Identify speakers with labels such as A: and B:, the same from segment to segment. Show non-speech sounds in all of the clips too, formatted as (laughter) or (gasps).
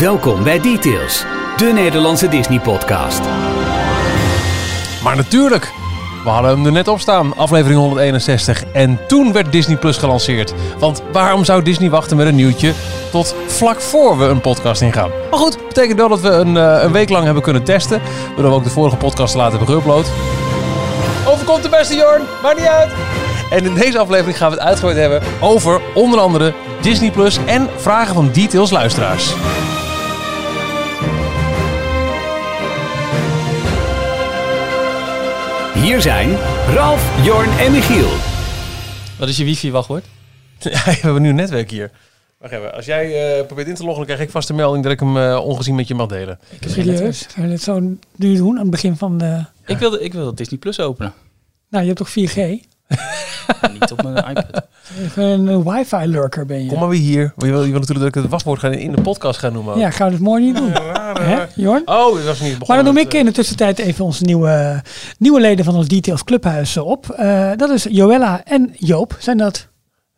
A: Welkom bij Details, de Nederlandse Disney-podcast.
B: Maar natuurlijk, we hadden hem er net op staan, aflevering 161. En toen werd Disney Plus gelanceerd. Want waarom zou Disney wachten met een nieuwtje tot vlak voor we een podcast ingaan? Maar goed, betekent wel dat we een, eh, een week lang hebben kunnen testen. Waardoor we ook de vorige podcast te laten hebben geüpload. Overkomt de beste Jorn, maakt niet uit. En in deze aflevering gaan we het uitgebreid hebben over onder andere Disney Plus en vragen van Details luisteraars.
A: Hier zijn Ralf, Jorn en Michiel.
C: Wat is je wifi-wachtwoord? (laughs)
B: Ja, we hebben nu een netwerk hier. Wacht even, als jij eh, probeert in te loggen, dan krijg ik vast een melding dat ik hem eh, ongezien met je mag delen.
D: Serieus? Gaan we dit zo nu doen aan het begin van de...
C: Ik wilde, ik wilde Disney Plus openen.
D: Nou, je hebt toch 4G? (laughs)
C: Niet op mijn iPad.
D: Een wifi-lurker ben je.
B: Kom maar weer hier. Je wil, je wil natuurlijk dat ik het wachtwoord gaan in de podcast gaan noemen.
D: Ja, gaan we het mooi niet doen. Hè, Jorn?
B: Oh, dat was niet begonnen.
D: Maar dan noem ik in de tussentijd even onze nieuwe, nieuwe leden van ons Details Clubhuis op. Eh, dat is Joella en Joop. Zijn dat?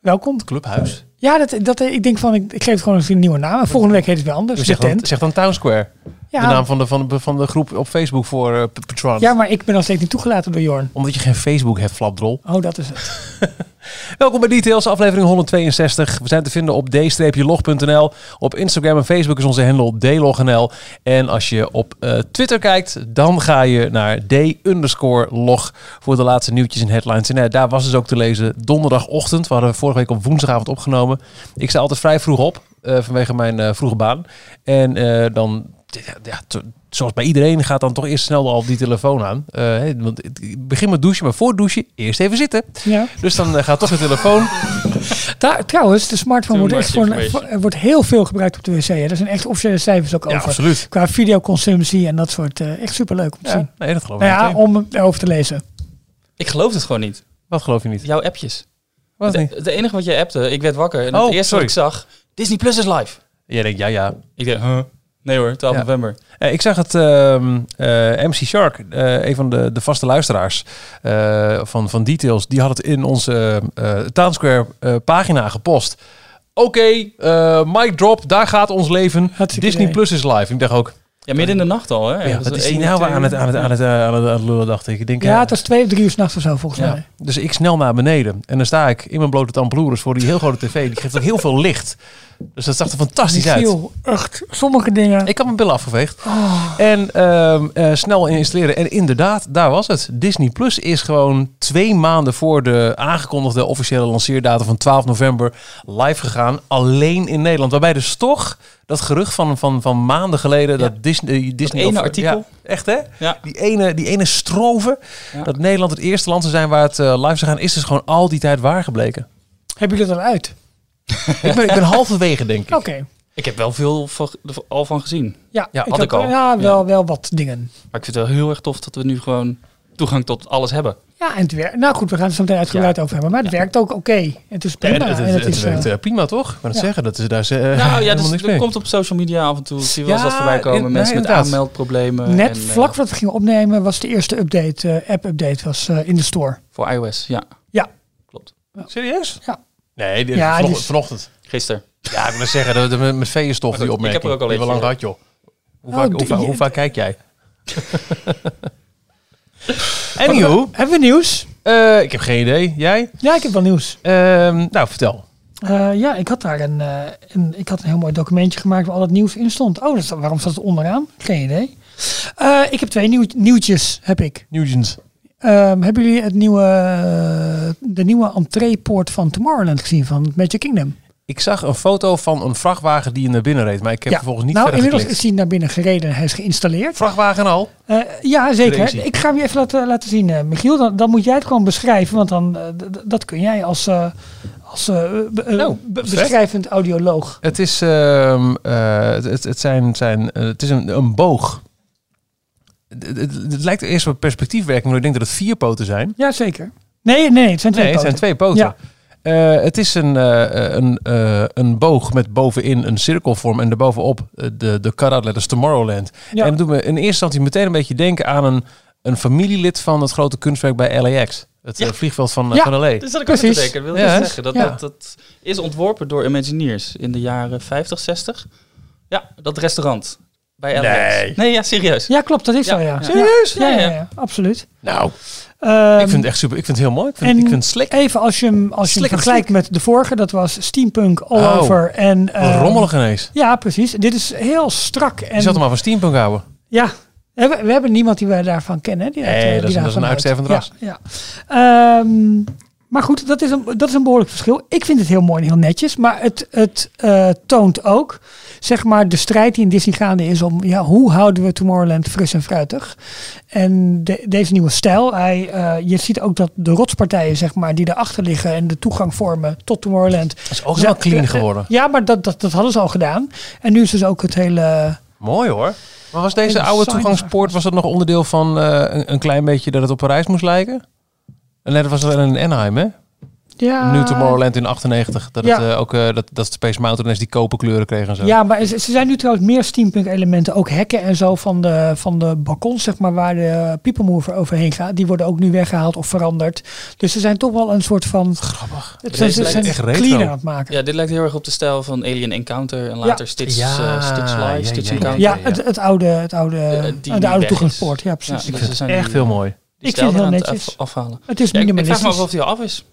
D: Welkom.
B: eh, Clubhuis.
D: Ja, dat, dat, ik denk van, ik, ik geef het gewoon een nieuwe naam. Volgende week heet het weer anders. De
B: zeg, dan, zeg dan Town Square.
D: Ja,
B: De naam van de, van, de, van de groep op Facebook voor eh, P- patrons.
D: ja, maar ik ben nog steeds niet toegelaten door Jorn.
B: Omdat je geen Facebook hebt, flapdrol.
D: Oh, dat is het. (laughs)
B: Welkom bij Details, aflevering 162. We zijn te vinden op d-log.nl. Op Instagram en Facebook is onze handle dlognl. En als je op eh, Twitter kijkt, dan ga je naar d-log voor de laatste nieuwtjes en headlines. En eh, daar was dus ook te lezen donderdagochtend. We hadden vorige week op woensdagavond opgenomen. Ik sta altijd vrij vroeg op, eh, vanwege mijn vroege baan. En dan, ja, zoals bij iedereen, gaat dan toch eerst snel al die telefoon aan. Eh, hè, want ik begin met douchen, maar voor douchen eerst even zitten.
D: Ja.
B: Dus dan eh, gaat toch de telefoon.
D: Daar, trouwens, de smartphone wordt, echt voor, er wordt heel veel gebruikt op de wc. hè. Er zijn echt officiële cijfers ook
B: Ja,
D: over.
B: absoluut.
D: Qua videoconsumptie en dat soort. eh, echt superleuk om te zien.
B: Ja, nee, dat geloof ik
D: Nou ja,
B: niet.
D: om erover te lezen.
C: Ik geloof het gewoon niet.
B: Wat geloof je niet?
C: Jouw appjes.
B: Wat niet?
C: Het, het enige wat jij appte, ik werd wakker. En
B: Oh,
C: het eerste
B: sorry.
C: wat ik zag, Disney Plus is live.
B: Jij denkt, ja, ja.
C: Ik dacht, huh? Nee hoor, 12
B: Ja.
C: november.
B: Eh, ik zag het ehm, eh, MC Shark, eh, een van de, de vaste luisteraars eh, van, van Details, die had het in onze eh Town Square eh, pagina gepost. Oké, eh mic drop, daar gaat ons leven.
D: Hartstikke
B: Disney
D: idee.
B: Plus is live. Ik dacht ook,
C: Ja, midden in de nacht al, hè?
B: ja, wat is
C: één
B: die nou
C: twee
B: aan het, aan, het, aan, het, aan, het, aan het lullen, dacht ik. ik denk,
D: Ja,
B: eh,
D: het was twee of drie uur s'nachts of zo, volgens
B: Ja.
D: mij.
B: Dus ik snel naar beneden. En dan sta ik in mijn blote tampeloeres voor die heel grote tv. Die geeft ook heel veel licht. Dus dat zag er fantastisch uit.
D: Michiel, echt, sommige dingen.
B: Ik had mijn billen afgeveegd.
D: Oh,
B: En ehm, eh, snel installeren. En inderdaad, daar was het. Disney Plus is gewoon twee maanden voor de aangekondigde officiële lanceerdatum van 12 november live gegaan. Alleen in Nederland. Waarbij dus toch dat gerucht van, van, van maanden geleden
C: Ja.
B: dat Disney... Disney
C: ene
B: of-
C: artikel.
B: Ja, echt hè?
C: Ja.
B: Die ene, die ene stroven.
C: Ja.
B: Dat Nederland het eerste land zou zijn waar het eh, live zou gaan. Is dus gewoon al die tijd waar gebleken.
D: Hebben jullie dat al uit? (laughs)
B: ik, ben, ik ben halverwege denk ik.
D: Oké.
C: Ik heb wel veel van, al van gezien.
D: Ja,
B: Ja,
C: had ik al.
D: Ja, wel, wel wat dingen.
C: Maar ik vind het wel heel erg tof dat we nu gewoon toegang tot alles hebben.
D: Ja, en het werkt. Nou goed, we gaan het zo meteen uitgebreid over hebben. Maar het werkt ook oké. Het is prima.
B: Ja, het, het,
D: en
B: het,
D: het is,
B: werkt
D: eh,
B: eh, prima toch? Het
D: ja.
B: zeggen, dat is daar eh,
C: nou ja, dus,
B: niks
C: er komt op social media af en toe. Zie wel eens wat voorbij komen.
B: in-
C: mensen
B: nee,
C: met aanmeldproblemen.
D: net
C: en, eh,
D: vlak voordat we gingen opnemen was de eerste update, eh, app-update was eh, in de store.
C: Voor iOS, ja.
D: Ja.
C: Klopt.
B: Serieus?
D: Ja.
B: Nee, dit,
D: Ja,
B: vanochtend,
D: die is-
B: vanochtend.
C: Gisteren.
B: Ja, ik wil zeggen, dat, dat met, met veeënstof
C: Maar
B: die
C: goed, ik
B: opmerking.
C: heb er ook al
B: we lang gehad, joh. Hoe
D: Oh,
B: hoe vaak kijk jij? (laughs) Anywho,
D: Hebben we nieuws?
B: eh, ik heb geen idee. Jij?
D: Ja, ik heb wel nieuws.
B: Ehm, nou, vertel.
D: Eh, ja, ik had daar een, eh, een, ik had een heel mooi documentje gemaakt waar al het nieuws in stond. Oh, dat waarom staat het onderaan? Geen idee. Ik heb twee nieuw, nieuwtjes, heb ik.
B: Nugent.
D: Ehm, hebben jullie het nieuwe, de nieuwe entreepoort van Tomorrowland gezien van Magic Kingdom?
B: Ik zag een foto van een vrachtwagen die naar binnen reed, maar ik heb
D: ja.
B: vervolgens niet
D: nou,
B: verder
D: inmiddels
B: geklikt.
D: is hij naar binnen gereden en hij is geïnstalleerd.
B: Vrachtwagen al?
D: Eh, ja, zeker.
B: Crazy.
D: Ik ga hem je even laten, laten zien, eh, Michiel. Dan, dan moet jij het gewoon beschrijven, want dan, eh, dat kun jij als, eh, als eh, be- eh,
B: Nou,
D: be- beschrijvend audioloog.
B: Het is, ehm, eh, het, het, zijn, zijn, eh, het is een, een boog. Het, het, het lijkt eerst op perspectiefwerking, maar ik denk dat het vier poten zijn.
D: Ja, zeker. Nee, nee, het zijn twee
B: Nee, het zijn twee poten.
D: Ja.
B: Eh, het is een, eh, een, eh, een boog met bovenin een cirkelvorm en daarbovenop de, de letters Tomorrowland.
D: Ja.
B: En dat doet me in eerste instantie meteen een beetje denken aan een, een familielid van het grote kunstwerk bij LAX. Het
C: Ja.
B: vliegveld van,
D: Ja.
B: van LA.
C: Dus dat ik ook
D: Precies.
C: denken. Wil
B: Ja,
C: zeggen. Dat, dat, dat is ontworpen door Imagineers in de jaren 50, 60. Ja, dat restaurant. Bij LAX.
B: Nee.
C: Nee, ja, serieus.
D: Ja, klopt, dat is
C: Ja.
D: zo, ja.
B: Serieus?
D: Ja, ja, ja,
C: Ja, ja.
D: absoluut.
B: Nou,
D: Ehm,
B: ik vind het echt super. Ik vind het heel mooi. Ik vind,
D: en
B: ik vind het slik.
D: Even als je hem, als je hem vergelijkt met de vorige, dat was steampunk all
B: Oh.
D: over. En, ehm,
B: Rommelig ineens.
D: Ja, precies. Dit is heel strak. En,
B: Je zat hem maar van steampunk houden.
D: Ja, we hebben, we hebben niemand die wij daarvan kennen. Die
B: Nee,
D: eh,
B: dat
D: die
B: dat is een uitstervend
D: Ja,
B: ras.
D: Ja, Ehm, maar goed, dat is, een, dat is een behoorlijk verschil. Ik vind het heel mooi en heel netjes. Maar het, het eh, toont ook, zeg maar, de strijd die in Disney gaande is om... Ja, hoe houden we Tomorrowland fris en fruitig? En de- deze nieuwe stijl, hij, eh, je ziet ook dat de rotspartijen, zeg maar, die erachter liggen... en de toegang vormen tot Tomorrowland...
B: Dat is ook helemaal clean geworden.
D: Ja, maar dat, dat, dat hadden ze al gedaan. En nu is dus ook het hele...
B: Mooi hoor. Maar was deze oude toegangspoort, was dat nog onderdeel van eh, een, een klein beetje dat het op Parijs moest lijken? En net was dat in Anaheim, hè?
D: Ja,
B: Nu Tomorrowland in 98. Dat,
D: Ja.
B: het, eh, ook, eh, dat, dat Space Mountain ineens die koperkleuren kreeg en zo.
D: Ja, maar ze, zijn nu trouwens meer steampunk elementen. Ook hekken en zo van de, van de balkons, zeg maar, waar de people mover overheen gaat. Die worden ook nu weggehaald of veranderd. Dus ze zijn toch wel een soort van...
B: Grappig.
D: Het zijn, ze
C: lijkt
D: zijn
B: echt retro.
D: cleaner aan het maken.
C: Ja, dit lijkt heel erg op de stijl van Alien Encounter en later Stitch,
B: Ja,
C: eh, Stitch Live,
B: ja,
C: Stitch
B: ja, ja.
C: Encounter.
D: Ja, het, het oude, het oude,
C: Eh,
D: eh, de oude toegangspoort.
C: is.
D: Ja, precies.
C: Ja, dus zijn
B: echt heel
C: eh,
B: mooi.
C: Die
D: Ik vind het heel
C: het
D: netjes.
C: af- afhalen.
D: Het is
C: Ja, ik, ik vraag me
D: minimalistisch.
C: af of hij al af is.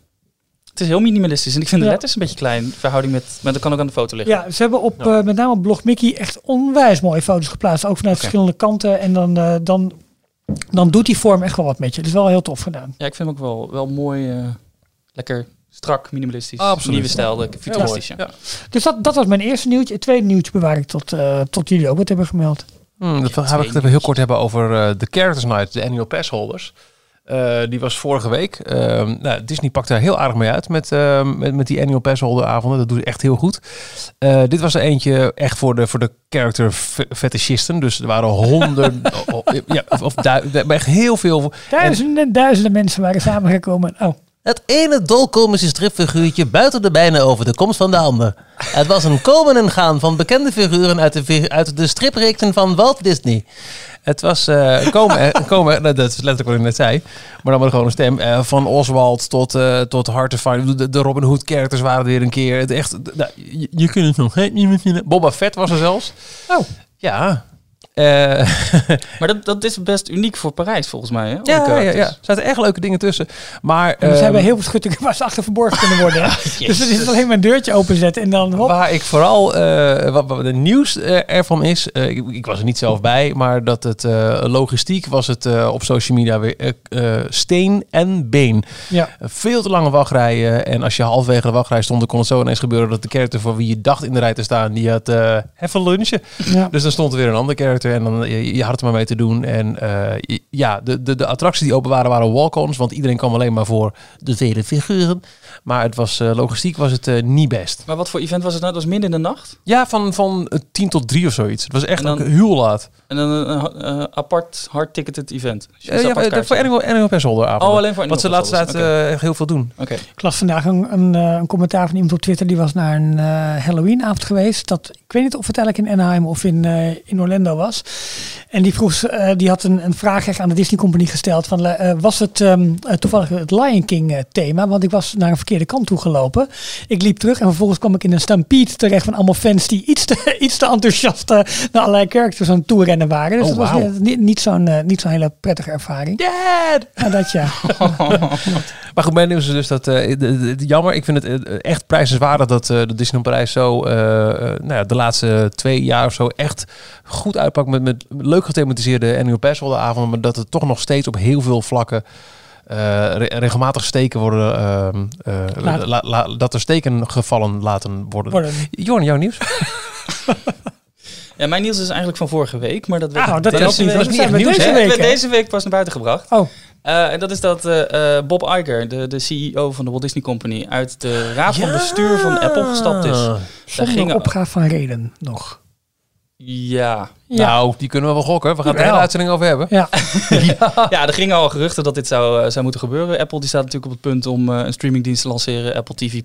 C: Het is heel minimalistisch en ik vind de
D: Ja.
C: letters een beetje klein in verhouding met, maar dat kan ook aan de foto liggen.
D: Ja, ze hebben op, eh, met name op Blog Mickey echt onwijs mooie foto's geplaatst. Ook vanuit verschillende kanten. En dan, eh, dan, dan doet die vorm echt wel wat met je. Het is wel heel tof gedaan.
C: Ja, ik vind hem ook wel, wel mooi, eh, lekker strak, minimalistisch,
B: Absoluut.
C: nieuwe stijl, futuristisch. Ja.
D: Dus dat, dat was mijn eerste nieuwtje. Het tweede nieuwtje bewaar ik tot, eh, tot jullie ook wat hebben gemeld.
B: Hmm, dat gaan we het even heel kort hebben over eh, de Characters Night, de annual pass holders. Eh, die was vorige week. Ehm, nou, Disney pakt daar heel aardig mee uit met, ehm, met, met die annual pass holder avonden. Dat doet ze echt heel goed. Eh, dit was er eentje echt voor de, voor de character fe- fetischisten. Dus er waren honderden, (laughs) ja, of, of echt heel veel.
D: Duizenden en duizenden mensen waren samengekomen. Oh,
B: Het ene dolkomische stripfiguurtje buiten de bijna over de komst van de ander. Het was een komen en gaan van bekende figuren uit de, uit de stripreekten van Walt Disney. Het was eh, komen, en- (laughs) komen, nou, dat is letterlijk wat ik net zei, maar dan maar gewoon een stem. eh, van Oswald tot, eh tot Find. De, de Robin Hood characters waren er weer een keer. Het echt, nou, je, je kunt het nog niet meer vinden. Boba Fett was er zelfs.
D: Oh.
B: Ja. Eh, (laughs)
C: Maar dat, dat is best uniek voor Parijs volgens mij. Hè?
B: Ja, ja, ja. Er zaten echt leuke dingen tussen. Maar,
D: en we
B: ehm,
D: hebben heel veel schuttingen waar ze achter verborgen kunnen worden. (laughs) dus het is alleen maar een deurtje openzetten en dan hop.
B: Waar ik vooral, eh, wat, wat de nieuws eh, ervan is, ik, ik was er niet zelf bij, maar dat het eh, logistiek was het eh, op social media weer steen en been.
D: Ja.
B: Veel te lange wachtrijen en als je halverwege de wachtrij stond, dan kon het zo ineens gebeuren dat de character voor wie je dacht in de rij te staan, die had eh even lunchen.
D: Ja.
B: Dus dan stond er weer een andere character en dan je, je had het er maar mee te doen. En eh, je- ja, de, de, de attracties die open waren, waren walk-ons, want iedereen kwam alleen maar voor de vele figuren. Maar het was, eh, logistiek was het eh, niet best.
C: Maar wat voor event was het nou? Dat was midden in de nacht?
B: Ja, van, van eh, 10 tot 3 of zoiets. Het was echt
C: dan-
B: ook heel laat.
C: En dan een, apart hard-ticketed event. Dus je
B: Eh, ja,
C: apart
B: eh,
C: kaart
B: voor. Animal, Animal Pass holder avond.
C: Oh, alleen voor
B: Want ze
C: Animal Pass
B: ze
C: holders.
B: echt heel veel doen.
C: Oké.
D: Ik las vandaag een, een, eh, een commentaar van iemand op Twitter. Die was naar een eh Halloweenavond geweest. Dat, ik weet niet of het eigenlijk in Anaheim of in, eh, in Orlando was. En die, vroeg, eh, die had een, een vraag aan de Disney Company gesteld. Van, eh, was het ehm, eh, toevallig het Lion King eh, thema? Want ik was naar een verkeerde kant toe gelopen. Ik liep terug en vervolgens kwam ik in een stampede terecht van allemaal fans die iets te, (laughs) iets te enthousiast eh, naar allerlei characters aan het toerennen waren. Dus
B: Oh,
D: dat was eh, niet, niet zo'n eh, niet zo'n hele prettige ervaring.
B: Dad!
D: Ja, dat ja. (laughs)
B: Maar goed, mijn nieuws is dus dat... eh, jammer, ik vind het eh, echt prijzenswaardig dat eh, de Disneyland Parijs zo... eh, eh, nou ja, de laatste twee jaar of zo echt goed uitpakt met, met leuk gethematiseerde Annual avonden. Maar dat het toch nog steeds op heel veel vlakken... eh, re- regelmatig steken worden... ehm, eh,
D: Laten.
B: la- la- dat er steken gevallen laten worden.
D: Worden.
B: Jorn, jouw nieuws?
C: Ja, mijn nieuws is eigenlijk van vorige week, maar dat werd
D: Ah, dat
C: deze
D: is niet- dat is nieuws, Deze week,
C: deze week pas naar buiten gebracht.
D: Oh,
C: Eh, en dat is dat eh, eh, Bob Iger, de, de CEO van de Walt Disney Company, uit de raad van bestuur van Apple gestapt is.
D: zonder
C: gingen-
D: opgave van reden nog.
C: Ja.
D: Ja.
B: Nou, die kunnen we wel gokken. We gaan het er hele uitzending over hebben.
D: Ja, (laughs) (laughs)
C: ja, er gingen al geruchten dat dit zou, eh, zou moeten gebeuren. Apple die staat natuurlijk op het punt om eh, een streamingdienst te lanceren, Apple TV+.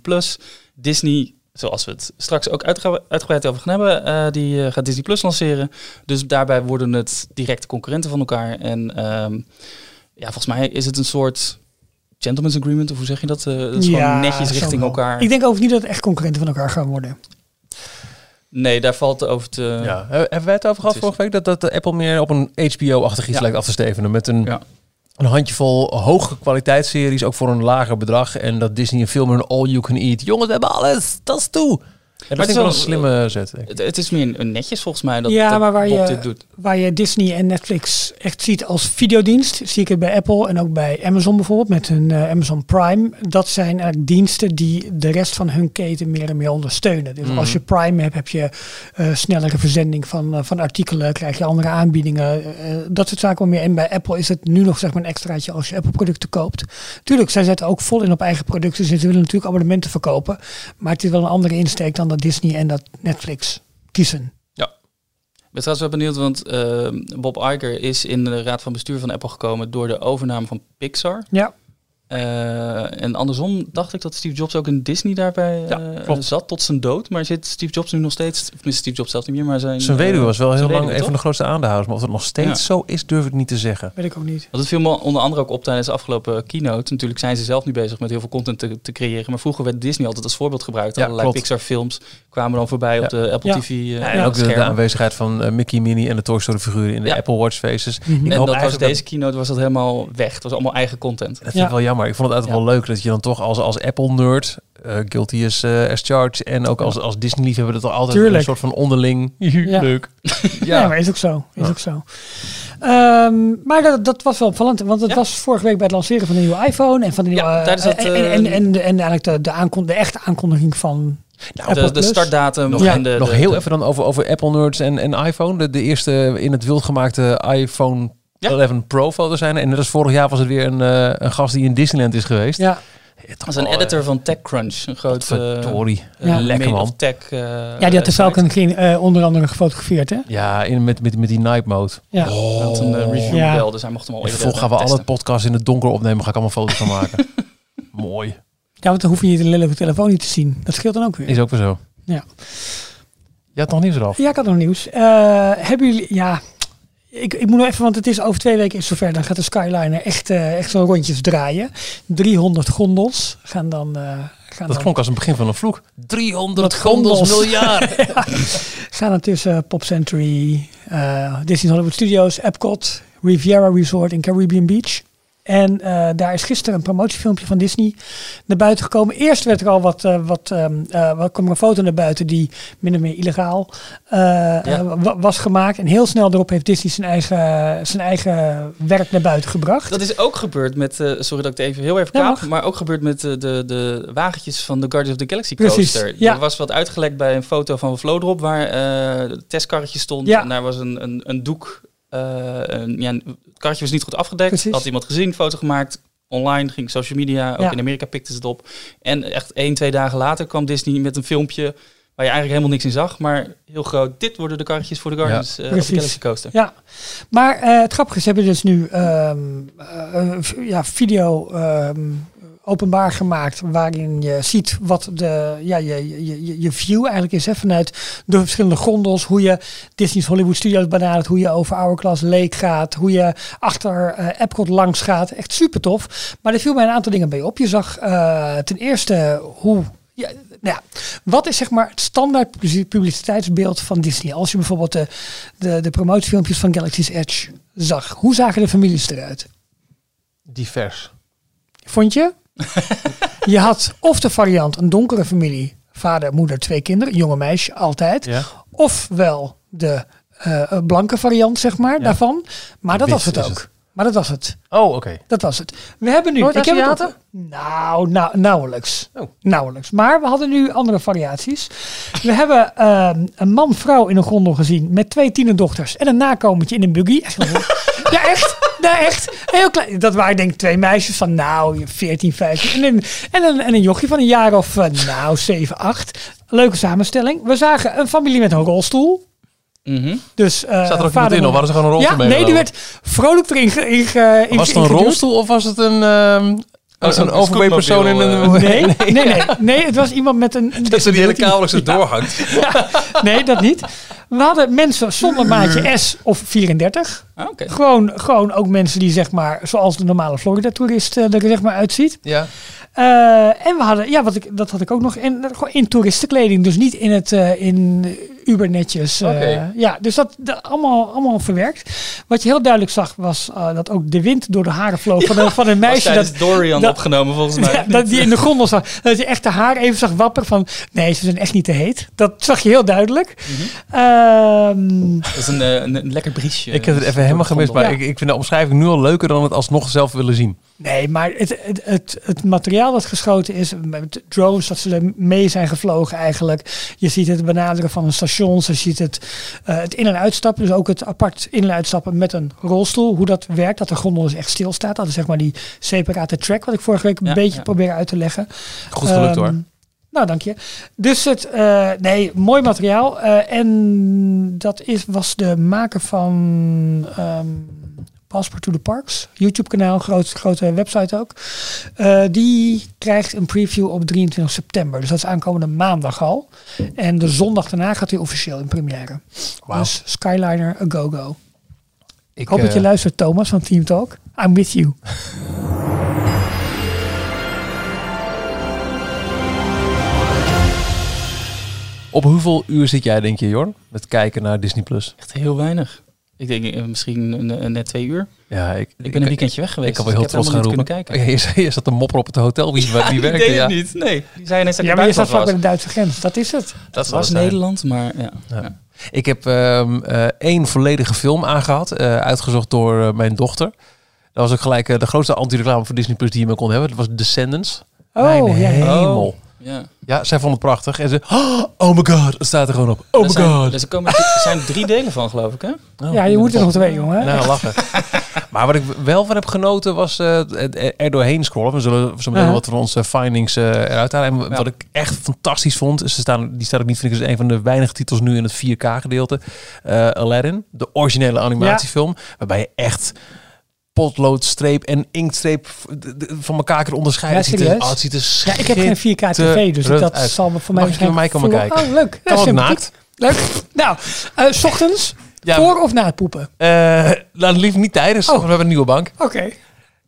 C: Disney, zoals we het straks ook uitge- uitgebreid over gaan hebben, eh, die gaat Disney Plus lanceren. Dus daarbij worden het directe concurrenten van elkaar. En ehm, ja, volgens mij is het een soort gentleman's agreement, of hoe zeg je dat? Dat is
D: Ja,
C: gewoon netjes richting elkaar.
D: Ik denk ook niet dat het echt concurrenten van elkaar gaan worden.
C: Nee, daar valt over te...
B: Ja. He- Hebben wij het over gehad vorige week? Dat, dat de Apple meer op een HBO-achtig iets
C: Ja.
B: lijkt af te stevenen. Met een,
C: Ja.
B: een handjevol hoge kwaliteitsseries, ook voor een lager bedrag. En dat Disney een film een all-you-can-eat. Jongens, we hebben alles. Dat is toe.
C: Het
B: is wel een slimme zet.
C: Het, het is meer een netjes volgens mij dat,
D: Ja,
C: dat
D: maar waar
C: Bob
D: je-
C: dit doet.
D: Waar je Disney en Netflix echt ziet als videodienst, zie ik het bij Apple en ook bij Amazon bijvoorbeeld met hun eh, Amazon Prime. Dat zijn eigenlijk diensten die de rest van hun keten meer en meer ondersteunen. Dus
B: Mhm.
D: als je Prime hebt, heb je eh, snellere verzending van, eh, van artikelen, krijg je andere aanbiedingen, dat soort zaken wel meer. En bij Apple is het nu nog zeg maar een extraatje als je Apple producten koopt. Tuurlijk, zij zetten ook vol in op eigen producten, dus ze willen natuurlijk abonnementen verkopen. Maar het is wel een andere insteek dan dat Disney en dat Netflix kiezen.
C: Ik ben trouwens wel benieuwd, want eh, Bob Iger is in de raad van bestuur van Apple gekomen door de overname van Pixar.
D: Ja.
C: Eh, en andersom dacht ik dat Steve Jobs ook in Disney daarbij
B: Ja,
C: eh, zat tot zijn dood. Maar zit Steve Jobs nu nog steeds, of Steve Jobs zelf niet meer, maar zijn...
B: Zijn
C: eh,
B: weduwe was wel heel lang een van de grootste aandeelhouders. Maar of het nog steeds
C: Ja.
B: zo is, durf ik niet te zeggen.
D: Weet ik ook niet.
C: Want het viel me onder andere ook op tijdens de afgelopen keynote. Natuurlijk zijn ze zelf nu bezig met heel veel content te, te creëren. Maar vroeger werd Disney altijd als voorbeeld gebruikt.
B: Ja,
C: Allerlei. Pixar films kwamen dan voorbij
B: Ja.
C: op de Apple
D: Ja.
C: TV. eh,
B: Ja, en ook de, aanwezigheid van eh, Mickey, Minnie en de Toy Story figuren in de
C: Ja.
B: Apple Watch faces.
D: Mhm.
C: En dat was deze keynote was dat helemaal weg. Het was allemaal eigen content.
B: Dat vind
D: Ja.
B: ik wel jammer. Ik vond het altijd
C: Ja.
B: wel leuk dat je dan toch als, als Apple-nerd, eh, guilty as, eh, as charged, en ook als, als Disney-liefhebber, dat er altijd
D: Tuurlijk.
B: een soort van onderling
D: Ja. (laughs)
B: leuk.
D: Ja, maar is ook zo. Is ook zo. Ehm, maar dat, dat was wel opvallend, want het was vorige week bij het lanceren van de nieuwe iPhone en van de nieuwe.
C: Ja, tijdens dat,
D: en, en,
C: eh,
D: en, en, de- en eigenlijk de, de, aankon- de echte aankondiging van.
B: Nou,
C: de,
D: Apple
C: startdatum
B: nog,
D: Ja.
C: en de,
B: nog heel
C: de-
B: even dan over, over Apple-nerds en, en iPhone. De, de eerste in het wild gemaakte iPhone. 11 Pro foto's zijn. En net als vorig jaar was het weer een, eh, een gast die in Disneyland is geweest.
D: Ja,
C: Dat is een editor van TechCrunch, een groot eh,
B: Verdorie.
C: eh,
D: Ja.
B: Lekker man.
C: of tech. eh,
D: ja die had de. Falcon geen, eh, onder andere gefotografeerd, hè?
B: Ja, in, met, met, met die night mode.
D: Ja.
C: Hij had een eh, review
D: Ja.
C: model, dus hij mocht hem al
B: En
C: even
B: vervolgens gaan we
C: testen.
B: alle podcasts in het donker opnemen. Ga ik allemaal foto's van maken. (laughs) Mooi.
D: Ja, want dan hoef je je de lelijke telefoon niet te zien. Dat scheelt dan ook weer.
B: Is ook weer zo.
D: Ja.
B: Je had nog nieuws eraf.
D: Ja, ik had nog nieuws. Eh, hebben jullie, ja, ik, ik moet nog even, want het is over twee weken is zover. Dan gaat de Skyliner echt, eh, echt zo'n rondjes draaien. 300 gondels gaan dan... eh, gaan
B: Dat
D: dan
B: klonk als een begin van een vloek. 300
D: Wat
B: gondels
D: gondels.
B: miljard. (laughs)
D: gaan dan tussen Pop Century, eh, Disney Hollywood Studios, Epcot, Riviera Resort in Caribbean Beach. En eh, daar is gisteren een promotiefilmpje van Disney naar buiten gekomen. Eerst werd er al wat, eh, wat, ehm, eh, wat kwam er een foto naar buiten die min of meer illegaal wa- was gemaakt. En heel snel erop heeft Disney zijn eigen, zijn eigen werk naar buiten gebracht.
C: Dat is ook gebeurd met, sorry dat ik het even heel even kaap, maar ook gebeurd met de, de wagentjes van de Guardians of the Galaxy
D: Precies,
C: coaster.
D: ja.
C: Er was wat uitgelekt bij een foto van Vlodrop waar het testkarretje stond
D: Ja.
C: en daar was een, een, een doek. Eh, een, ja, het karretje was niet goed afgedekt.
D: Precies.
C: Had iemand gezien, foto gemaakt. Online ging social media, ook
D: Ja.
C: in Amerika pikte ze het op. En echt één, twee dagen later kwam Disney met een filmpje waar je eigenlijk helemaal niks in zag, maar heel groot. Dit worden de karretjes voor de Guardians eh, of the
D: Precies.
C: Galaxy coaster.
D: Ja, maar eh, het grappige is, ze hebben dus nu ehm, eh, v- ja, video ehm, openbaar gemaakt waarin je ziet wat de, ja, je, je, je- je view eigenlijk is hè, vanuit de verschillende gondels, hoe je Disney's Hollywood Studios benadert, hoe je over Hourglass Lake gaat, hoe je achter eh, Epcot langs gaat. Echt super tof. Maar er viel mij een aantal dingen bij op. Je zag eh, ten eerste hoe ja, nou ja, wat is zeg maar het standaard publici- publiciteitsbeeld van Disney? Als je bijvoorbeeld de, de, de promotiefilmpjes van Galaxy's Edge zag. Hoe zagen de families eruit?
B: Divers.
D: Vond je? Je had of de variant een donkere familie, vader, moeder, twee kinderen, jonge meisje, altijd.
B: Ja.
D: Ofwel de eh, blanke variant, zeg maar,
B: Ja.
D: daarvan. Maar dat was het ook.
B: het.
D: Maar dat was het.
B: Oh, oké.
D: Dat was het. We hebben nu.
B: Nooit
D: ik heb het op- nou, nou, nauwelijks.
B: Oh.
D: Nauwelijks. Maar we hadden nu andere variaties. We (laughs) hebben ehm, een man-vrouw in een gondel gezien met twee tienerdochters en een nakomertje in een buggy. (laughs) Ja, echt. Ja, echt. Heel klein. Dat waren denk ik twee meisjes van nou 14, 15. En een, en een, en een jochie van een jaar of eh, nou 7, 8. Leuke samenstelling. We zagen een familie met een rolstoel.
C: Mhm.
D: Dus, eh,
B: Zat er ook
D: vader,
B: iemand in of hadden ze gewoon een rolstoel
D: Ja, nee, die werd vrolijk erin ge, in, ge- in,
B: Was het een rolstoel of was het een, ehm
C: Oh,
B: een
C: zo'n
B: overweight persoon in een... (laughs)
D: Nee, nee, nee, nee, het was iemand met een... een
B: Dat ze die hele kabel zo (laughs)
D: Ja.
B: doorhangt.
D: Nee, dat niet. We hadden mensen zonder maatje S of 34.
C: Ah, Oké.
D: Gewoon, gewoon ook mensen die zeg maar, zoals de normale Florida-toerist eh, er zeg maar uitziet.
B: Ja.
D: Eh, en we hadden, ja, wat ik, dat had ik ook nog, in, gewoon in toeristenkleding. Dus niet in het, eh, in, uber netjes. eh,
B: Oké.
D: ja, dus dat, dat allemaal, allemaal verwerkt. Wat je heel duidelijk zag was eh, dat ook de wind door de haren vloog van, (laughs) een, van een
C: Was
D: meisje. Dat,
C: Dorian
D: dat-
C: opgenomen volgens mij. (laughs)
D: ja, dat die in de grondel zag. Dat je echt de haar even zag wapperen van... Nee, ze zijn echt niet te heet. Dat zag je heel duidelijk. Ehm,
C: Dat is een, eh, een, een lekker briesje.
B: Ik heb het even helemaal gemist, maar
D: Ja.
B: ik, ik vind de omschrijving nu al leuker dan het alsnog zelf willen zien.
D: Nee, maar het, het, het, het materiaal dat geschoten is, met drones, dat ze er mee zijn gevlogen eigenlijk. Je ziet het benaderen van een station, je ziet het, eh, het in- en uitstappen. Dus ook het apart in- en uitstappen met een rolstoel. Hoe dat werkt, dat de gondel dus echt stilstaat. Dat is zeg maar die separate track, wat ik vorige week een
C: Ja,
D: beetje
C: ja.
D: probeer uit te leggen.
B: Goed gelukt
D: Ehm,
B: hoor.
D: Nou, dank je. Dus het, eh, nee, mooi materiaal. Eh, en dat is, was de maker van ehm Passport to the Parks, YouTube-kanaal, groot, grote website ook. Eh, die krijgt een preview op 23 september. Dus dat is aankomende maandag al. En de zondag daarna gaat hij officieel in première.
B: Wauw.
D: Dus Skyliner, a go-go.
B: Ik
D: Ik hoop dat je
B: eh,
D: luistert, Thomas, van Team Talk. I'm with you.
B: Op hoeveel uur zit jij, denk je, Jorn? Met kijken naar Disney Plus?
C: Echt heel weinig. Ik denk eh, misschien net twee uur.
B: Ja, ik,
C: Ik ben een weekendje weg geweest.
B: Ik kan wel
C: dus
B: heel trots gaan
C: heb
B: roepen.
C: kunnen
B: Ja, je, je zat een mopper op het hotel. Wie, wie
C: kijken.
B: werkte? Ja,
C: niet. Nee, die zei ineens dat
D: Ja, maar je staat vlak bij de Duitse grens. Dat is het.
B: dat
C: was. Nederland, maar ja.
B: Ja.
C: ja.
B: Ik heb ehm, eh, één volledige film aangehad, eh, uitgezocht door mijn dochter. Dat was ook gelijk de grootste anti-reclame voor Disney Plus die je me kon hebben. Dat was Descendants.
D: Oh,
B: mijn
D: ja.
B: hemel.
C: Ja.
B: Ja, zij vond het prachtig. En ze, oh my god, het staat er gewoon op. Oh my
C: er zijn,
B: god.
C: dus er, komen, er zijn drie delen van, geloof ik, hè?
B: Oh,
D: Ja, je moet er nog twee, jongen.
B: Nou, lachen. (laughs) maar wat ik wel van heb genoten was eh, er doorheen scrollen. We zullen zo meteen
D: Uh-huh.
B: wat van onze findings eh, eruit halen. En
C: Ja.
B: wat ik echt fantastisch vond, is, ze staan, die staat ook niet, vind ik, is een van de weinige titels nu in het 4K gedeelte. Eh, Aladdin, de originele animatiefilm. Waarbij je echt potlood, streep en inktstreep van elkaar kan onderscheiden.
D: Ja,
B: het, ziet er, oh, het ziet er
D: Ja, ik heb geen 4K tv, dus dat
B: uit.
D: zal me voor mij
B: Mag ik naar mij komen kijken?
D: Oh, leuk. Ja,
B: Kan
D: sympathiek.
B: naakt.
D: Leuk. Nou, eh, s ochtends,
B: Ja,
D: voor of na het poepen?
B: laat liever niet tijdens,
D: Oh.
B: we hebben een nieuwe bank.
D: Oké.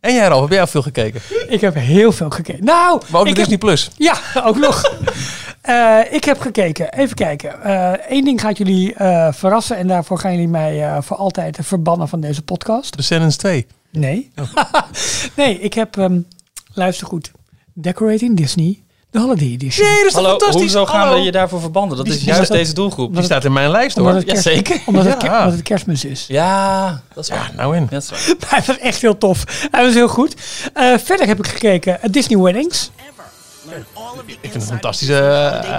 B: En jij Ralf, heb jij al veel gekeken?
D: Ik heb heel veel gekeken. Nou,
B: Maar ook
D: ik
B: op Disney Plus.
D: heb, ja, ook nog. (laughs) Eh, ik heb gekeken. Even kijken. Eén ding gaat jullie eh, verrassen en daarvoor gaan jullie mij eh, voor altijd verbannen van deze podcast.
B: Descendants 2.
D: Nee.
B: Oh. (laughs)
D: nee, ik heb, ehm, luister goed, Decorating Disney, de Holiday Edition.
B: Nee, dat is
C: Hallo,
B: fantastisch?
C: hoezo gaan
B: Hallo.
C: we je daarvoor verbanden? Dat
D: Die-
C: is juist deze doelgroep.
B: Die staat in mijn lijst hoor.
D: Omdat het,
C: Ja, zeker.
D: Omdat, het,
B: Ja.
D: ker- omdat het kerstmis is.
C: Ja, dat is
B: Ja,
C: waar.
B: nou in.
C: Ja, dat is waar. (laughs)
D: Maar het was echt heel tof. Hij was heel goed. Eh, verder heb ik gekeken uh, Disney Weddings.
B: Ik vind het fantastisch. eh,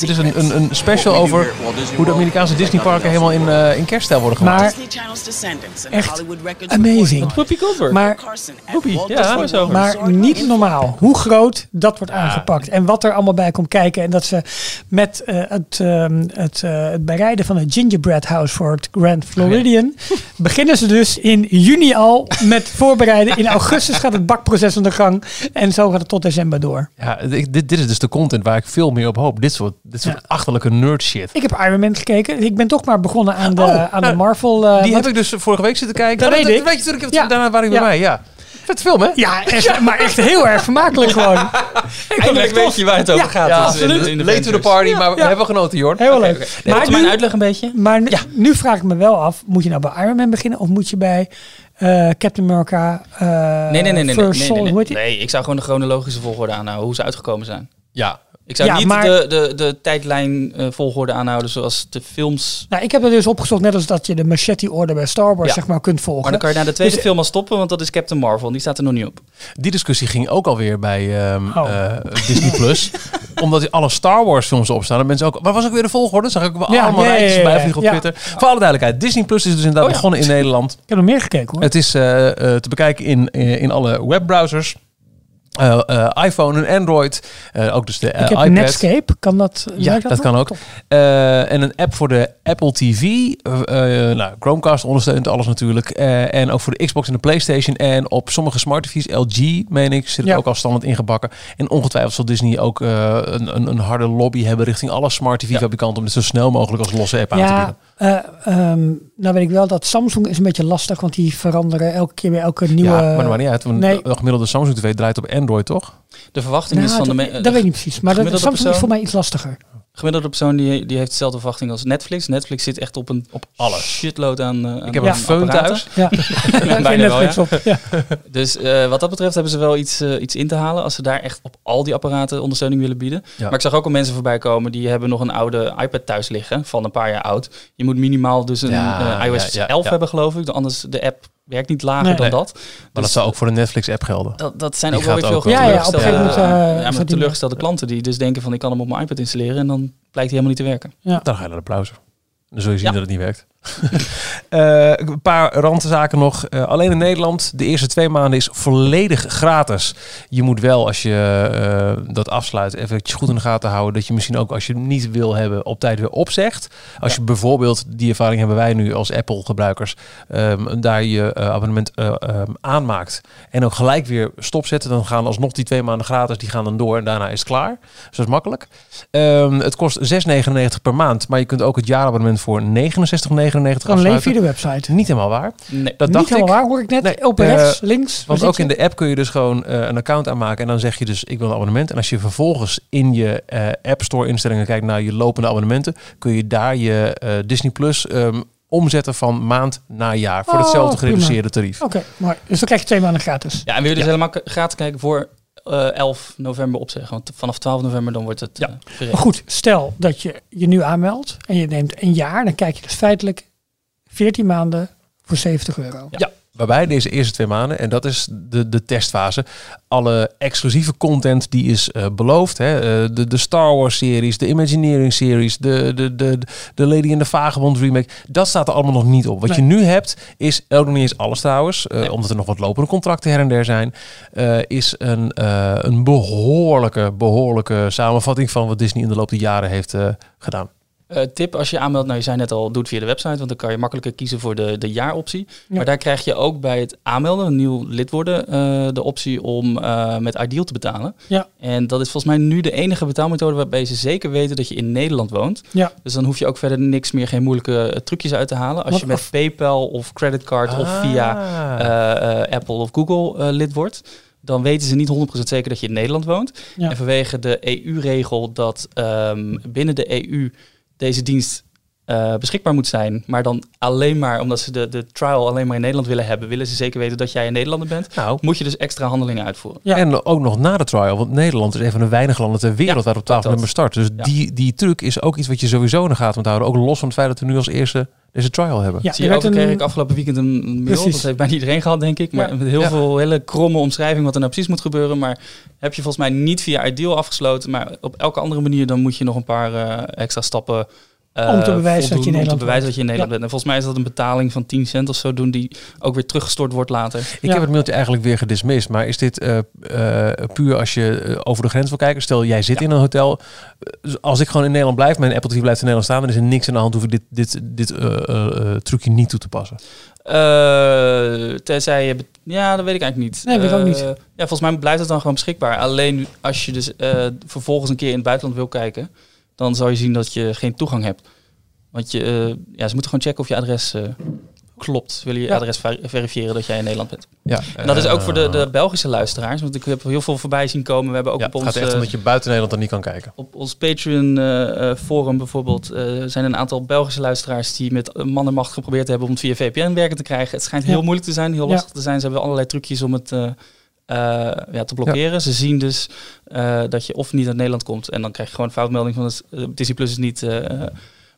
B: dit is een, een, een special over hoe de Amerikaanse Disneyparken helemaal in, eh, in kerststijl worden gemaakt.
D: Maar
E: Disney Channel's Descendants and
D: echt
E: Hollywood Records
D: amazing.
C: Whoopi Goldberg.
D: Maar,
C: Whoopi, ja,
D: maar niet normaal hoe groot dat wordt aangepakt. En wat er allemaal bij komt kijken. En dat ze met eh, het, ehm, het, eh, het bereiden van het gingerbread house voor het Grand Floridian. (laughs) beginnen ze dus in juni al met voorbereiden. In augustus gaat het bakproces aan de gang. En zo gaat het tot december door.
B: Ja, ik- dit, dit is dus de content waar ik veel meer op hoop. Dit soort, dit soort
D: Ja.
B: achterlijke nerd shit.
D: Ik heb Iron Man gekeken. Ik ben toch maar begonnen aan de,
B: Oh,
D: aan
B: nou,
D: de Marvel. eh,
B: Die heb ik dus vorige week zitten kijken.
D: Dat
B: Oh,
D: weet ik.
B: weet je natuurlijk. ik
D: Ja.
B: Daarna waren
D: Ja.
B: bij mij, ja. Vet film, hè?
D: Ja, echt, maar echt heel erg vermakelijk gewoon. (laughs) Ik
C: Eindelijk weet je waar het over
D: Ja,
C: gaat.
B: Ja,
C: Dus in de-
B: absoluut.
C: in de
B: Late to the party, maar we
D: Ja.
B: hebben genoten, Jorn.
D: Heel
C: Oké,
D: leuk.
C: oké.
D: Maar,
C: Maar mijn uitleg een beetje?
D: maar nu, nu vraag ik me wel af, moet je nou bij Iron Man beginnen of moet je bij eh, Captain America eh
C: Nee, nee, nee. nee, nee, nee, nee.
D: hoe heet die?
C: Nee, ik zou gewoon de chronologische volgorde aanhouden. Hoe ze uitgekomen zijn.
B: Ja.
C: Ik zou
D: Ja,
C: niet
D: maar-
C: de, de, de tijdlijn eh, volgorde aanhouden zoals de films.
D: Nou, ik heb er dus opgezocht, net als dat je de machete-orde bij Star Wars
C: Ja.
D: zeg maar kunt volgen.
C: Maar dan kan je naar de tweede
D: Dus-
C: film al stoppen, want dat is Captain Marvel. Die staat er nog niet op.
B: Die discussie ging ook alweer bij ehm,
D: Oh.
B: eh, Disney Plus. (laughs) Omdat die alle Star Wars films erop staan. En mensen ook. Waar was ook weer de volgorde? Zag ik wel
D: Ja,
B: allemaal
D: ja, ja,
B: rijtjes bij op
D: Ja.
B: Twitter. Voor alle duidelijkheid. Disney Plus is dus inderdaad
C: Oh ja.
B: begonnen in Nederland.
D: Ik heb nog meer gekeken hoor.
B: Het is eh, te bekijken in, in alle webbrowsers. Eh, eh, iPhone en Android. Eh, ook dus de
D: ik heb
B: iPad.
D: Netscape, kan dat?
B: Ja, dat, kan ook. En een app voor de Apple TV. Nou, Chromecast ondersteunt alles natuurlijk. En ook voor de Xbox en de PlayStation. En op sommige smart TV's, LG meen ik, zit
D: Ja.
B: ook al standaard ingebakken. En ongetwijfeld zal Disney ook een, een, een harde lobby hebben richting alle smart TV-fabrikanten. Om dit zo snel mogelijk als losse app aan te bieden.
D: Eh, ehm, nou weet ik wel dat Samsung is een beetje lastig, want die veranderen elke keer weer elke nieuwe...
B: ja, maar dat maakt niet uit. Want
D: nee.
B: de gemiddelde Samsung TV draait op Android, toch?
C: De verwachting
D: Nou,
C: is van de...
D: dat, dat weet ik niet precies, maar dat,
C: gemiddelde
D: Samsung is voor mij iets lastiger.
C: Gemiddelde persoon die, die heeft dezelfde verwachting als Netflix. Netflix zit echt op een
B: Op alles.
C: shitload aan. eh,
B: Ik heb
C: aan
B: een phone thuis.
D: Ja, (laughs)
C: Bijna wel,
D: Netflix
C: ja.
D: op. Ja. (laughs)
C: Dus eh, wat dat betreft hebben ze wel iets, eh, iets in te halen als ze daar echt op al die apparaten ondersteuning willen bieden.
B: Ja.
C: Maar ik zag ook al mensen voorbij komen die hebben nog een oude iPad thuis liggen van een paar jaar oud. Je moet minimaal dus een
B: Ja,
C: eh, iOS
B: ja, ja,
C: 11
B: ja.
C: hebben geloof ik. Anders de app werkt niet lager
D: Nee.
C: dan
B: Nee.
C: dat.
B: Maar
C: Dus
B: dat zou ook voor de Netflix-app gelden.
C: dat, dat zijn
B: Die
C: ook wel weer veel.
D: Ja, ja, eh,
C: ja, teleurgestelde klanten die dus denken van ik kan hem op mijn iPad installeren en dan blijkt hij helemaal niet te werken.
B: Dan ga je naar de browser. Dan zul je zien
C: Ja.
B: dat het niet werkt. (laughs) Eh, een paar randzaken nog. Eh, alleen in Nederland, de eerste twee maanden is volledig gratis. Je moet wel, als je eh, dat afsluit, even goed in de gaten houden. Dat je misschien ook, als je het niet wil hebben, op tijd weer opzegt. Als je bijvoorbeeld, die ervaring hebben wij nu als Apple-gebruikers, ehm, daar je abonnement eh, ehm, aanmaakt. En ook gelijk weer stopzetten. Dan gaan alsnog die twee maanden gratis, die gaan dan door. En daarna is het klaar. Dus dat is makkelijk. Ehm, het kost 6,99 per maand. Maar je kunt ook het jaarabonnement voor 69,99
D: Gewoon alleen
B: afsluiten.
D: via de website.
B: Niet helemaal waar.
C: Nee.
B: Dat
D: Niet
B: dacht ik.
D: helemaal waar, hoor ik net.
B: Nee, eh,
D: rechts, links.
B: Want ook
D: je?
B: in de app kun je dus gewoon eh, een account aanmaken. En dan zeg je dus, ik wil een abonnement. En als je vervolgens in je eh, App Store instellingen kijkt naar je lopende abonnementen, kun je daar je eh, Disney Plus ehm, omzetten van maand naar jaar. Voor
D: Oh,
B: hetzelfde gereduceerde tarief.
D: Oké, mooi. Dus dan krijg je twee maanden gratis.
C: Ja, en wil je dus helemaal gratis kijken voor eh 11 november opzeggen. Want vanaf 12 november dan wordt het
B: Ja.
C: eh.
D: Maar goed, stel dat je je nu aanmeldt en je neemt een jaar, dan kijk je dus feitelijk 14 maanden voor 70 euro.
C: Ja.
B: Waarbij deze eerste twee maanden, en dat is de, de testfase, alle exclusieve content die is eh, beloofd. Hè, eh, de, de Star Wars series, de Imagineering series, de, de, de, de Lady in the Vagabond remake. Dat staat er allemaal nog niet op. Wat
D: Nee.
B: je nu hebt, is ook nog niet eens alles trouwens, eh,
C: Nee.
B: omdat er nog wat lopende contracten her en der zijn, eh, is een, eh, een behoorlijke, behoorlijke samenvatting van wat Disney in de loop der jaren heeft eh, gedaan.
C: Eh, tip als je aanmeldt, nou je zei net al, doe het via de website, want dan kan je makkelijker kiezen voor de, de jaaroptie.
D: Ja.
C: Maar daar krijg je ook bij het aanmelden, een nieuw lid worden, eh, de optie om eh, met Ideal te betalen.
D: Ja.
C: En dat is volgens mij nu de enige betaalmethode waarbij ze zeker weten dat je in Nederland woont.
D: Ja.
C: Dus dan hoef je ook verder niks meer, geen moeilijke trucjes uit te halen. Als
D: Wat
C: je met
D: af-
C: PayPal of creditcard of via
B: Ah.
C: eh, Apple of Google lid wordt, dan weten ze niet 100% zeker dat je in Nederland woont.
D: Ja.
C: En vanwege de EU-regel dat ehm, binnen de EU deze dienst eh, beschikbaar moet zijn, maar dan alleen maar omdat ze de, de trial alleen maar in Nederland willen hebben, willen ze zeker weten dat jij een Nederlander bent,
B: nou,
C: moet je dus extra handelingen uitvoeren.
D: Ja.
B: En ook nog na de trial, want Nederland is een van de weinige landen ter wereld
C: Ja,
B: waar op 12
C: dat.
B: november start. Dus
C: Ja.
B: die, die truc is ook iets wat je sowieso in de gaten moet houden. Ook los van het feit dat we nu als eerste deze trial hebben.
D: Ja,
C: Zie je ook, kreeg
D: een-
C: ik afgelopen weekend een mail,
D: Precies.
C: dat heeft bijna iedereen gehad denk ik, maar
D: Ja.
C: met heel
B: Ja.
C: veel hele kromme omschrijving wat er nou precies moet gebeuren, maar heb je volgens mij niet via Ideal afgesloten, maar op elke andere manier dan moet je nog een paar eh, extra stappen
D: Om te bewijzen dat je in Nederland
C: te bewijzen
D: woont.
C: dat je in Nederland bent. En volgens mij is dat een betaling van 10 cent of zo doen die ook weer teruggestort wordt later.
B: Ik
D: Ja.
B: heb het mailtje eigenlijk weer gedismist. Maar is dit eh, eh, puur als je eh, over de grens wil kijken? Stel, jij zit
C: Ja.
B: in een hotel. Eh, Als ik gewoon in Nederland blijf, mijn Apple TV blijft in Nederland staan, dan is er niks aan de hand. Hoef ik dit, dit, dit eh, eh, eh, trucje niet toe te passen.
C: Eh tenzij je... Ja, dat weet ik eigenlijk niet.
D: Nee, weet ik ook
C: Eh,
D: niet.
C: Ja, volgens mij blijft het dan gewoon beschikbaar. Alleen als je dus eh, vervolgens een keer in het buitenland wil kijken... dan zal je zien dat je geen toegang hebt. Want je, eh, ja, ze moeten gewoon checken of je adres eh, klopt. Willen je
D: Ja.
C: adres ver- verifiëren dat jij in Nederland bent.
B: Ja,
C: En dat is ook voor de,
B: eh,
C: de Belgische luisteraars. Want ik heb heel veel voorbij zien komen. We hebben ook
B: Ja,
C: op
B: het
C: ons...
B: gaat echt
C: eh,
B: om dat je buiten Nederland dan niet kan kijken.
C: op ons Patreon eh, eh, forum bijvoorbeeld eh, zijn een aantal Belgische luisteraars die met eh, man en macht geprobeerd hebben om het via VPN werken te krijgen. Het schijnt heel
D: Ja.
C: moeilijk te zijn, heel
D: Ja.
C: lastig te zijn. Ze hebben allerlei trucjes om het eh, eh, ja, te blokkeren. Ze zien dus eh, dat je of niet uit Nederland komt en dan krijg je gewoon een foutmelding van het eh, Disney Plus is niet eh,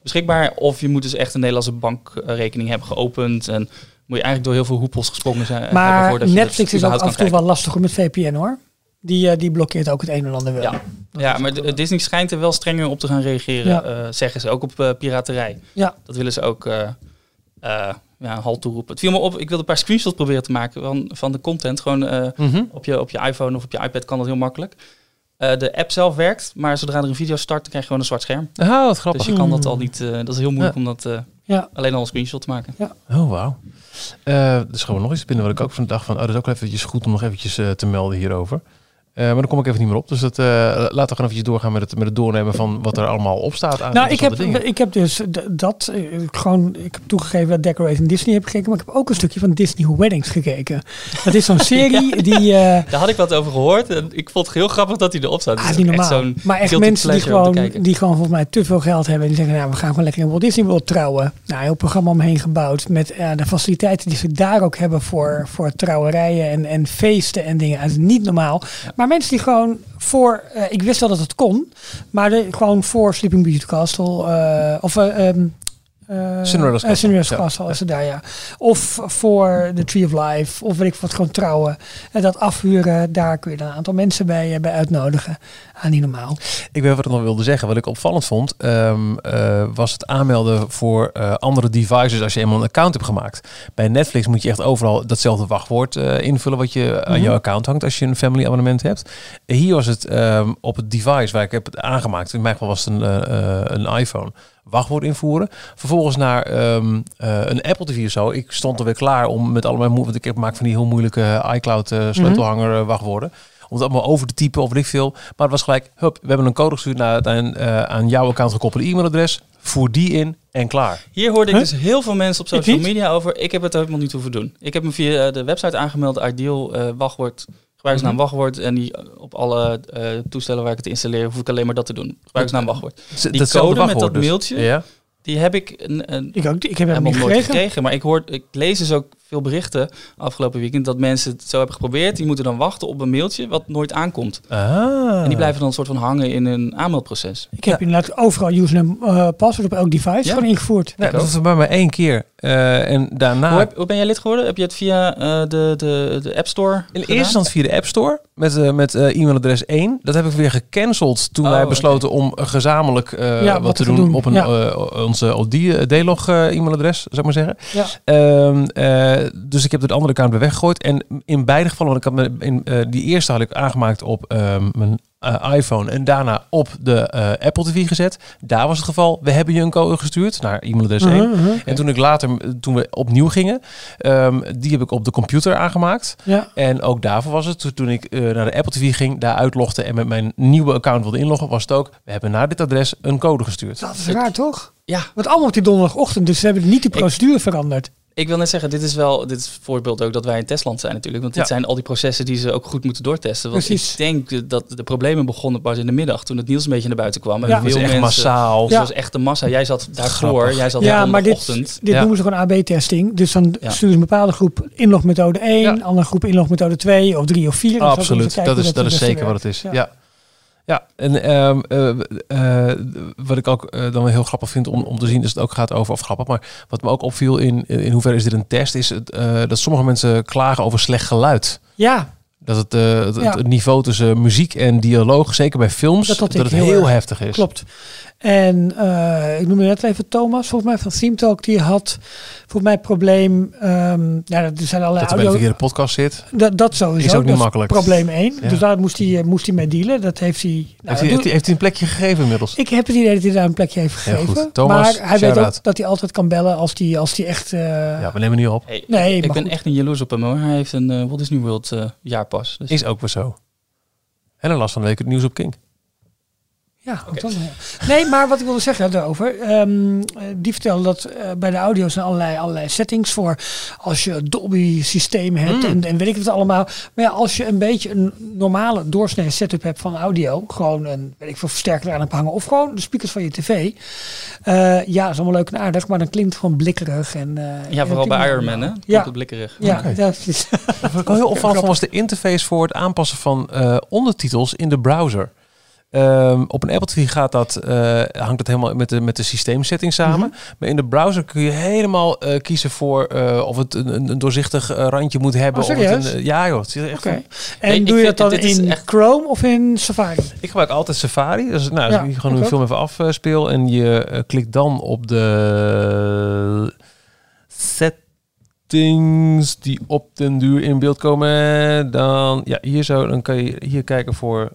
C: beschikbaar. Of je moet dus echt een Nederlandse bankrekening hebben geopend en moet je eigenlijk door heel veel hoepels gesprongen zijn.
D: Maar
C: je
D: Netflix
C: dus
D: is ook af en toe wel lastig met VPN hoor. Die, eh, die blokkeert ook het een en ander wel.
C: Ja. Ja, maar Disney schijnt er wel strenger op te gaan reageren,
D: Ja.
C: eh, zeggen ze. Ook op eh, piraterij.
D: Ja.
C: Dat willen ze ook eh, eh, ja, een halt toeroepen. Het viel me op, ik wilde een paar screenshots proberen te maken van, van de content. Gewoon eh, op, je, op je iPhone of op je iPad kan dat heel makkelijk. Eh, de app zelf werkt, maar zodra er een video start, dan krijg je gewoon een zwart scherm.
B: Oh, wat grappig.
C: Dus je kan dat al niet, eh, dat is heel moeilijk
B: Ja.
C: om dat
D: Ja.
C: alleen al een screenshot te maken.
B: Oh, wauw. Is gewoon nog iets binnen wat ik ook van dacht van... Oh, dat is ook eventjes goed om nog eventjes te melden hierover. Eh, maar dan kom ik even niet meer op. Dus dat, eh, laten we gewoon eventjes doorgaan met het, met het doornemen van wat er allemaal op staat. Aan
D: Nou, ik heb,
B: dingen.
D: ik heb dus dat eh, gewoon, ik heb toegegeven dat Decorating Disney heb gekeken, maar ik heb ook een stukje van Disney Weddings gekeken. Dat is zo'n (laughs) serie die, eh
C: Daar had ik wat over gehoord en ik vond het heel grappig dat hij erop staat.
D: ah,
C: Het
D: is
C: echt
D: normaal.
C: zo'n
D: Maar echt mensen die gewoon,
C: kijken.
D: die gewoon volgens mij te veel geld hebben. Die zeggen, nou, we gaan gewoon lekker in Walt Disney World trouwen. Nou, heel programma omheen gebouwd met de faciliteiten die ze daar ook hebben voor, voor trouwerijen en, en feesten en dingen. Dat is niet normaal. Maar mensen die gewoon voor, eh, ik wist wel dat het kon, maar de, gewoon voor Sleeping Beauty Castle eh, of eh, eh,
B: Cinderella's
D: eh,
B: Castle.
D: Cinderella's
B: Ja.
D: Castle is het daar, ja. Of voor de Tree of Life, of weet ik wat, gewoon trouwen. En dat afhuren, daar kun je dan een aantal mensen bij, eh, bij uitnodigen. Ah, niet normaal.
B: Ik weet wat ik nog wilde zeggen. Wat ik opvallend vond, ehm, eh, was het aanmelden voor andere devices als je eenmaal een account hebt gemaakt. Bij Netflix moet je echt overal datzelfde wachtwoord invullen wat je aan
D: Mhm.
B: jouw account hangt als je een family abonnement hebt. Hier was het ehm, op het device waar ik heb het aangemaakt. In mijn geval was het een, een iPhone. Wachtwoord invoeren. Vervolgens naar ehm, eh, een Apple TV of zo. Ik stond er weer klaar om met allemaal want ik heb maak van die heel moeilijke iCloud eh, sleutelhanger eh, wachtwoorden om het allemaal over te typen of weet ik veel. Maar het was gelijk, hup, we hebben een code gestuurd naar het aan, eh, aan jouw account gekoppelde e-mailadres. Voer die in en klaar.
C: Hier hoorde ik
D: Huh?
C: dus heel veel mensen op social
D: niet.
C: media over. Ik heb het helemaal niet hoeven doen. Ik heb me via eh, de website aangemeld, Ideal eh, wachtwoord, gebruikersnaam
B: Mhm.
C: wachtwoord. En die eh, op alle eh, toestellen waar ik het installeer, hoef ik alleen maar dat te doen. Gebruikersnaam wachtwoord. Die code met dat
B: dus.
C: mailtje,
B: Ja.
C: die heb ik een, een,
D: Ik, ook, ik heb hem
C: helemaal
D: niet
C: nooit
D: gekregen.
C: gekregen. Maar ik, hoor, ik lees dus ook veel berichten afgelopen weekend dat mensen het zo hebben geprobeerd. Die moeten dan wachten op een mailtje wat nooit aankomt.
B: Ah.
C: En die blijven dan een soort van hangen in een aanmeldproces.
D: Ik heb inderdaad overal username uh, password op elk device
C: Ja?
D: gewoon ingevoerd.
B: Dat was bij mij één keer. Eh, en daarna...
C: Hoe, heb- hoe ben jij lid geworden? Heb je het via eh, de, de, de App Store
B: in
C: gedaan?
B: eerste instantie via de App Store met, eh, met e-mailadres 1. Dat heb ik weer gecanceld toen
C: Oh,
B: wij besloten om gezamenlijk eh,
D: Ja,
B: wat,
D: wat
B: te
D: te
B: doen,
D: doen,
B: op een,
D: ja.
B: eh, onze D-log e-mailadres, zou ik maar zeggen.
D: Ja.
B: Eh, dus ik heb de andere account weer weggegooid. En in beide gevallen, want ik had me in, eh, die eerste had ik aangemaakt op ehm, mijn eh, iPhone en daarna op de Apple TV gezet. Daar was het geval, we hebben je een code gestuurd naar e-mailadres 1.
D: Mhm, mhm.
B: En toen ik later, toen we opnieuw gingen, ehm, die heb ik op de computer aangemaakt.
D: Ja.
B: En ook daarvoor was het, to- toen ik naar de Apple TV ging, daar uitlogde en met mijn nieuwe account wilde inloggen, was het ook, we hebben naar dit adres een code gestuurd.
D: Dat is raar, toch?
C: Ja,
D: Want allemaal op die donderdagochtend, dus ze hebben niet die procedure veranderd.
C: Ik wil net zeggen, dit is wel dit is voorbeeld ook dat wij in testland zijn natuurlijk. Want dit
B: Ja.
C: zijn al die processen die ze ook goed moeten doortesten. Want
D: Precies.
C: ik denk dat de problemen begonnen pas in de middag, toen het nieuws een beetje naar buiten kwam. En
D: Ja.
B: Het was
C: veel
B: echt
C: mensen,
B: massaal.
D: Ja.
C: het was echt de massa. Jij zat daarvoor,
B: Grappig.
C: jij zat
D: Ja, maar dit,
C: ochtend.
D: dit noemen ze gewoon AB-testing. Dus dan
C: Ja.
D: sturen ze een bepaalde groep inlogmethode 1,
B: Ja.
D: een andere groep inlogmethode 2 of 3 of 4. En zo kunnen ze
B: Absoluut, dat is, dat is zeker wat het is.
D: Ja.
B: Ja. En ehm, eh, eh, wat ik ook eh, dan wel heel grappig vind om, om te zien, is het ook gaat over, of grappig, maar wat me ook opviel in, in hoeverre is dit een test, is het, dat sommige mensen klagen over slecht geluid.
D: Ja,
B: Dat het, het,
D: Ja.
B: het niveau tussen muziek en dialoog, zeker bij films,
D: Dat
B: het
D: heel
B: heel, heftig is.
D: klopt. En eh, ik noemde net even Thomas, volgens mij van Theme Talk, die had volgens mij probleem, ehm ja, er zijn allerlei
B: Dat er bij de verkeerde podcast zit.
D: Dat, dat sowieso.
B: Is ook niet
D: dat
B: makkelijk.
D: Probleem 1.
B: Ja.
D: Dus daar moest hij, eh, moest hij mee dealen. Dat heeft hij. Nou,
B: heeft,
D: dat
B: hij,
D: doet-
B: heeft, hij, heeft hij een plekje gegeven inmiddels?
D: ik heb het idee dat hij daar een plekje heeft gegeven.
B: goed. Thomas,
D: maar hij weet ook dat hij altijd kan bellen als hij als die echt. eh,
B: ja, we nemen nu op.
C: Hey,
D: Nee,
C: ik ben
D: goed.
C: echt niet jaloers op hem hoor. Hij heeft een eh Walt Disney World eh, jaarpas. Dus
B: Is ook weer zo. En een last van de week het nieuws op King.
D: Ja, dan, ja. Nee, maar wat ik wilde zeggen daarover. ehm, eh, die vertelde dat eh, bij de audio zijn allerlei, allerlei settings voor als je een Dolby systeem hebt
B: Mm.
D: en, en weet ik het allemaal. Maar ja, als je een beetje een normale doorsnee setup hebt van audio, gewoon een weet ik veel versterker eraan hebt hangen of gewoon de speakers van je tv. eh, ja, is allemaal leuk en aardig, maar dan klinkt het gewoon blikkerig. En, eh,
C: ja, vooral bij Iron Man hè.
D: Ja,
C: blikkerig.
D: ja, (laughs) dat is,
B: Wat ik heel opvallend was de interface voor het aanpassen van eh, ondertitels in de browser. Ehm, op een Apple TV gaat dat, eh, hangt dat helemaal met de, met de systeemsetting samen.
D: Mhm.
B: Maar in de browser kun je helemaal eh, kiezen voor eh, of het een, een doorzichtig randje moet hebben.
D: Oh,
B: of het een, ja joh, het is echt
D: En
C: Nee,
D: doe je dat dan in
C: echt-
D: Chrome of in Safari?
B: Ik gebruik altijd Safari. Dus nou, als
D: Ja,
B: ik gewoon een film even afspeel en je klikt dan op de settings die op den duur in beeld komen, dan ja, hier zo, dan kan je hier kijken voor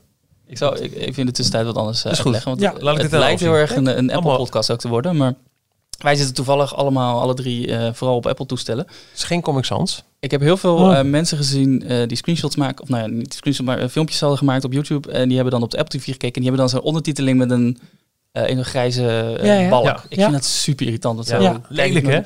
C: Ik zou ik, even in de tussentijd wat anders uh,
B: goed.
C: uitleggen. Want
D: Ja,
C: het,
B: laat ik
C: het
B: dit
C: lijkt heel erg een, een
B: Allemaal-
C: Apple-podcast ook te worden. Maar wij zitten toevallig allemaal, alle drie, eh, vooral op Apple-toestellen.
B: Het is geen Comic Sans.
C: Ik heb heel veel
D: Oh.
C: eh, mensen gezien eh, die screenshots maken, of nou ja, niet screenshots, maar eh, filmpjes hadden gemaakt op YouTube. En die hebben dan op de Apple TV gekeken en die hebben dan zo'n ondertiteling met een, eh in een grijze eh,
D: Ja, ja.
C: balk.
B: Ja.
C: Ik
D: Ja.
C: vind dat super irritant. Dat zo
D: Ja.
B: Lelijk, hè?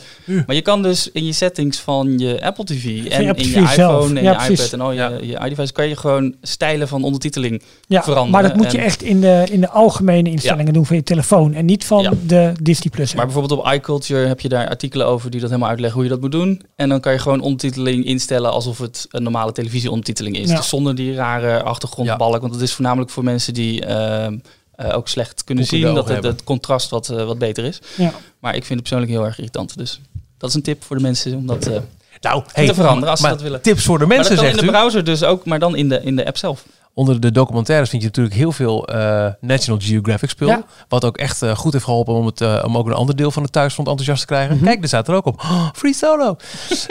C: Maar je kan dus in je settings van je Apple TV en
D: Apple
C: in je
D: zelf.
C: iPhone en
D: Ja,
C: je
D: precies.
C: iPad en al je,
B: Ja.
C: je iDevice kan je gewoon stijlen van ondertiteling.
D: Ja,
C: veranderen.
D: maar dat moet je echt in de, in de algemene instellingen doen van je telefoon. En niet van
C: Ja.
D: de Disney Plus.
C: Maar bijvoorbeeld op iCulture heb je daar artikelen over die dat helemaal uitleggen hoe je dat moet doen. En dan kan je gewoon ondertiteling instellen alsof het een normale televisieondertiteling is.
D: Ja.
C: Dus zonder die rare achtergrondbalk. Want het is voornamelijk voor mensen die ehm, eh, ook slecht kunnen zien dat het, contrast wat, eh, wat beter is.
D: ja.
C: Maar ik vind het persoonlijk heel erg irritant. Dus dat is een tip voor de mensen om dat eh,
B: Nou,
C: te veranderen als ze
B: maar
C: dat willen.
B: Tips voor de
C: Maar
B: mensen,
C: dat kan in de
B: u.
C: browser dus ook, maar dan in de, in de app zelf.
B: Onder de documentaires vind je natuurlijk heel veel eh, National Geographic spul.
D: Ja.
B: Wat ook echt eh, goed heeft geholpen om, het, eh, om ook een ander deel van het thuisfront enthousiast te krijgen.
D: Mhm.
B: Kijk, er staat er ook op. (gasps) Oh, free solo. (laughs)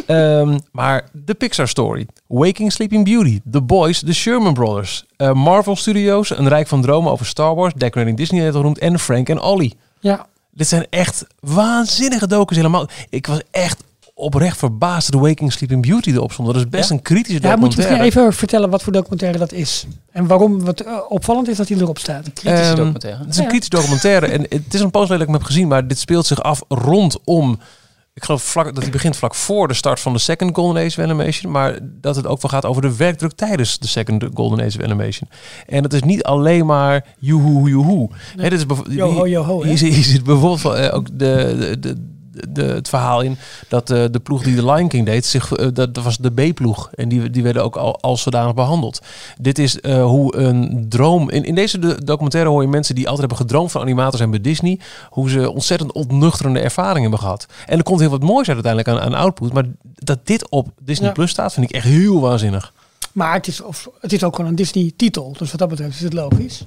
B: Ehm, maar de Pixar Story. Waking Sleeping Beauty. The Boys. The Sherman Brothers. Marvel Studios. Een Rijk van Dromen over Star Wars. Decorating Disney net genoemd. En Frank en Ollie.
D: ja.
B: Dit zijn echt waanzinnige docus helemaal. Ik was echt oprecht verbaasd dat The Waking Sleeping Beauty erop stond. Dat is best
C: Ja?
B: een kritische
D: Ja, moet je
B: documentaire.
D: misschien even vertellen wat voor documentaire dat is. En waarom wat eh, opvallend is dat hij erop staat.
C: Kritische
B: Ehm,
C: documentaire.
B: Het is een
D: Ja.
B: kritische documentaire. En het is een post dat ik hem heb gezien, maar dit speelt zich af rondom. Ik geloof vlak, dat hij begint vlak voor de start van de Second Golden Age of Animation. Maar dat het ook wel gaat over de werkdruk tijdens de Second Golden Age of Animation. En het is niet alleen maar joehoe, joehoe. Dit is
D: Yo-ho, yo-ho, hè?
B: Hier, zit- bijvoorbeeld eh, ook de, de, de, de, het verhaal in dat eh, de ploeg die de Lion King deed, zich, eh, dat, was de B-ploeg. En die, die werden ook al, als zodanig behandeld. Dit is eh, hoe een droom... In, in deze de- documentaire hoor je mensen die altijd hebben gedroomd van animators zijn bij Disney. Hoe ze ontzettend ontnuchterende ervaringen hebben gehad. En er komt heel wat moois uit uiteindelijk aan, aan output. Maar dat dit op Disney
D: Ja.
B: Plus staat, vind ik echt heel waanzinnig.
D: Maar het is, of, het is ook gewoon een Disney-titel. Dus wat dat betreft is het logisch.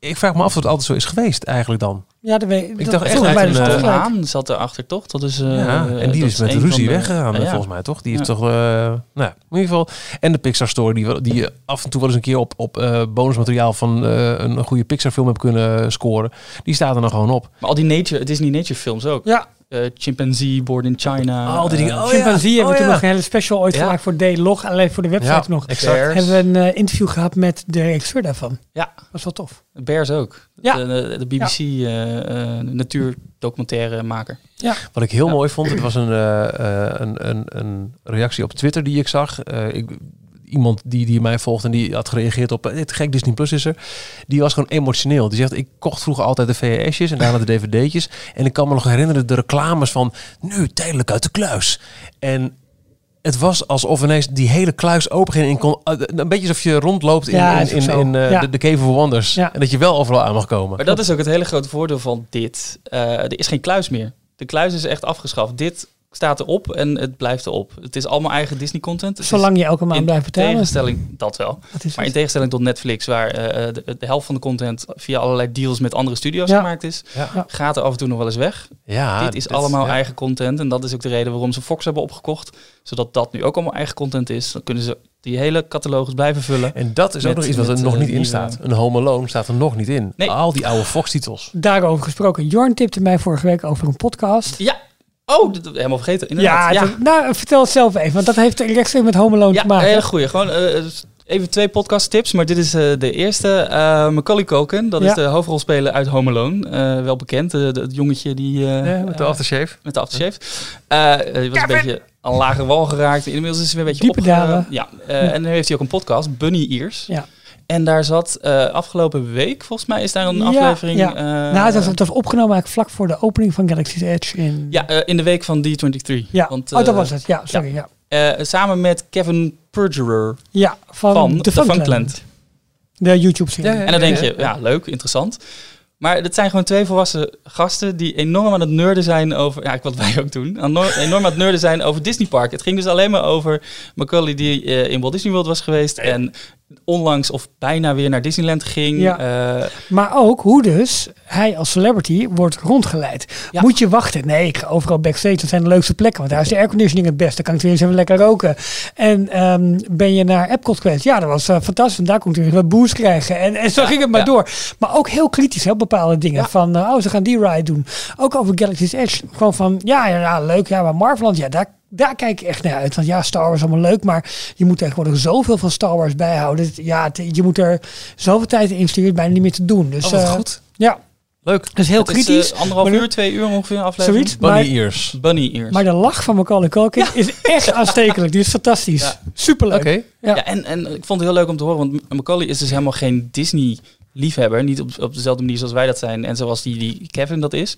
B: Ik vraag me af of het altijd zo is geweest eigenlijk dan.
D: Ja, dat weet
B: Ik dacht echt een,
D: dus
B: eh.
C: Haan zat erachter toch? Dat is, eh,
B: ja, en die
C: dat
B: is met ruzie
C: de-
B: weggegaan,
C: ja.
B: volgens mij, toch? Die heeft
C: Ja.
B: toch, eh, nou, ja, in ieder geval. En de Pixar Story, die, die je af en toe wel eens een keer op, op eh, bonusmateriaal van eh, een goede Pixar film hebt kunnen scoren. Die staat er dan gewoon op.
C: Maar al die nature, Disney nature films ook.
D: Ja,
C: Eh, Chimpanzee, Born in China.
B: Al die dingen.
C: eh,
B: Oh,
D: Chimpanzee
B: ja.
D: hebben we
B: Oh,
D: toen
B: ja.
D: nog een hele special ooit
C: Ja.
D: gemaakt voor D-Log. Alleen voor de website
B: Ja,
D: nog.
B: exact.
D: Hebben we een eh, interview gehad met de regisseur daarvan.
C: Ja.
D: Dat was wel tof.
C: Bears ook.
D: Ja.
C: De, de, de BBC eh, eh, natuurdocumentaire maker.
B: Wat ik heel
C: Ja.
B: mooi vond, het was een, een, een, een reactie op Twitter die ik zag. Eh, ik, iemand die, die mij volgt en die had gereageerd op, dit gek Disney Plus is er. Die was gewoon emotioneel. Die zegt, ik kocht vroeger altijd de VHS'jes en daarna de DVD'tjes. En ik kan me nog herinneren de reclames van, nu tijdelijk uit de kluis. En het was alsof ineens die hele kluis open ging. En kon, eh, een beetje alsof je rondloopt in,
D: Ja,
B: in, in, eh,
D: Ja.
B: de, de Cave of Wonders.
D: Ja.
B: En dat je wel overal aan mag komen.
C: Maar dat is ook het hele grote voordeel van dit. Eh, er is geen kluis meer. De kluis is echt afgeschaft. Dit staat erop en het blijft erop. Het is allemaal eigen Disney content.
D: Zolang je elke maand
C: in
D: blijft betalen.
C: tegenstelling, dat wel.
D: Dat is
C: Maar in tegenstelling tot Netflix, waar eh, de, de helft van de content via allerlei deals met andere studio's
D: Ja.
C: gemaakt is,
B: Ja.
C: Gaat er af en toe nog wel eens weg.
B: Ja,
C: dit is allemaal
B: ja.
C: eigen content. En dat is ook de reden waarom ze Fox hebben opgekocht. Zodat dat nu ook allemaal eigen content is. Dan kunnen ze die hele catalogus blijven vullen.
B: En dat is ook nog iets wat er
C: met,
B: nog
C: eh,
B: niet in staat. Een Home Alone staat er nog niet in.
C: Nee.
B: Al die oude Fox-titels.
D: Daarover gesproken. Jorn tipte mij vorige week over een podcast.
C: Ja. Oh, dat helemaal vergeten. Inderdaad.
D: Ja,
C: ja.
D: dat- nou, vertel het zelf even. Want dat heeft rechtstreeks met Home Alone
C: Ja,
D: te maken.
C: een hele goeie. Gewoon eh, even twee podcast tips, maar dit is eh, de eerste. Eh Macaulay Culkin, dat
D: Ja.
C: is de hoofdrolspeler uit Home Alone. Eh, wel bekend, eh, het jongetje die... eh,
B: Ja, met de
C: eh,
B: aftershave.
C: met de aftershave. Eh, eh, die was een beetje aan lage wal geraakt. Inmiddels is hij weer een beetje
D: Diepe
C: opge-
D: dalen.
C: Ja, eh, en nu heeft hij ook een podcast, Bunny Ears.
D: Ja.
C: En daar zat eh, afgelopen week, volgens mij, is daar een
D: Ja,
C: aflevering...
D: ja.
C: eh,
D: nou, het was, opgenomen eigenlijk vlak voor de opening van Galaxy's Edge. In,
C: ja, eh, in de week van D23.
D: ja.
C: Want,
D: oh, dat was het. Ja, sorry. Ja,
C: eh, samen met Kevin Perjurer
D: ja. van,
C: van
D: The
C: The
D: Funkland. De YouTube-serie.
B: Ja, ja.
C: En dan denk je, ja, leuk, interessant. Maar het zijn gewoon twee volwassen gasten die enorm aan het nerden zijn over, ja, wat wij ook doen, enorm aan het nerden zijn over Disney Park. Het ging dus alleen maar over Macaulay die eh, in Walt Disney World was geweest en onlangs of bijna weer naar Disneyland ging.
D: Ja.
C: Eh,
D: Maar ook hoe dus hij als celebrity wordt rondgeleid.
C: Ja.
D: Moet je wachten? Nee, ik ga overal backstage. Dat zijn de leukste plekken. Want daar is de airconditioning het beste. Dan kan ik weer eens even lekker roken. En ehm, ben je naar Epcot geweest? Ja, dat was eh, fantastisch. En daar kon ik weer wat boost krijgen. En, en zo
C: Ja,
D: ging het maar door. Maar ook heel kritisch hè, op bepaalde dingen. Van, eh, oh, ze gaan die ride doen. Ook over Galaxy's Edge. Gewoon van, ja, ja, ja leuk. Ja, maar Marveland, ja, daar daar kijk ik echt naar uit. Want ja, Star Wars is allemaal leuk, maar je moet tegenwoordig zoveel van Star Wars bijhouden. Ja, je moet er zoveel tijd in investeren, bijna niet meer te doen. Dus
B: Oh, wat
D: eh,
B: goed.
D: ja,
B: Leuk.
D: dat is heel
C: Het is,
D: kritisch.
C: eh, anderhalf
D: maar,
C: uur, twee uur ongeveer een aflevering.
D: Zoiets.
B: Bunny
D: Maar-
B: ears.
C: Bunny ears.
D: Maar de lach van Macaulay Culkin is echt (laughs) aanstekelijk. Die is fantastisch.
C: Ja.
D: Superleuk.
B: Oké.
D: Ja.
C: Ja, en, en ik vond het heel leuk om te horen, want Macaulay is dus helemaal geen Disney-liefhebber. Niet op, op dezelfde manier zoals wij dat zijn en zoals die, die Kevin dat is.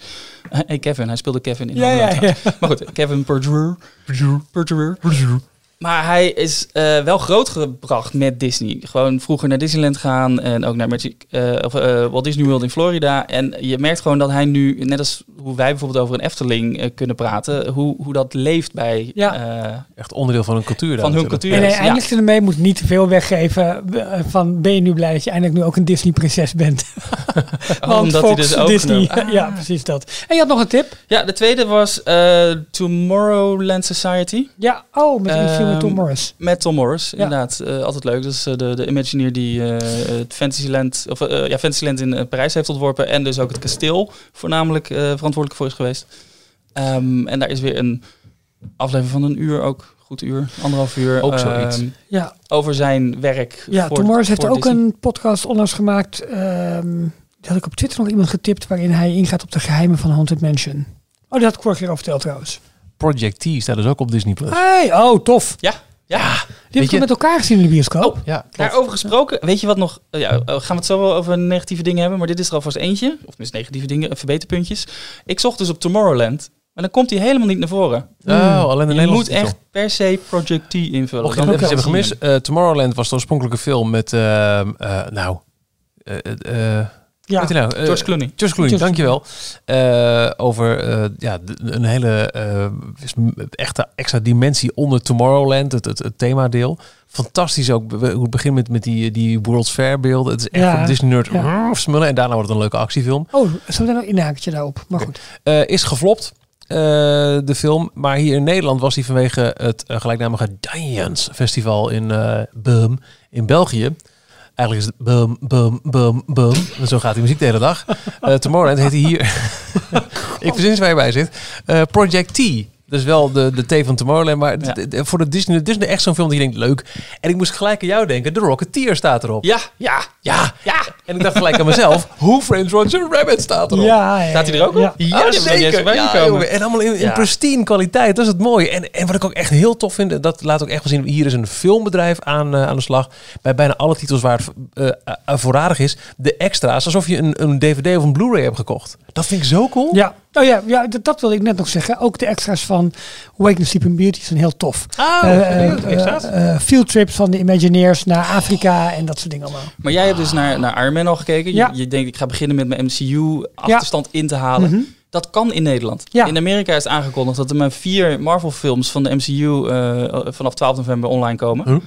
C: Hey Kevin, hij speelde Kevin in
D: Ja, ja, ja.
C: Maar goed, Kevin Perjurer. Perjurer. Maar hij is eh, wel grootgebracht met Disney. Gewoon vroeger naar Disneyland gaan en ook naar Magic, eh, of, eh, Walt Disney World in Florida. En je merkt gewoon dat hij nu, net als hoe wij bijvoorbeeld over een Efteling kunnen praten, hoe, hoe dat leeft bij
D: Ja.
C: eh,
B: Echt onderdeel van hun cultuur.
C: van hun
B: natuurlijk.
C: cultuur.
D: En hij
C: Ja.
D: eindigt ermee, moet niet te veel weggeven. Van ben je nu blij dat je eindelijk nu ook een Disney-prinses bent? (laughs)
C: Oh, omdat hij dus ook
D: Disney. Ja, precies dat. En je had nog een tip?
C: Ja, de tweede was eh, Tomorrowland Society
D: Ja, oh, met een met Tom
C: Ehm,
D: Morris.
C: met Tom Morris. Inderdaad, eh, altijd leuk. Dat is eh, de, de Imagineer die eh, het Fantasyland, of, eh, ja, Fantasyland in Parijs heeft ontworpen. En dus ook het kasteel voornamelijk eh, verantwoordelijk voor is geweest. Ehm, en daar is weer een aflevering van een uur ook. Goed uur, anderhalf uur.
B: Ook zoiets.
C: ehm,
D: Ja,
C: over zijn werk.
D: ja
C: voor-
D: Tom Morris heeft ook
C: Disney.
D: een podcast onlangs gemaakt. ehm, die had ik op Twitter nog iemand getipt. Waarin hij ingaat op de geheimen van Haunted Mansion. Oh, die had ik vorige keer al verteld trouwens.
B: Project T staat dus ook op Disney+. Plus.
D: Hey, oh, tof.
C: Ja, ja.
D: Die
B: Weet
D: heb ik
B: je-
D: met elkaar gezien in de bioscoop.
C: Oh,
B: Ja, klopt.
C: Daarover gesproken, weet je wat nog? eh, ja, eh, gaan we het zo wel over negatieve dingen hebben, maar dit is er alvast eentje. Of dus negatieve dingen, eh, verbeterpuntjes. Ik zocht dus op Tomorrowland, maar dan komt hij helemaal niet naar voren.
B: Oh, alleen de
C: Je
B: Nederlandse
C: moet
B: titel.
C: echt per se Project T invullen.
B: Mocht je
C: Dan
B: hebben gemist, eh, Tomorrowland was de oorspronkelijke film met, eh, nou, eh,
D: ja.
B: nou?
C: George Clooney.
B: George Clooney,
D: George
B: dankjewel. Eh over eh, ja, een hele eh, echte extra dimensie onder Tomorrowland, het, het, het themadeel. Fantastisch ook we- hoe het begint met, met die, die World's Fair beelden. Het is echt
D: Ja,
B: Disney nerd
D: ja.
B: smullen. En daarna wordt het een leuke actiefilm.
D: Oh, zo meteen nog een inhakertje daarop. Maar goed.
B: Eh, is geflopt, eh, de film. Maar hier in Nederland was hij vanwege het gelijknamige Giants Festival in eh Beum in België. Eigenlijk is het bum, bum, bum. En zo gaat die muziek de hele dag. Eh Tomorrowland heet hij hier... (laughs) Ik verzin waar je bij zit. Eh, Project T. Dus wel de, de T van Tomorrowland. Maar
C: Ja.
B: d- d- voor de Disney, Disney echt zo'n film die je denkt, leuk. En ik moest gelijk aan jou denken. The Rocketeer staat erop.
C: Ja,
B: ja, ja. ja. En ik dacht gelijk aan mezelf. (laughs) Who Framed Roger Rabbit staat erop.
D: Ja, ja,
C: Staat hij er ook op?
D: ja.
B: zeker. jongen. En allemaal in, in pristine kwaliteit. Dat is het mooie. En, en wat ik ook echt heel tof vind, dat laat ook echt wel zien. Hier is een filmbedrijf aan, eh, aan de slag. Bij bijna alle titels waar het eh, voorradig is. De extra's, alsof je een, een DVD of een Blu-ray hebt gekocht. Dat vind ik zo cool.
D: Ja, oh ja, ja dat, dat wilde ik net nog zeggen. Ook de extra's van Awakening Sleeping Beauty zijn heel tof.
B: Oh,
D: Eh,
B: uh,
D: eh, field trips van de Imagineers naar Afrika en dat soort dingen allemaal.
C: Maar jij hebt dus naar, naar Iron Man al gekeken. Je-
D: Ja.
C: Je, denkt, ik ga beginnen met mijn MCU-achterstand in te halen.
D: Mhm.
C: Dat kan in Nederland.
D: Ja.
C: In Amerika is aangekondigd dat er maar vier Marvel-films van de MCU eh, vanaf 12 november online komen.
B: Huh?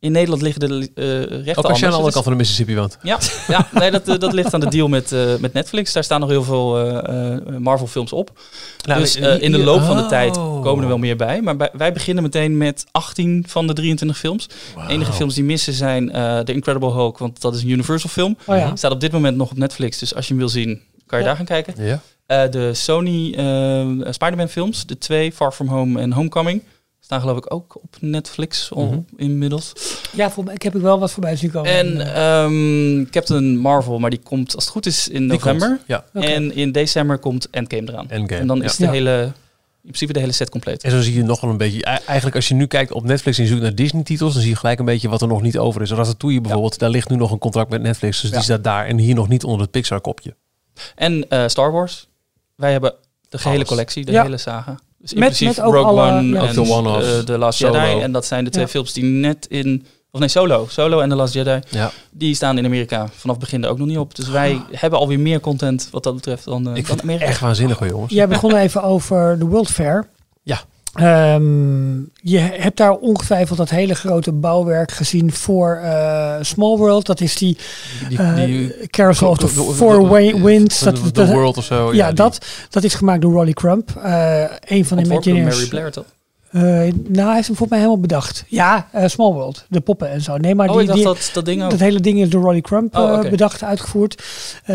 C: In Nederland liggen de eh rechten
B: Ook als je aan de andere kant van de Mississippi woont.
C: Ja, ja nee, dat, eh, dat ligt aan de deal met, eh, met Netflix. Daar staan nog heel veel eh, eh, Marvel-films op.
B: Nou,
C: dus in de loop van de
B: oh.
C: tijd komen er wel meer bij. Maar bij- wij beginnen meteen met 18 van de 23 films.
B: Wauw.
C: Enige films die missen zijn eh The Incredible Hulk, want dat is een Universal film.
D: Oh ja.
C: Staat op dit moment nog op Netflix, dus als je hem wil zien, kan je
D: Ja.
C: daar gaan kijken.
B: Ja.
C: Eh, de Sony eh, Spider-Man films, de twee, Far From Home en Homecoming, staan geloof ik ook op Netflix
B: Mhm.
C: inmiddels.
D: Ja, voor, ik heb ik wel wat voorbij zien komen.
C: En
D: Eh,
C: ehm, Captain Marvel, maar die komt als het goed is in november.
B: komt, Ja.
C: En in december komt Endgame eraan.
B: Endgame.
C: En dan
B: ja.
C: is de
D: Ja.
C: hele, in principe de hele set compleet.
B: En zo zie je nog wel een beetje. Eigenlijk als je nu kijkt op Netflix en je zoekt naar Disney-titels, dan zie je gelijk een beetje wat er nog niet over is. Ratatouille bijvoorbeeld, daar ligt nu nog een contract met Netflix, dus
C: Ja.
B: die staat daar en hier nog niet onder het Pixar-kopje.
C: En eh, Star Wars. Wij hebben de gehele
B: Alles.
C: collectie, de
D: Ja.
C: hele saga. Dus
D: Met-
C: inclusief
D: met ook
C: Rogue
D: alle-
C: One
D: ja.
C: en
B: de
C: eh, The Last
B: Solo.
C: Jedi. En dat zijn de twee
D: Ja.
C: films die net in... Of nee, Solo. Solo en The Last Jedi.
B: Ja.
C: Die staan in Amerika vanaf begin er ook nog niet op. Dus wij hebben alweer meer content wat dat betreft dan, eh,
B: Ik
C: dan
B: vind het
C: Amerika.
B: echt waanzinnig hoor, jongens.
D: Jij begon even over de World Fair. Ehm, je hebt daar ongetwijfeld dat hele grote bouwwerk gezien voor eh, Small World. Dat is die,
B: Die,
D: eh,
B: die,
D: Carousel of the Four Winds. Dat,
B: de
D: dat-
B: World of zo.
D: ja, dat, dat is gemaakt door Rolly Crump. eh een van de Imagineers.
C: Mary Blair, toch?
D: Eh, nou, hij heeft hem volgens mij helemaal bedacht. Ja, eh, Small World, de poppen en zo. Nee, maar
C: Oh,
D: die, die,
C: dat, dat ding ook.
D: dat hele ding is door Roddy Crump
C: Oh,
D: eh, bedacht, uitgevoerd.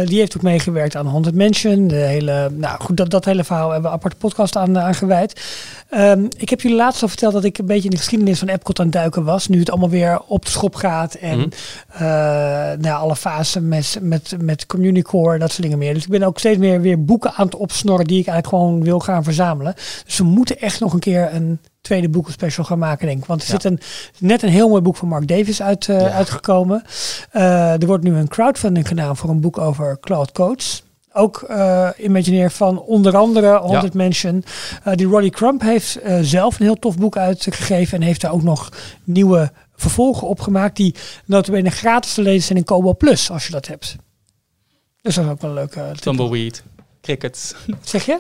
D: Die heeft ook meegewerkt aan Haunted Mansion. De hele, nou goed, dat, dat hele verhaal hebben we een aparte podcast aan, aan gewijd. Ehm, ik heb jullie laatst al verteld dat ik een beetje in de geschiedenis van Epcot aan het duiken was. Nu het allemaal weer op de schop gaat. En eh, nou, alle fasen met, met, met Communicore en dat soort dingen meer. Dus ik ben ook steeds meer weer boeken aan het opsnorren die ik eigenlijk gewoon wil gaan verzamelen. Dus we moeten echt nog een keer een tweede boekenspecial gaan maken, denk ik. Want er
B: Ja.
D: zit een, net een heel mooi boek van Mark Davis uit, eh,
B: Ja.
D: uitgekomen. Eh, er wordt nu een crowdfunding gedaan voor een boek over Cloud Codes. Ook eh Imagineer van onder andere Haunted Mansion. Eh, die Roddy Crump heeft zelf een heel tof boek uitgegeven. En heeft daar ook nog nieuwe vervolgen op gemaakt. Die notabene gratis te lezen zijn in Kobo Plus, als je dat hebt. Dus dat is ook wel een leuke.
C: Tumbleweed. Crickets.
D: Wat zeg je?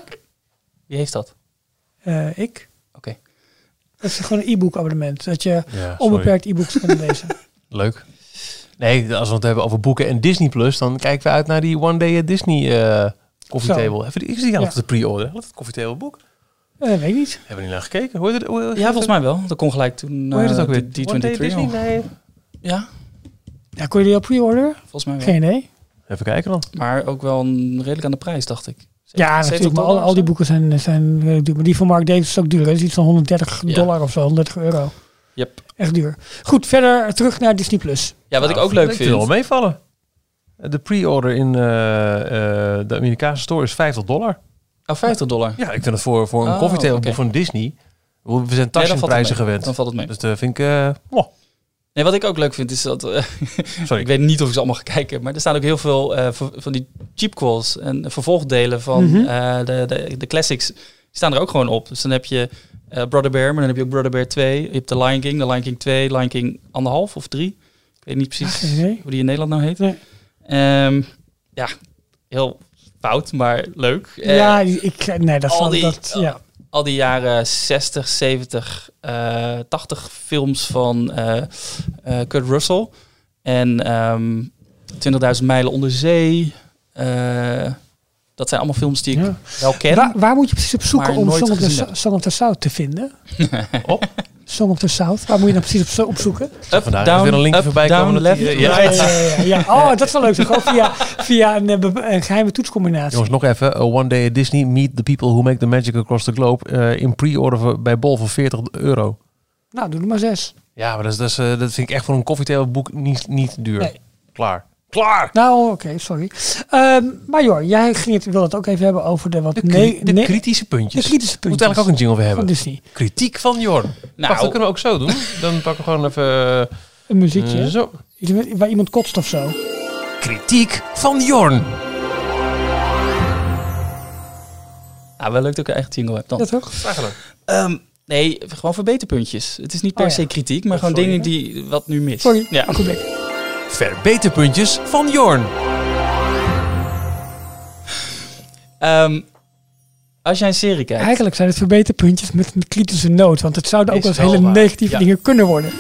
C: Wie heeft dat?
D: Ik. Dat is gewoon een e-book abonnement. Dat je
B: Ja,
D: onbeperkt e-books kunt lezen. (laughs)
B: Leuk. Nee, als we het hebben over boeken en Disney Plus, dan kijken we uit naar die One Day at Disney eh Coffee. Table. Even die, is die al
D: Ja.
B: op de pre-order? Dat Coffee Table boek?
D: Eh, weet ik niet.
B: Hebben we niet naar gekeken? Het? Hoe,
C: Ja, volgens mij wel. Dat kon gelijk toen
B: Hoe heet het
C: eh,
B: ook weer?
C: de
B: One Day at
C: D23
B: Disney? Nee.
C: Ja,
D: Ja, kon je die al pre-order?
C: volgens mij wel.
D: Geen idee.
B: Even kijken dan.
C: Maar ook wel een, redelijk aan de prijs, dacht ik.
D: Ja,
C: 70
D: natuurlijk. Maar al, al die boeken zijn, zijn redelijk duur. Maar die van Mark Davis is ook duur. Dat is iets van 130
C: Ja.
D: dollar of zo, 130 euro.
C: Yep.
D: Echt duur. Goed, verder terug naar Disney+. Plus.
C: Ja, wat ik
B: Nou,
C: ook leuk
B: Ik vind het wel
C: vind.
B: meevallen. De pre-order in eh, eh, de Amerikaanse store is 50 dollar.
C: Oh, 50 dollar.
B: Ja, ik vind het voor, voor een
C: Oh,
B: coffee table
C: oké.
B: boek van Disney. We zijn taxiprijzen
C: mee.
B: gewend.
C: Dan valt het mee.
B: Dus dat vind ik... eh, oh,
C: Nee, wat ik ook leuk vind is dat... eh, (laughs)
B: sorry.
C: ik weet niet of ik ze allemaal ga kijken, maar er staan ook heel veel eh, van die cheap calls en vervolgdelen van
D: Mhm.
C: eh, de, de, de classics. Die staan er ook gewoon op. Dus dan heb je eh, Brother Bear, maar dan heb je ook Brother Bear 2. Je hebt The Lion King, The Lion King 2, Lion King anderhalf of 3. Ik weet niet precies hoe die in Nederland nou heet.
D: Nee.
C: Ehm, ja, heel fout, maar leuk.
D: Ja, ik, nee, dat
C: al die-
D: dat, ja.
C: Al die jaren 60, 70, eh 80 films van eh, eh, Kurt Russell. En ehm 20.000 mijlen onder zee. Eh, dat zijn allemaal films die ik
D: Ja.
C: wel ken.
D: Waar, waar moet je precies op zoeken om Song of, the. Song of the South te vinden?
B: Op.
D: Song of the South. Waar moet je dan precies op, zo- op zoeken?
C: Up,
B: vandaag
C: down,
B: is weer een linkje
C: up,
B: voorbij
C: down,
B: komen
C: left,
B: die, eh, ja.
C: right.
D: Ja, ja, ja, ja. Oh, dat is wel leuk. Gewoon via, via een, eh, een geheime toetscombinatie.
B: Jongens, nog even. Uh, One Day at Disney. Meet the people who make the magic across the globe. eh, in pre-order voor- bij Bol voor 40 euro.
D: Nou, doe er maar zes.
B: Ja, maar dat, is, dat, is, eh, dat vind ik echt voor een koffietable boek niet, niet duur.
D: Nee.
B: Klaar. Klaar!
D: Nou, oké, sorry. Ehm maar joh, jij ging het, wil het ook even hebben over de wat
B: De,
D: nee,
B: de
D: nee-
B: kritische
D: de
B: puntjes.
D: kritische
B: Moet
D: puntjes
B: eigenlijk ook een jingle voor
D: van
B: hebben.
D: Disney.
B: Kritiek van Jorn.
C: Nou,
B: Wacht, dat kunnen we ook zo doen. Dan pakken we gewoon even...
D: Een muziekje.
B: eh, zo.
D: Waar iemand kotst of zo.
B: Kritiek van Jorn.
C: ah, wel leuk dat ik een eigen jingle heb dan.
D: Dat toch?
C: Ehm, nee, gewoon verbeterpuntjes. Het is niet per
D: Oh ja.
C: se kritiek, maar
B: Oh,
C: gewoon
B: sorry,
C: dingen die wat nu mis.
D: Sorry,
C: Ja.
D: ogenblik.
B: Verbeterpuntjes van Jorn.
C: Ehm, als jij een serie kijkt.
D: Eigenlijk zijn het verbeterpuntjes met een kritische noot. Want het zouden ook wel eens hele
B: waar.
D: negatieve
B: Ja.
D: dingen kunnen worden.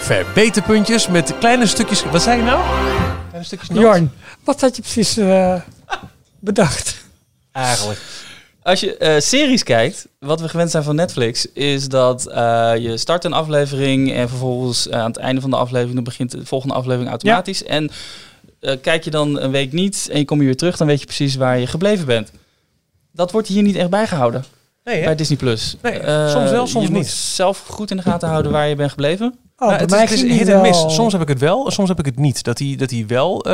B: Verbeterpuntjes met kleine stukjes... Wat zei je nou? Kleine stukjes noot?
D: Jorn, wat had je precies eh, bedacht?
B: Eigenlijk.
C: Als je eh, series kijkt, wat we gewend zijn van Netflix, is dat eh, je start een aflevering en vervolgens eh, aan het einde van de aflevering dan begint de volgende aflevering automatisch. En eh, kijk je dan een week niet en je kom je weer terug, dan weet je precies waar je gebleven bent. Dat wordt hier niet echt bijgehouden
B: Nee, hè?
C: bij Disney Plus.
B: Nee, soms wel, soms
C: je moet
B: niet.
C: zelf goed in de gaten houden waar je bent gebleven.
D: Oh,
B: Nou,
D: bij
B: het
D: mij
B: is, het is
D: die
B: hit en miss. Soms heb ik het wel, soms heb ik het niet. Dat hij dat hij wel...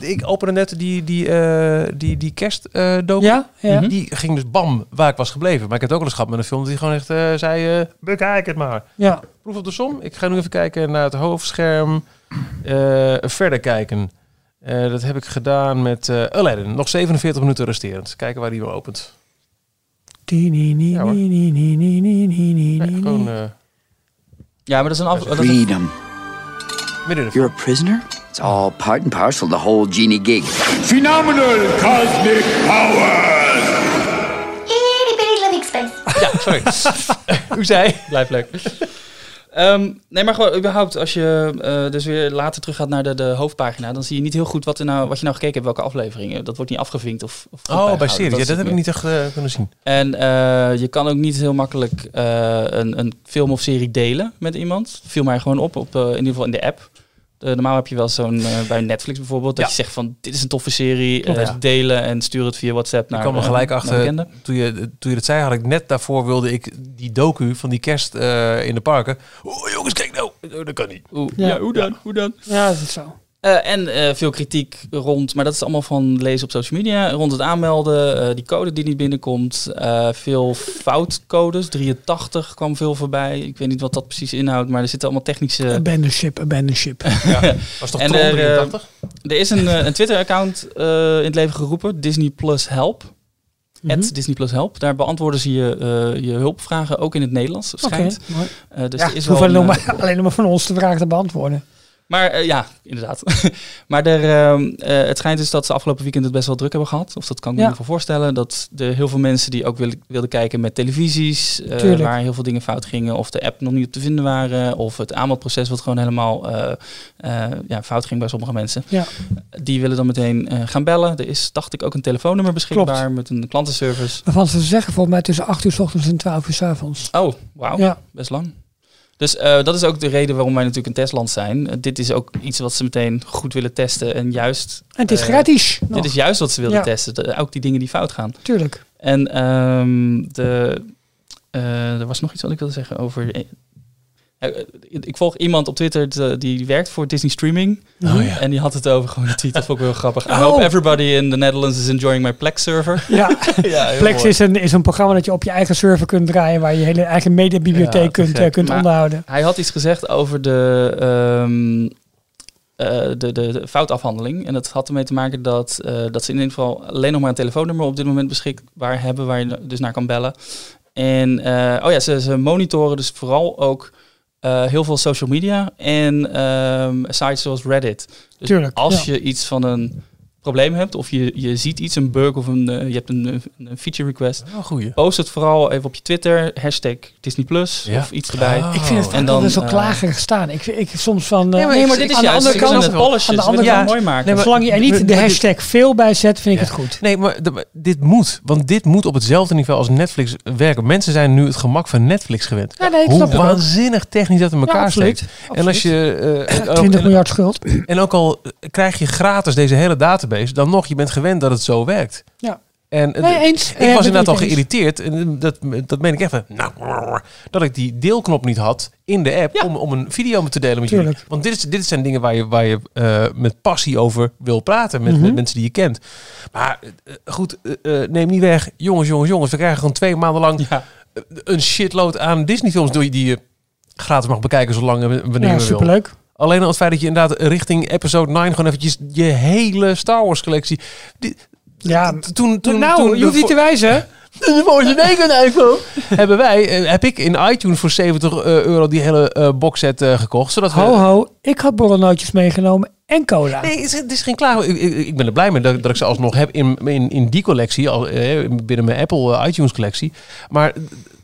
B: ik opende net die, die, eh die, die eh.
D: Ja, ja.
C: Mhm.
B: Die ging dus bam waar ik was gebleven. Maar ik heb het ook wel eens gehad met een film die gewoon echt eh, zei... eh, bekijk het maar.
D: ja.
B: Proef op de som. Ik ga nu even kijken naar het hoofdscherm. Eh, verder kijken. Eh, dat heb ik gedaan met eh Aladdin. Nog 47 minuten resterend. Kijken waar die weer opent. Ja, gewoon eh,
C: maar dat is een af... dat is een-
E: Freedom.
B: midden
E: You're a prisoner? It's all part and parcel, the whole genie gig.
F: Phenomenal cosmic powers!
G: Itty bitty living space.
B: Ja, sorry. (laughs) U zei?
C: Blijft leuk. Ehm, nee, maar gewoon überhaupt, als je eh, dus weer later terug gaat naar de, de hoofdpagina, dan zie je niet heel goed wat, er nou, wat je nou gekeken hebt, welke afleveringen. Dat wordt niet afgevinkt of, of
B: Oh, bij
C: bijgehouden.
B: series. Ja, dat heb ik niet echt eh, kunnen zien.
C: En eh, je kan ook niet heel makkelijk eh, een, een film of serie delen met iemand. Viel mij gewoon op, op in ieder geval in de app. Eh, normaal heb je wel zo'n, eh, bij Netflix bijvoorbeeld, dat
B: Ja.
C: je zegt van dit is een toffe serie,
B: Klopt,
C: eh,
B: ja.
C: delen en stuur het via WhatsApp naar
B: kwam er gelijk achter. Toen je, toen je dat zei, had ik net daarvoor wilde ik die docu van die kerst eh, in de parken. Oh jongens, kijk nou. Oh, dat kan niet.
C: Oeh,
D: Ja.
C: ja. hoe dan? Hoe dan?
D: Ja, dat is zo.
C: Eh, en eh, veel kritiek rond, maar dat is allemaal van lezen op social media, rond het aanmelden, eh, die code die niet binnenkomt, eh, veel foutcodes, 83 kwam veel voorbij. Ik weet niet wat dat precies inhoudt, maar er zitten allemaal technische...
D: Abandon ship, abandon ship.
B: Was toch
C: En er, eh,
B: 83?
C: Er is een, een Twitter-account eh, in het leven geroepen, Disney Plus Help.
D: Mhm.
C: At Disney Plus Help. Daar beantwoorden ze je, eh, je hulpvragen, ook in het Nederlands, schijnt.
D: mooi.
C: Eh, dus
D: ja,
C: er is
D: hoeven alleen
C: een,
D: nog maar, alleen nog maar van ons de vraag te beantwoorden.
C: Maar eh, ja, inderdaad. (laughs) maar er, ehm, eh, het schijnt dus dat ze afgelopen weekend het best wel druk hebben gehad. Of dat kan ik me
D: Ja.
C: voorstellen. Dat er heel veel mensen die ook wilden, wilden kijken met televisies. eh, waar heel veel dingen fout gingen. Of de app nog niet op te vinden waren. Of het aanmeldproces wat gewoon helemaal ja, fout ging bij sommige mensen.
D: Ja.
C: Die willen dan meteen gaan bellen. Er is, dacht ik, ook een telefoonnummer beschikbaar met een klantenservice.
D: Waarvan ze zeggen volgens mij tussen 8 uur 's ochtends en 12 uur 's avonds.
C: Oh, wauw.
D: Ja.
C: Best lang. Dus eh, dat is ook de reden waarom wij natuurlijk een testland zijn. Eh, dit is ook iets wat ze meteen goed willen testen. En juist
D: En het is
C: Eh,
D: gratis. nog.
C: Dit is juist wat ze wilden
D: Ja.
C: testen. De- ook die dingen die fout gaan.
D: Tuurlijk.
C: En ehm, de, er was nog iets wat ik wilde zeggen over. Eh, eh, ik volg iemand op Twitter de- die werkt voor Disney Streaming.
B: Oh ja.
C: En die had het over gewoon tweet. Dat vond ik wel grappig. I
D: Oh.
C: hope everybody in the Netherlands is enjoying my Plex server. (laughs)
D: Ja, (laughs) Plex is een, is een programma dat je op je eigen server kunt draaien, waar je hele eigen mediabibliotheek
B: Ja, te
D: kunt, eh, kunt
C: Maar-
D: onderhouden.
C: Hij had iets gezegd over de, ehm, eh, de, de, de foutafhandeling. En dat had ermee te maken dat, dat ze in ieder geval alleen nog maar een telefoonnummer op dit moment beschikbaar hebben, waar je dus naar kan bellen. En oh ja, ze, ze monitoren dus vooral ook eh, heel veel social media en ehm, sites zoals Reddit. Dus
D: Tuurlijk,
C: als
D: ja.
C: je iets van een probleem hebt of je, je ziet iets, een bug of een, eh, je hebt een, een feature request,
B: Oh, goeie.
C: post het vooral even op je Twitter, hashtag Disney Plus
B: Ja.
C: of iets erbij.
B: Ah.
D: Ik vind het
C: En dan,
D: altijd zo
C: eh,
D: klagerig staan. Ik, ik soms van... eh,
C: Nee, maar,
B: ik-
C: maar dit is
D: aan de
C: juist,
D: andere kant-
C: het polishen,
D: aan de
C: ze
D: andere
B: kant-
C: mooi maken.
B: Nee, maar-
D: zolang je er niet de hashtag veel bij zet, vind ik
B: Ja.
D: het goed.
B: Nee, maar de- dit moet. Want dit moet op hetzelfde niveau als Netflix werken. Mensen zijn nu het gemak van Netflix gewend.
D: Ja, nee, ik
B: Hoe waanzinnig technisch dat in elkaar
D: absoluut.
B: steekt. En als je... eh, ook-
D: 20
B: en-
D: miljard schuld.
B: En ook al krijg je gratis deze hele database, dan nog, je bent gewend dat het zo werkt.
D: Ja.
B: En eh,
D: Nee, eens.
B: ik was inderdaad al
D: eens.
B: geïrriteerd, en dat, dat meen ik echt, nou, dat ik die deelknop niet had in de app
C: Ja.
B: om, om een video te delen met
D: Tuurlijk.
B: jullie. Want dit, is, dit zijn dingen waar je, waar je eh, met passie over wil praten, met,
D: Mhm.
B: met mensen die je kent. Maar eh, goed, eh, neem niet weg, jongens, jongens, jongens, we krijgen gewoon twee maanden lang
C: Ja.
B: een shitload aan Disney films die, die je gratis mag bekijken zolang wanneer
D: Ja,
B: je wil.
D: superleuk.
B: Alleen al het feit dat je inderdaad richting episode 9 gewoon eventjes je hele Star Wars collectie. Die,
D: Ja,
B: toen, toen,
D: nou,
B: toen
D: je hoeft niet te wijzen. (laughs)
B: de Force Awakens (laughs) hebben wij, eh, heb ik in iTunes voor 70 eh, euro die hele eh boxset eh, gekocht. Zodat we,
D: Ho, ho. Ik had borrelnootjes meegenomen en cola.
B: Nee, het is, het is geen klaar. Ik, ik, ik ben er blij mee dat, dat ik ze alsnog heb in, in, in die collectie, al, eh, binnen mijn Apple iTunes collectie. Maar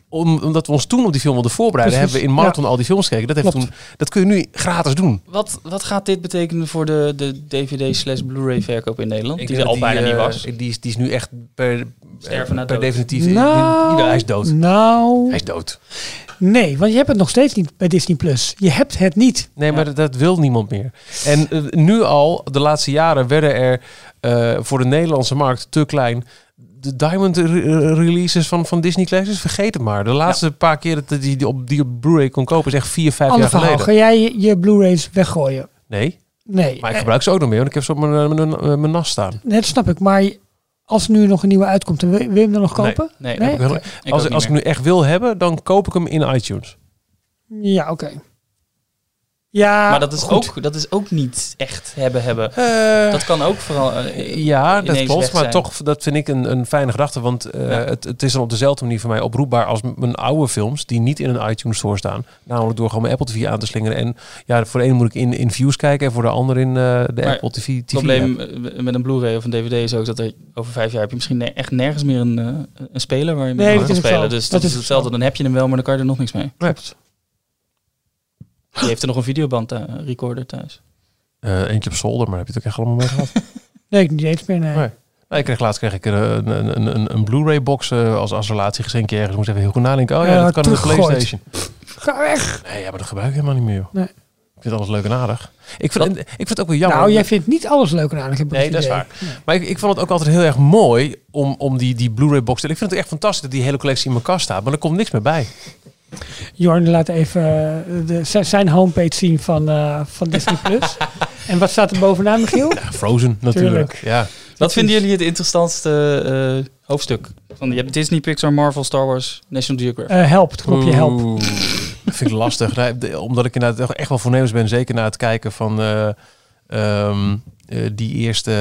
B: om, omdat we ons toen op die film wilden voorbereiden,
D: Precies,
B: hebben we in Marathon al die films gekeken. Dat, heeft
D: Klopt.
B: toen, dat kun je nu gratis doen.
C: Wat, wat gaat dit betekenen voor de, de DVD slash Blu-ray verkoop in Nederland?
B: Ik
C: die er al bijna niet
B: eh,
C: was.
B: Die is, die is nu echt per,
C: Sterven na
B: per
C: dood.
B: definitief.
D: Nou,
B: hij is dood.
D: Nou,
B: Hij is dood.
D: nee, want je hebt het nog steeds niet bij Disney+. Plus. Je hebt het niet.
B: Nee, maar dat, dat wil niemand meer. En eh, nu al, de laatste jaren, werden er eh, voor de Nederlandse markt te klein. De Diamond re- releases van, van Disney Classics, vergeet het maar. De laatste paar keer dat die, die op die op Blu-ray kon kopen, is echt vier, vijf
D: Ander
B: jaar
D: verhaal.
B: geleden.
D: Ga jij je, je Blu-rays weggooien?
B: Nee,
D: Nee.
B: maar ik
D: Eh,
B: gebruik ze ook nog meer, want ik heb ze op mijn, eh, mijn, mijn, mijn nas staan.
D: Nee, dat snap ik. Maar als er nu nog een nieuwe uitkomt, dan wil, wil je hem dan nog kopen?
C: Nee,
D: Nee?
B: Ik wil-
C: Ik
B: als als ik nu echt wil hebben, dan koop ik hem in iTunes.
D: Ja, oké. Ja,
C: maar dat is,
D: goed.
C: ook, dat is ook niet echt hebben hebben. Dat kan ook vooral eh,
B: Ja, dat klopt. Maar toch, dat vind ik een, een fijne gedachte. Want eh,
C: Ja.
B: het, het is dan op dezelfde manier voor mij oproepbaar als mijn oude films die niet in een iTunes store staan. Namelijk door gewoon mijn Apple TV aan te slingeren. En ja, voor de ene moet ik in, in views kijken en voor de ander in eh, de
C: Maar
B: Apple TV. TV
C: Het probleem
B: app.
C: eh, met een Blu-ray of een DVD is ook dat er over vijf jaar heb je misschien ne- echt nergens meer een, eh, een speler waar je mee
D: Nee,
C: kan spelen. Dus
D: Dat
C: dat, is hetzelfde. Dan heb je hem wel, maar dan kan je er nog niks mee. Die heeft er nog een videoband eh, recorder thuis.
B: Eh, eentje op zolder, maar heb je het ook echt allemaal mee gehad? (laughs)
D: Nee, niet eens meer. Nee.
B: Ik kreeg laatst kreeg ik een, een, een, een, een Blu-ray box eh, als, als relatie geschenk ergens. Ik moest even heel goed nadenken. Oh ja,
D: Ja,
B: dat kan in de. Playstation.
D: Ga weg.
B: Nee, ja, maar dat gebruik ik helemaal niet meer. joh.
D: Nee.
B: Ik vind alles leuk en aardig. Ik vind, ik vind het ook wel jammer.
D: Nou, jij vindt niet alles leuk en aardig. heb ik
B: Nee, dat is waar. Maar ik, ik vond het ook altijd heel erg mooi om, om die, die Blu-ray box te... Ik vind het echt fantastisch dat die hele collectie in mijn kast staat. Maar er komt niks meer bij.
D: Jorn laat even eh, de, zijn- homepage zien van, eh, van Disney+. Plus. (laughs) en wat staat er bovenaan, Michiel?
B: Ja, Frozen natuurlijk.
D: Tuurlijk.
B: Ja.
C: Wat vinden jullie het interessantste eh, hoofdstuk? Van, je hebt Disney, Pixar, Marvel, Star Wars, National Geographic.
D: Eh help, het knopje help.
B: Oeh, Dat vind ik lastig. Nee, omdat ik inderdaad echt wel voornemens ben. Zeker na het kijken van eh, ehm, eh, die eerste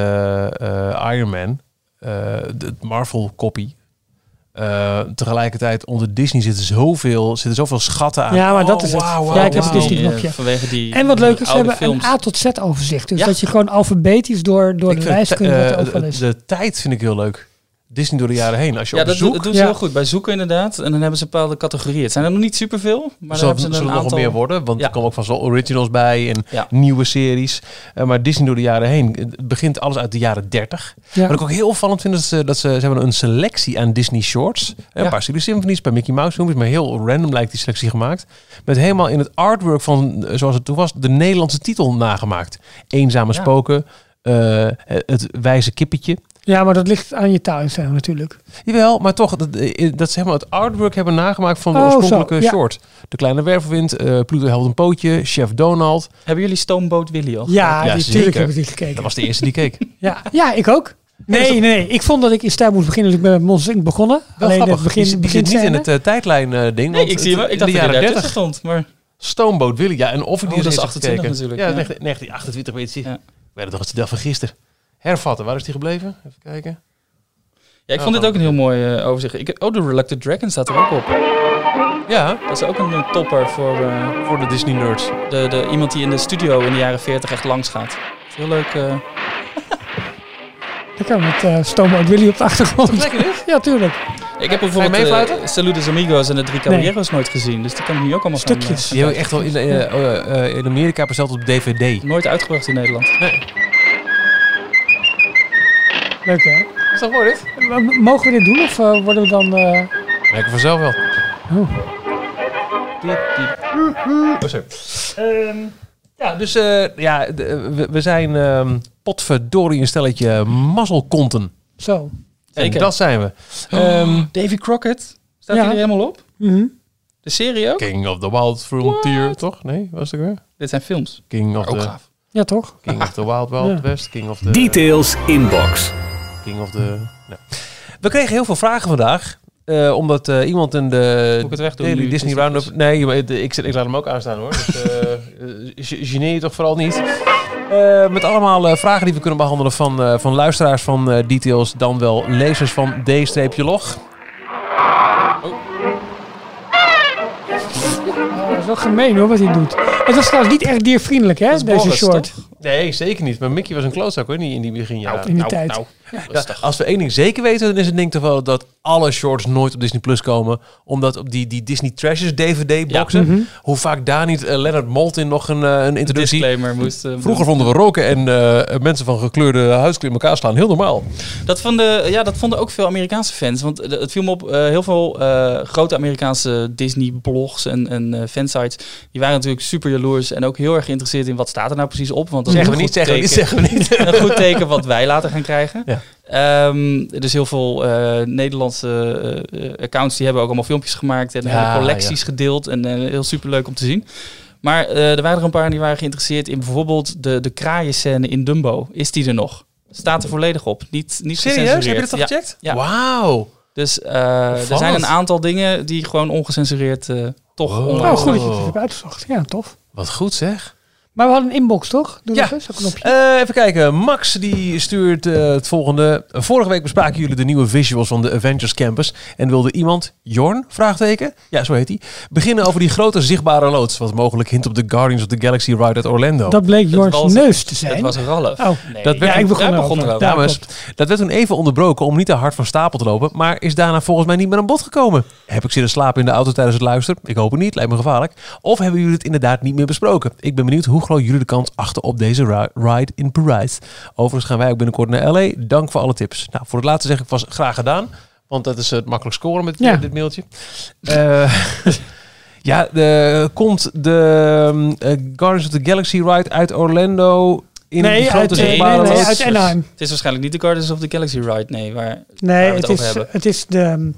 B: eh, Iron Man. eh, de Marvel Eh, tegelijkertijd onder Disney zitten zoveel, zitten zoveel schatten aan.
D: Ja, maar dat is het.
B: wauw, wauw,
D: Ja, ik heb het
B: wauw.
D: Disney
C: Die, eh,
D: knopje.
C: vanwege die
D: En wat leuk is, ze hebben
C: films.
D: een A tot Z overzicht. Dus
C: Ja.
D: dat je gewoon alfabetisch door, door
B: Ik
D: de lijst kunt
B: eh,
D: wat er overal
B: de,
D: is.
B: de tijd vind ik heel leuk. Disney door de jaren heen. Als je
C: Ja,
B: op
C: dat,
B: zoek...
C: dat doen ze
D: Ja.
C: heel goed. Bij zoeken inderdaad. En dan hebben ze bepaalde categorieën. Het zijn er nog niet superveel. Maar dan
B: zal,
C: hebben ze
B: zullen
C: een
B: er nog
C: aantal...
B: wel meer worden, want
C: Ja.
B: er komen ook van zo originals bij en
C: Ja.
B: nieuwe series. Eh, maar Disney door de jaren heen, het begint alles uit de jaren 30.
D: Ja.
B: Wat ik ook heel opvallend vind, is dat ze, ze hebben een selectie aan Disney shorts. Eh, Een paar Silly Symphonies, een paar Mickey Mouse filmpjes, maar heel random lijkt die selectie gemaakt. Met helemaal in het artwork van, eh, zoals het toen was, de Nederlandse titel nagemaakt. Eenzame
C: Ja.
B: spoken, eh, het wijze kippetje.
D: Ja, maar dat ligt aan je tuinstijl natuurlijk.
B: Jawel, maar toch, dat, eh, dat ze helemaal het artwork hebben nagemaakt van de
D: Oh, zo,
B: oorspronkelijke
D: ja.
B: short. De Kleine Wervelwind, eh Pluto helpt een pootje, Chef Donald.
C: Hebben jullie Stoomboot Willy al?
D: Ja,
B: Ja,
D: die,
B: zeker.
D: tuurlijk heb ik die gekeken.
B: Dat was de eerste die keek. (laughs)
D: Ja, ja, ik ook. Nee, nee, nee. Ik vond dat ik in stijl moest beginnen. Dus ik ben met Monsters Inc. begonnen.
B: Wel
D: Alleen
B: grappig.
D: het begin,
B: die, die zit niet in het eh, tijdlijn ding.
C: Nee, ik zie hem.
B: het-
C: Ik dacht dat
B: jaren
C: daar tussen
B: 30.
C: stond. Maar
B: Stoomboot Willy. Ja, en of ik die
C: Oh, is
B: heb
C: 28
B: gekeken.
C: natuurlijk,
B: Ja,
C: ja.
B: 19 1928 weet je. Ik weet het toch, het is van gisteren. Hervatten, waar is die gebleven? Even kijken.
C: ja, ik
B: Oh,
C: vond dit
B: oh.
C: ook een heel mooi eh, overzicht. Ik, oh, de Reluctant Dragon staat er ook op.
B: Ja,
C: Dat is ook een eh, topper voor eh,
B: voor de Disney nerds.
C: de, de, iemand die in de studio in de jaren 40 echt langs gaat. Heel leuk. eh, (laughs)
D: Ik kan met uh, Willy op de achtergrond.
B: Lekker dit. (laughs)
D: Ja, tuurlijk.
C: ik heb bijvoorbeeld
B: meefluiten?
C: uh, Saludos Amigos en de Drie Caballeros nooit gezien. Dus die kan ik nu ook allemaal gaan,
D: Stukjes.
C: eh,
B: Die hebben we echt wel in, eh, eh, eh, in Amerika besteld op DVD.
C: nooit uitgebracht in Nederland.
D: Leuk hè?
B: Is dat mooi dit?
D: M- Mogen we dit doen of eh, worden we dan... eh,
B: Merken vanzelf wel.
D: Oh.
B: Diep, diep. Oh, sorry. Ehm, ja, dus eh, ja, we, we zijn ehm potverdorie een stelletje mazzelkonten.
D: Zo.
B: En
C: Zeker.
B: dat zijn we. Ehm,
C: Davy Crockett. Staat
D: Ja.
C: hij er helemaal op?
D: Mhm.
C: De serie ook?
B: King of the Wild Frontier, toch? Nee, was het weer?
C: Dit zijn films.
B: King of
C: Ook
B: the,
C: gaaf.
D: Ja, toch?
B: King of the Wild Wild
D: Ja.
B: West, King of the...
A: Details inbox.
B: King of. Nee. We kregen heel veel vragen vandaag. eh, omdat eh, iemand in de
C: Moet ik het?
B: Disney
C: Disney
B: Roundup... Nee, ik, zet- ik laat hem ook aanstaan hoor. Dus, (laughs) ge- geneer je toch vooral niet. Eh, met allemaal eh, vragen die we kunnen behandelen van, eh, van luisteraars van Details. Dan wel lezers van D-log.
D: Oh, dat is wel gemeen hoor, wat hij doet. Het was trouwens niet echt diervriendelijk hè, deze
C: Boris,
D: short.
C: toch?
B: Nee, zeker niet. Maar Mickey was een klootzak hoor, niet in die beginjaren.
D: in die tijd.
C: Nou,
B: Ja, als we één ding zeker weten, dan is het denk ik toch wel dat alle shorts nooit op Disney Plus komen. Omdat op die, die Disney Treasures DVD-boxen,
D: Mhm.
B: hoe vaak daar niet eh, Leonard Maltin nog een, eh, een introductie...
C: disclaimer moest... eh,
B: Vroeger vonden we roken en eh, mensen van gekleurde huidskleur in elkaar slaan heel normaal.
C: Dat vonden, ja, dat vonden ook veel Amerikaanse fans. Want het viel me op, heel veel grote Amerikaanse Disney-blogs en, en fansites... die waren natuurlijk super jaloers en ook heel erg geïnteresseerd in wat staat er nou precies op. Want dat
B: Zeggen we niet,
C: goed
B: zeggen we niet,
C: teken-
B: zeggen we niet. (laughs)
C: een goed teken wat wij later gaan krijgen.
B: Ja.
C: Ehm, dus heel veel eh, Nederlandse eh, eh, accounts die hebben ook allemaal filmpjes gemaakt en
B: Ja,
C: hele collecties gedeeld. En eh, heel superleuk om te zien. Maar eh, er waren er een paar die waren geïnteresseerd in bijvoorbeeld de, de kraaienscène in Dumbo. Is die er nog? Staat er volledig op. Niet, niet
B: Serieus? Heb je dat
C: Ja.
B: gecheckt?
C: Ja.
B: Wauw.
C: Dus eh, er zijn een aantal dingen die gewoon ongecensureerd eh, toch
B: Wow.
C: online
D: Oh, goed dat je het hebt uitgezocht. Ja, tof.
B: Wat goed zeg.
D: Maar we hadden een inbox, toch? Doe
B: Ja.
D: nog eens, een knopje.
B: Eh, even kijken. Max die stuurt eh, het volgende. Vorige week bespraken jullie de nieuwe visuals van de Avengers Campus. En wilde iemand, Jorn, vraagteken, ja zo heet hij, beginnen over die grote zichtbare loods. Wat mogelijk hint op de Guardians of the Galaxy ride uit Orlando.
D: dat bleek
C: Dat
D: Jorns neus te
C: Het
D: zijn.
C: was Ralf.
D: Oh,
C: Nee,
B: Dat werd-
D: ja, ik begon erover.
B: Dames, dat werd toen even onderbroken om niet te hard van stapel te lopen. Maar is daarna volgens mij niet meer aan bod gekomen. Heb ik zitten slapen in de auto tijdens het luisteren? Ik hoop het niet, lijkt me gevaarlijk. Of hebben jullie het inderdaad niet meer besproken? Ik ben benieuwd hoe groot jullie de kans achter op deze ri- ride in Parijs. Overigens gaan wij ook binnenkort naar LA. Dank voor alle tips. Nou, voor het laatste zeg ik vast graag gedaan. Want dat is het makkelijk scoren met
D: Ja.
B: dit mailtje. Eh, (laughs) ja, de, komt de eh, Guardians of the Galaxy ride uit Orlando in
D: Nee, uit, nee,
B: zichtbare
D: nee, uit Anaheim.
C: Het is waarschijnlijk niet de Guardians of the Galaxy ride, nee. Waar,
D: Nee,
C: waar we
D: het
C: het over
D: is,
C: hebben.
D: het is de um,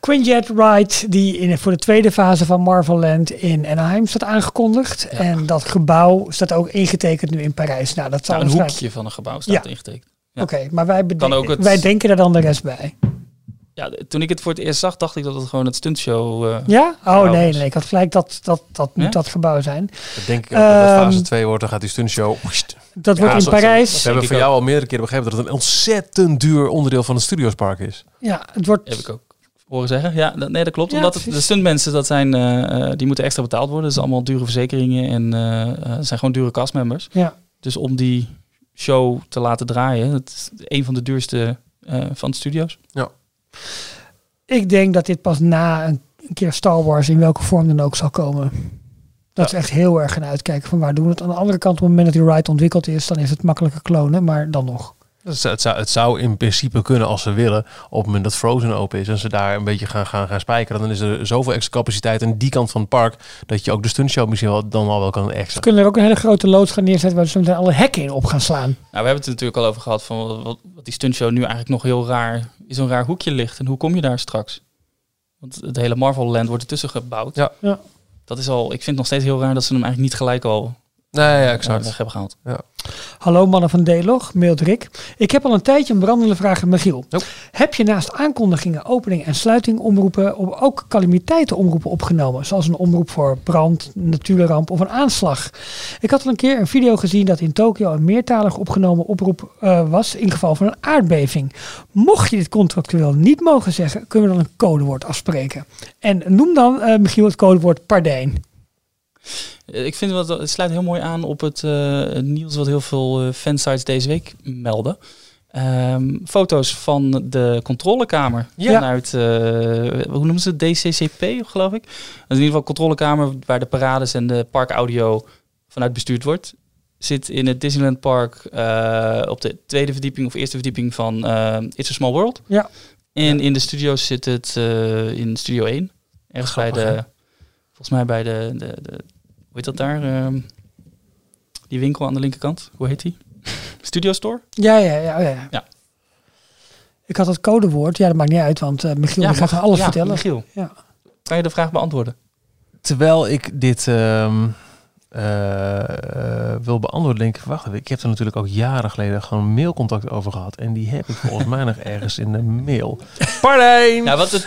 D: Quinjet Ride die in, voor de tweede fase van Marvel Land in Anaheim staat aangekondigd. En dat gebouw staat ook ingetekend nu in Parijs. Nou, dat zal
C: Nou, een hoekje van een gebouw staat
D: Ja.
C: ingetekend. Ja.
D: Oké, maar wij,
C: ook het-
D: wij denken er dan de rest bij.
C: Ja, toen ik het voor het eerst zag, dacht ik dat het gewoon het stuntshow... eh
D: Ja? Oh nee, nee, ik had gelijk dat dat, dat moet dat gebouw zijn.
B: Dat denk ik ook. dat dat
D: Ehm,
B: fase 2 wordt, dan gaat die stuntshow.
D: Dat
B: Ja,
D: wordt in
B: zo- zo-
D: Parijs.
B: We hebben van jou al meerdere keren begrepen dat het een ontzettend duur onderdeel van het Studiospark is.
D: Ja, het wordt...
C: heb ik ook horen zeggen. Ja, dat, nee, dat klopt.
D: Ja,
C: Omdat het, de stuntmensen, dat zijn, eh, eh, die moeten extra betaald worden. Dat is allemaal dure verzekeringen en eh, zijn gewoon dure castmembers.
D: Ja.
C: Dus om die show te laten draaien, dat is een van de duurste eh, van de studio's.
D: Ik denk dat dit pas na een, een keer Star Wars in welke vorm dan ook zal komen. Dat is echt heel erg gaan uitkijken van waar doen we het. Aan de andere kant, op het moment dat die ride ontwikkeld is, dan is het makkelijker klonen, maar dan nog.
B: Dus het, zou, het zou in principe kunnen als ze willen. Op het moment dat Frozen open is en ze daar een beetje gaan, gaan, gaan spijkeren. Dan is er zoveel extra capaciteit aan die kant van het park. Dat je ook de stuntshow misschien wel, dan al wel kan
D: Ze
B: extra.
D: kunnen er ook een hele grote loods gaan neerzetten waar ze meteen alle hekken in op gaan slaan.
C: Nou, we hebben het er natuurlijk al over gehad van wat, wat, die stuntshow nu eigenlijk nog heel raar, in zo'n raar hoekje ligt. En hoe kom je daar straks? Want het hele Marvel Land wordt ertussen gebouwd.
B: Ja.
D: Ja.
C: Dat is al, ik vind het nog steeds heel raar dat ze hem eigenlijk niet gelijk al
B: Nee, ja, exact.
C: weg hebben gehaald.
D: Hallo mannen van D-log, mailt Rick. Ik heb al een tijdje een brandende vraag aan Michiel. Heb je naast aankondigingen, opening en sluiting omroepen op ook calamiteiten omroepen opgenomen? Zoals een omroep voor brand, natuurramp of een aanslag. Ik had al een keer een video gezien dat in Tokio een meertalig opgenomen oproep eh, was in geval van een aardbeving. Mocht je dit contractueel niet mogen zeggen, kunnen we dan een codewoord afspreken. En noem dan, eh, Michiel, het codewoord pardijn.
C: Eh, Ik vind het, wel- het sluit heel mooi aan op het eh, nieuws wat heel veel eh, fansites deze week melden. Ehm, foto's van de controlekamer
D: Ja.
C: vanuit, hoe noemen ze het, DCCP geloof ik. Dat is in ieder geval controlekamer waar de parades en de parkaudio vanuit bestuurd wordt. Zit in het Disneyland Park op de tweede verdieping of eerste verdieping van It's a Small World.
D: Ja.
C: En in de studio's zit het in Studio 1. Ergens bij de, volgens mij bij de, de, de heet dat daar? Ehm, die winkel aan de linkerkant. Hoe heet die? (laughs) Studio Store?
D: Ja, ja, ja. oh ja.
C: Ja.
D: Ik had het codewoord, ja dat maakt niet uit, want eh Michiel die gaat
C: mag-
D: er alles
C: ja,
D: vertellen.
C: Michiel,
D: Ja.
C: kan je de vraag beantwoorden?
B: Terwijl ik dit ehm, eh, eh, wil beantwoorden, denk ik, wacht. Ik heb er natuurlijk ook jaren geleden gewoon mailcontact over gehad. En die heb ik volgens mij nog ergens in de mail. (laughs) Pardijn!
C: Ja, wat, het,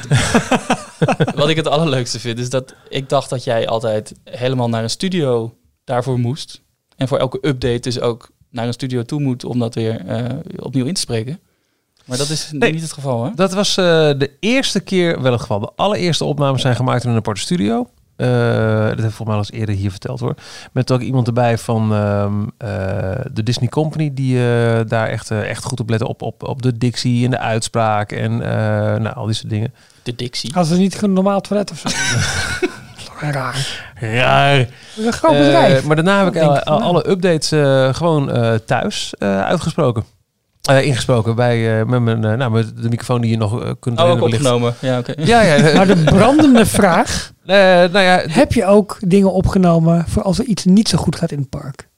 C: (laughs) wat ik het allerleukste vind, is dat ik dacht dat jij altijd helemaal naar een studio daarvoor moest. En voor elke update dus ook naar een studio toe moet om dat weer eh, opnieuw in te spreken. Maar dat is
B: Nee.
C: niet het geval, hè?
B: Dat was eh, de eerste keer wel het geval. De allereerste opnames zijn gemaakt in een aparte studio. Eh, dat heb ik volgens mij al eens eerder hier verteld hoor. Met ook iemand erbij van ehm, eh, de Disney Company die eh, daar echt, echt goed op letten op, op, op de dictie en de uitspraak en eh, nou, al die soort dingen.
C: De Dixie.
D: Als het niet gewoon een normaal toilet of zo. (laughs) Dat is toch raar.
B: Raar.
D: Dat is een groot bedrijf.
B: Maar daarna heb ik alle,
D: ik van,
B: alle updates gewoon eh, thuis eh, uitgesproken. Eh, ingesproken bij, eh, met, mijn, eh, nou, met de microfoon die je nog kunt
C: Oh, ook opgenomen. Ja, oké.
B: Ja, ja. (laughs)
D: maar de brandende vraag,
B: eh, nou ja,
D: heb je ook dingen opgenomen voor als er iets niet zo goed gaat in het park?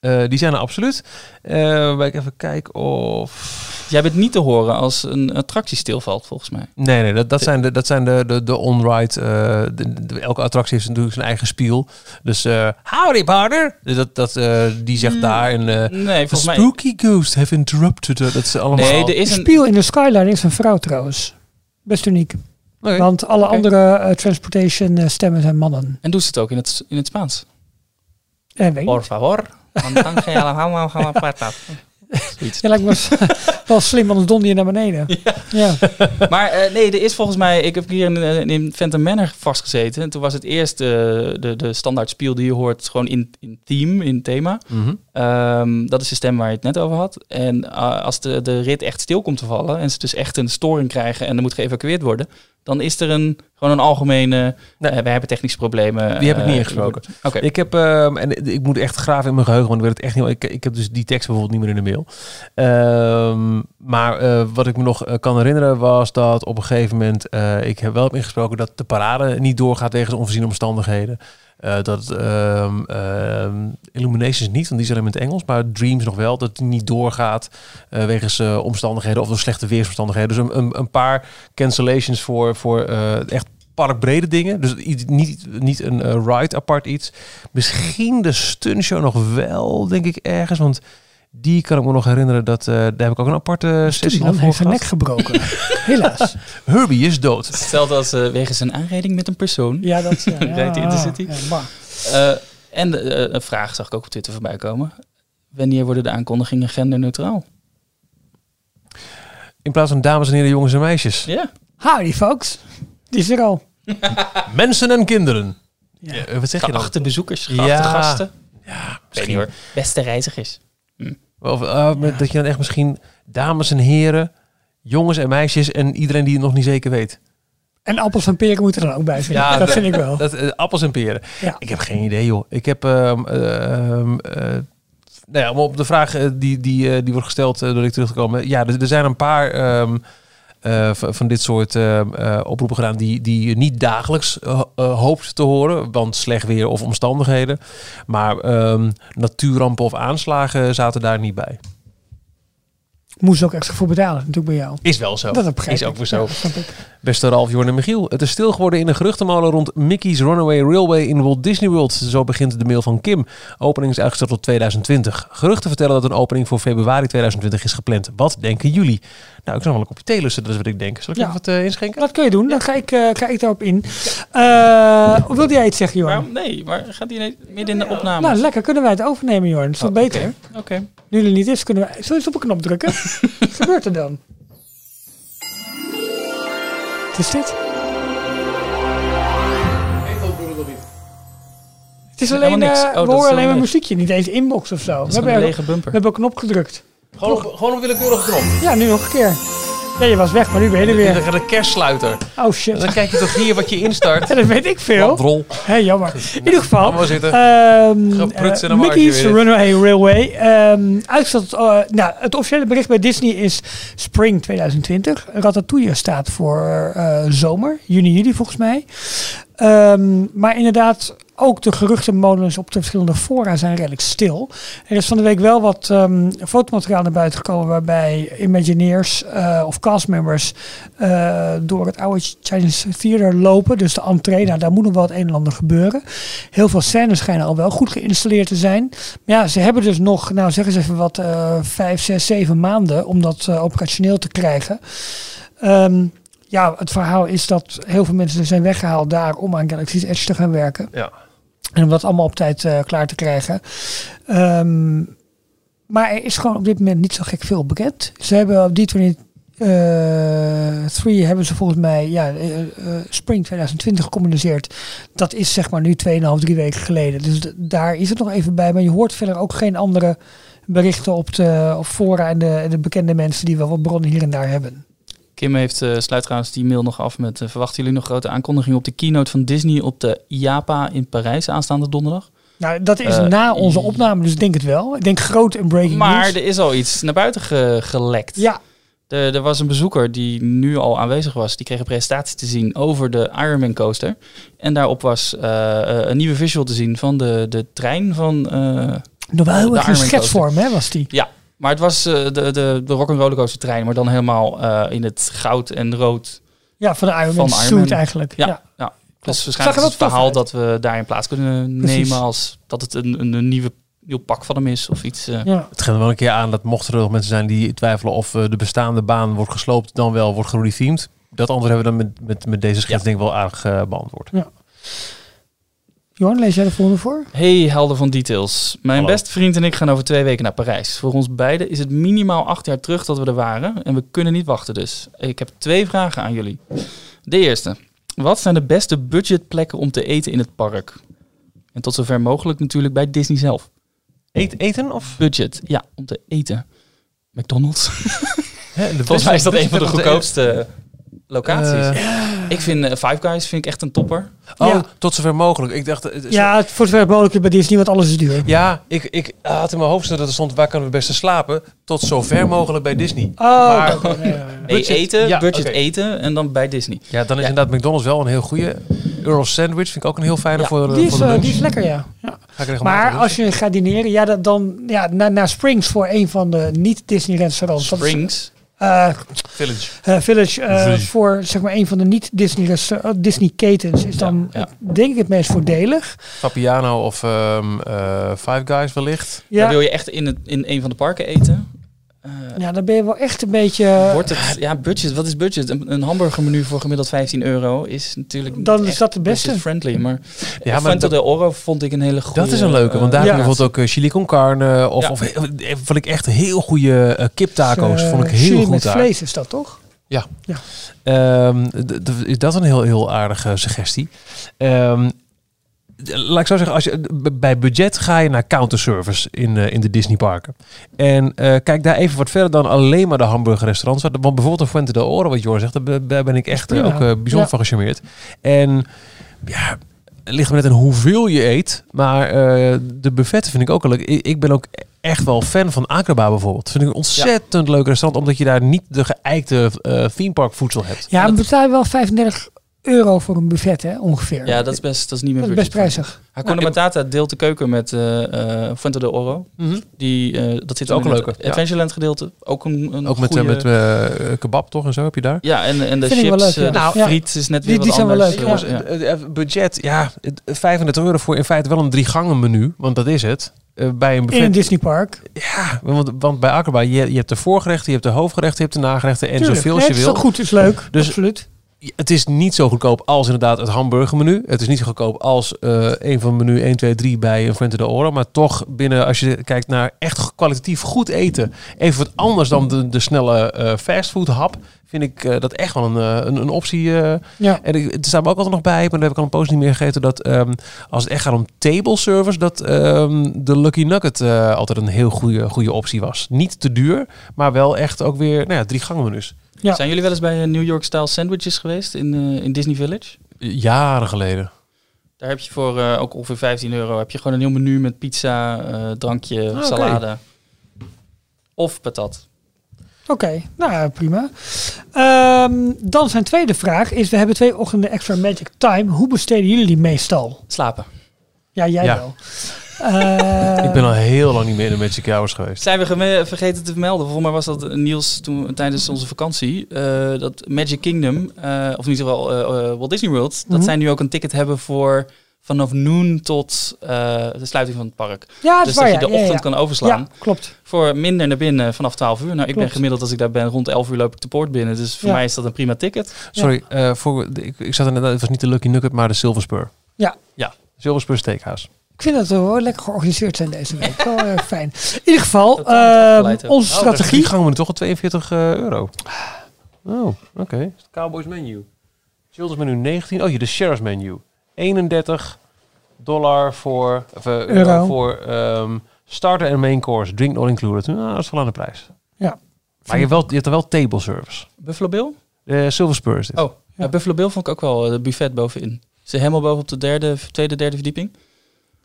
B: Eh, die zijn er absoluut. Eh waar ik even kijk of...
C: Jij bent niet te horen als een attractie stilvalt, volgens mij.
B: Nee, nee, dat, dat zijn de, dat zijn de, de, de on-ride. eh, de- de- elke attractie heeft natuurlijk zijn eigen spiel. Dus eh howdy partner. Dus dat, dat, eh, die zegt daar. En, eh,
C: Nee, volgens mij...
B: spooky ghost have interrupted. us." Dat is allemaal...
C: Nee, er
D: De
C: is een...
D: spiel in de skyline is een vrouw trouwens. Best uniek. Want alle andere transportation stemmen zijn mannen.
C: En doet ze het ook in het, in het Spaans? Por
D: niet.
C: favor. Want dan ga je allemaal gaan apart. Zoiets.
D: Ja, lijkt me wel- (laughs) slim, anders donder je naar beneden. Ja. (laughs)
C: Maar eh, nee, er is volgens mij... Ik heb hier in, eh, in Phantom Manor vastgezeten. En toen was het eerst eh, de, de standaard spiel die je hoort... gewoon in, in theme, in thema.
B: Mhm.
C: Ehm, dat is de stem waar je het net over had. En als de, de rit echt stil komt te vallen... en ze dus echt een storing krijgen... en er moet geëvacueerd worden... dan is er een, gewoon een algemene...
B: Nee.
C: eh, wij hebben technische problemen.
B: Die heb ik
C: eh,
B: niet ingesproken.
C: Oké.
B: Ik heb, ehm, en ik moet echt graven in mijn geheugen, want ik weet het echt niet. Ik, ik heb dus die tekst bijvoorbeeld niet meer in de mail. Ehm, maar eh, wat ik me nog eh, kan herinneren was dat op een gegeven moment eh, ik heb wel heb ingesproken dat de parade niet doorgaat wegens onvoorziene omstandigheden. Eh, dat ehm, Illuminations niet, want die alleen in het Engels, maar Dreams nog wel, dat die niet doorgaat eh, wegens eh, omstandigheden of door slechte weersomstandigheden. Dus een, een, een paar cancellations voor, voor echt parkbrede dingen. Dus niet, niet een ride apart iets. Misschien de stuntshow nog wel, denk ik ergens. Want die kan ik me nog herinneren. Dat, eh, daar heb ik ook een aparte sessie
D: Man heeft zijn nek gebroken. (laughs) Helaas.
B: Herbie is dood.
C: Hetzelfde als eh, wegens een aanrijding met een persoon.
D: Ja, dat (laughs) ja, ja,
C: Rijdt de Intercity?
D: Ja, maar.
C: Eh, en een vraag zag ik ook op Twitter voorbij komen. Wanneer worden de aankondigingen genderneutraal?
B: In plaats van dames en heren, jongens en meisjes.
C: Ja.
D: Howdy folks. Die is er al. (laughs)
B: Mensen en kinderen.
D: Ja.
B: Ja, wat zeg je dan?
C: Bezoekers, geachte
B: Ja.
C: gasten.
B: Ja,
C: Weet niet
B: misschien.
C: hoor. Beste reizigers.
B: Of, met- Dat je dan echt misschien dames en heren, jongens en meisjes en iedereen die het nog niet zeker weet.
D: En appels en peren moeten er dan ook bij zijn.
B: Ja,
D: dat vind ik wel.
B: Dat, eh, appels en peren.
D: Ja.
B: Ik heb geen idee, joh. Ik heb... ehm, ehm, eh, nou ja, om op de vraag eh, die, die, die wordt gesteld door ik terug te komen. Ja, er, er zijn een paar ehm, eh, van, dit soort ehm, eh, oproepen gedaan die, die je niet dagelijks eh, eh, hoopt te horen. Want slecht weer of omstandigheden. Maar ehm, natuurrampen of aanslagen zaten daar niet bij.
D: Moest ook extra voor betalen, natuurlijk bij jou.
B: Is wel zo.
D: Dat begrijp
B: Is ook weer zo.
D: Ja.
B: Beste Ralf, Jorn en Michiel. Het is stil geworden in de geruchtenmolen rond Mickey's Runaway Railway in Walt Disney World. Zo begint de mail van Kim. Opening is uitgesteld tot 2020. Geruchten vertellen dat een opening voor februari 2020 is gepland. Wat denken jullie? Nou, ik zou wel een kopje thee lussen, dat is wat ik denk. Zal ik
D: Ja.
B: even wat eh, inschenken?
D: Dat kun je doen. Dan ga ik, eh, ga ik daarop in. Eh, of wilde jij iets zeggen, Jorn?
C: Waarom? Nee, maar gaat hij midden in de opname?
D: Nou, lekker. Kunnen wij het overnemen, Jorn? Is dat
C: Oh,
D: beter?
C: Oké.
D: Nu er niet is, kunnen wij... Zullen we eens op een knop drukken? (laughs) Wat gebeurt er dan? Wat is dit? Het is alleen,
C: niks.
D: eh,
C: Oh,
D: we horen alleen maar muziekje, niet eens inbox of zo.
C: Dat
D: We
C: is een
D: hebben,
C: lege
D: we
C: bumper.
D: hebben een knop gedrukt.
B: Gewoon op, gewoon op willekeurige knop.
D: Ja, nu nog een keer. Ja, je was weg, maar nu ben je er
B: Dan
D: weer.
B: gaat de kerstsluiter.
D: Oh shit.
B: Dan kijk je toch hier wat je instart. (laughs)
D: Ja, dat weet ik veel.
B: Rol.
D: Hé, jammer. In ieder geval.
B: Allemaal zitten.
D: ehm eh, Mickey's. Runaway Railway. ehm uitgesteld, eh, nou, het officiële bericht bij Disney is spring 2020. Ratatouille staat voor eh, zomer, juni, juli volgens mij. Ehm, maar inderdaad, ook de geruchtenmolens op de verschillende fora zijn redelijk stil. Er is van de week wel wat ehm, fotomateriaal naar buiten gekomen waarbij Imagineers eh, of castmembers eh, door het oude Chinese Theater lopen. Dus de entree, nou, daar moet nog wel het een en ander gebeuren. Heel veel scènes schijnen al wel goed geïnstalleerd te zijn. Maar ja, ze hebben dus nog, nou zeg eens even wat, eh vijf, zes, zeven maanden om dat operationeel te krijgen. Ehm, ja, het verhaal is dat heel veel mensen zijn weggehaald daar om aan Galaxy's Edge te gaan werken.
B: Ja.
D: En om dat allemaal op tijd eh, klaar te krijgen. Ehm, maar er is gewoon op dit moment niet zo gek veel bekend. Ze hebben op D23 3 hebben ze volgens mij ja, eh, eh, Spring 2020 gecommuniceerd. Dat is zeg maar nu 2,5, 3 weken geleden. Dus daar is het nog even bij. Maar je hoort verder ook geen andere berichten op de op fora en de, de bekende mensen die wel wat bronnen hier en daar hebben.
C: Kim heeft, eh sluit trouwens die mail nog af met... eh, verwachten jullie nog grote aankondigingen op de keynote van Disney op de IAPA in Parijs aanstaande donderdag?
D: Nou, dat is
C: Eh,
D: na onze opname, dus ik denk het wel. Ik denk groot en breaking
C: Maar
D: news.
C: er is al iets naar buiten ge- gelekt.
D: Ja,
C: Er, er was een bezoeker die nu al aanwezig was. Die kreeg een presentatie te zien over de Ironman coaster. En daarop was een nieuwe visual te zien van de, de trein van...
D: nog wel heel erg
C: Ironman
D: schetsvorm hè, was die.
C: ja, maar het was eh, de, de, de Rock'n'Roller Coaster trein. Maar dan helemaal eh, in het goud en rood.
D: Ja, van de Iron Man
C: Van
D: suit
C: Man.
D: eigenlijk.
C: Ja,
D: Ja.
C: ja. Dus waarschijnlijk is
D: wel
C: het verhaal
D: uit.
C: dat we daarin plaats kunnen
D: Precies.
C: nemen als dat het een, een, een nieuwe, nieuw pak van hem is of iets. eh.
D: Ja.
B: Het gaat er wel een keer aan dat mochten er nog mensen zijn die twijfelen of de bestaande baan wordt gesloopt, dan wel wordt gerethemed. Dat antwoord hebben we dan met, met, met deze schets denk ik wel aardig beantwoord.
D: Johan, lees jij de volgende voor?
C: Hey, helder van details. Mijn
B: Hallo.
C: beste vriend en ik gaan over twee weken naar Parijs. Voor ons beiden is het minimaal acht jaar terug dat we er waren. En we kunnen niet wachten dus. Ik heb twee vragen aan jullie. De eerste. Wat zijn de beste budgetplekken om te eten in het park? En tot zover mogelijk natuurlijk bij Disney zelf.
B: Eet, eten of?
C: Budget, ja, om te eten. McDonald's. (laughs) Volgens mij is dat een van de goedkoopste locaties.
B: Eh,
C: ik vind eh, Five Guys vind ik echt een topper.
B: Oh,
D: Ja.
B: tot zover mogelijk. Ik dacht, eh, zo-
D: Ja, het voor zover mogelijk bij Disney, want alles is duur.
B: Ja, ik, ik had in mijn hoofd dat er stond, waar kunnen we het beste slapen? Tot zo ver mogelijk bij Disney.
D: Oh,
B: Maar- (laughs) Budget,
C: eten,
B: ja,
C: budget eten en dan bij Disney.
B: Ja, dan is
C: Ja.
B: inderdaad McDonald's wel een heel goede. Earl Sandwich vind ik ook een heel fijne
C: Ja,
B: voor,
D: Die
B: voor
D: is,
B: de
D: eh,
B: lunch.
D: die is lekker, ja. ja.
B: Ga ik regelmatig
D: Maar als je gaat dineren, ja, dat dan ja, naar, naar Springs voor een van de niet-Disney restaurants. Dat is,
C: Springs.
D: Eh,
B: Village.
D: eh, Village eh,
B: Village.
D: voor zeg maar een van de niet-Disney resta- eh, Disney ketens is dan
C: Ja, ja.
D: denk ik het meest voordelig.
B: Fabiano of ehm, eh, Five Guys wellicht.
C: Dan wil je echt in, het, in een van de parken eten.
D: Ja, dan ben je wel echt een beetje.
C: Wordt het, ja, budget, wat is budget? Een, een hamburgermenu voor gemiddeld 15 euro is natuurlijk niet
D: Dan is dat de beste.
C: friendly. Maar,
B: Ja,
C: ja,
B: maar
C: del Oro vond ik een hele goede.
B: dat is een leuke. Want daar
C: eh,
B: heb je
D: ja.
B: bijvoorbeeld ook eh, chili con carne. Of,
C: Ja.
B: of eh, vond ik echt heel goede kiptaco's.
D: eh,
B: vond ik
D: chili
B: heel goed
D: met
B: daar.
D: vlees is dat toch?
B: Ehm, d- d- is dat een heel, heel aardige suggestie. Ehm, d- laat ik zo zeggen, als je, bij budget ga je naar counterservice in, eh, in de Disneyparken. En eh, kijk daar even wat verder dan alleen maar de hamburgerrestaurants. Want bijvoorbeeld een Fuente del Oro, wat Jor zegt, daar ben- ik echt eh, ook bijzonder
D: Ja.
B: van gecharmeerd. En ja, het ligt er net aan hoeveel je eet. Maar de buffetten vind ik ook leuk. Ik, ik ben ook echt wel fan van Acroba bijvoorbeeld. Vind ik een ontzettend leuk restaurant, omdat je daar niet de geëikte theme park voedsel hebt.
D: Ja,
C: dat-
D: dan betaal je wel 35 euro voor een buffet, hè, ongeveer.
C: Ja, dat is best, dat is niet meer
D: Dat is best prijzig.
C: Hakuna Matata deelt de keuken met eh eh Fuente del Oro.
B: Mhm.
C: Die, eh, dat zit
B: Ook
C: ook in
B: een leuke.
C: Adventureland gedeelte. Ook een, een
B: Ook met, met eh, kebab toch en zo heb je daar?
C: ja, en, en de
D: Vind
C: chips,
D: leuk, ja.
C: de
D: Nou, ja.
C: friet is net
D: Die-
C: weer
D: die
C: wat
D: zijn wel
C: anders.
D: leuk,
B: Jongens,
C: ja.
B: budget, ja, het- 35 euro voor in feite wel een drie gangen menu, want dat is het. Eh, bij een
D: In
B: buffet.
D: een Disneypark.
B: Ja, want, want bij Akkerba, je, je hebt de voorgerechten, je hebt de hoofdgerechten, je hebt de nagerechten en
D: Tuurlijk.
B: zoveel als je
D: het is
B: wil.
D: ook goed, is leuk.
B: Dus-
D: absoluut.
B: Het is niet zo goedkoop als inderdaad het hamburgermenu. Het is niet zo goedkoop als eh, een van menu 1, 2, 3 bij een Fuente de Oro. Maar toch binnen, als je kijkt naar echt kwalitatief goed eten. Even wat anders dan de, de snelle eh fastfood hap. Vind ik eh, dat echt wel een, een, een optie.
D: Ja.
B: En ik, er staat me ook altijd nog bij, maar daar heb ik al een post niet meer gegeten. Dat ehm, als het echt gaat om table service, dat ehm, de Lucky Nugget altijd een heel goede, goede optie was. Niet te duur, maar wel echt ook weer nou ja, drie gangen menus.
D: Ja.
C: Zijn jullie wel eens bij eh, New York Style sandwiches geweest in, eh, in Disney Village?
B: Jaren geleden.
C: Daar heb je voor eh, ook ongeveer 15 euro heb je gewoon een heel menu met pizza, eh, drankje,
B: Ah,
C: salade. Of patat.
D: Oké, nou prima. Ehm, dan zijn tweede vraag is, we hebben twee ochtenden extra Magic Time. Hoe besteden jullie die meestal?
C: Slapen.
D: Ja, jij
B: Ja.
D: wel. Eh,
B: Ik ben al heel lang niet meer in de Magic Hours geweest.
C: Zijn we vergeten te vermelden? Volgens mij was dat eh, Niels toen tijdens onze vakantie. eh, dat Magic Kingdom, eh, of in ieder geval eh, eh, Walt Disney World,
D: Mhm.
C: dat zij nu ook een ticket hebben voor vanaf noon tot eh, de sluiting van het park.
D: ja, dat
C: dus
D: is waar,
C: dat je de
D: ja,
C: ochtend
D: ja.
C: kan overslaan.
D: Ja, klopt.
C: Voor minder naar binnen vanaf 12 uur. Nou, ik ben gemiddeld als ik daar ben rond 11 uur loop ik de poort binnen. Dus voor
D: Ja.
C: mij is dat een prima ticket.
B: Sorry, eh, voor, ik zat inderdaad, het was niet de Lucky Nugget, maar de Silver Spur.
D: Ja.
B: Ja, Silver Spur Steakhouse.
D: Ik vind dat we wel lekker georganiseerd zijn deze week. Wel erg (laughs) fijn. In ieder geval, ehm, onze
B: Oh, strategie gaan we nu toch al 42 eh, euro. Oh, oké. Cowboys menu. Children's menu 19. Oh, hier de Sheriff's menu. 31 dollar voor, of, eh, euro.
D: Euro.
B: voor ehm, starter en main course. Drink not included. Nou, dat is wel aan de prijs.
D: Ja.
B: Maar je hebt, wel, je hebt er wel table service.
C: Buffalo Bill?
B: Eh Silver Spur is dit.
C: Oh, ja. Buffalo Bill vond ik ook wel, eh, de buffet bovenin. Ze helemaal boven op de derde, tweede, derde verdieping.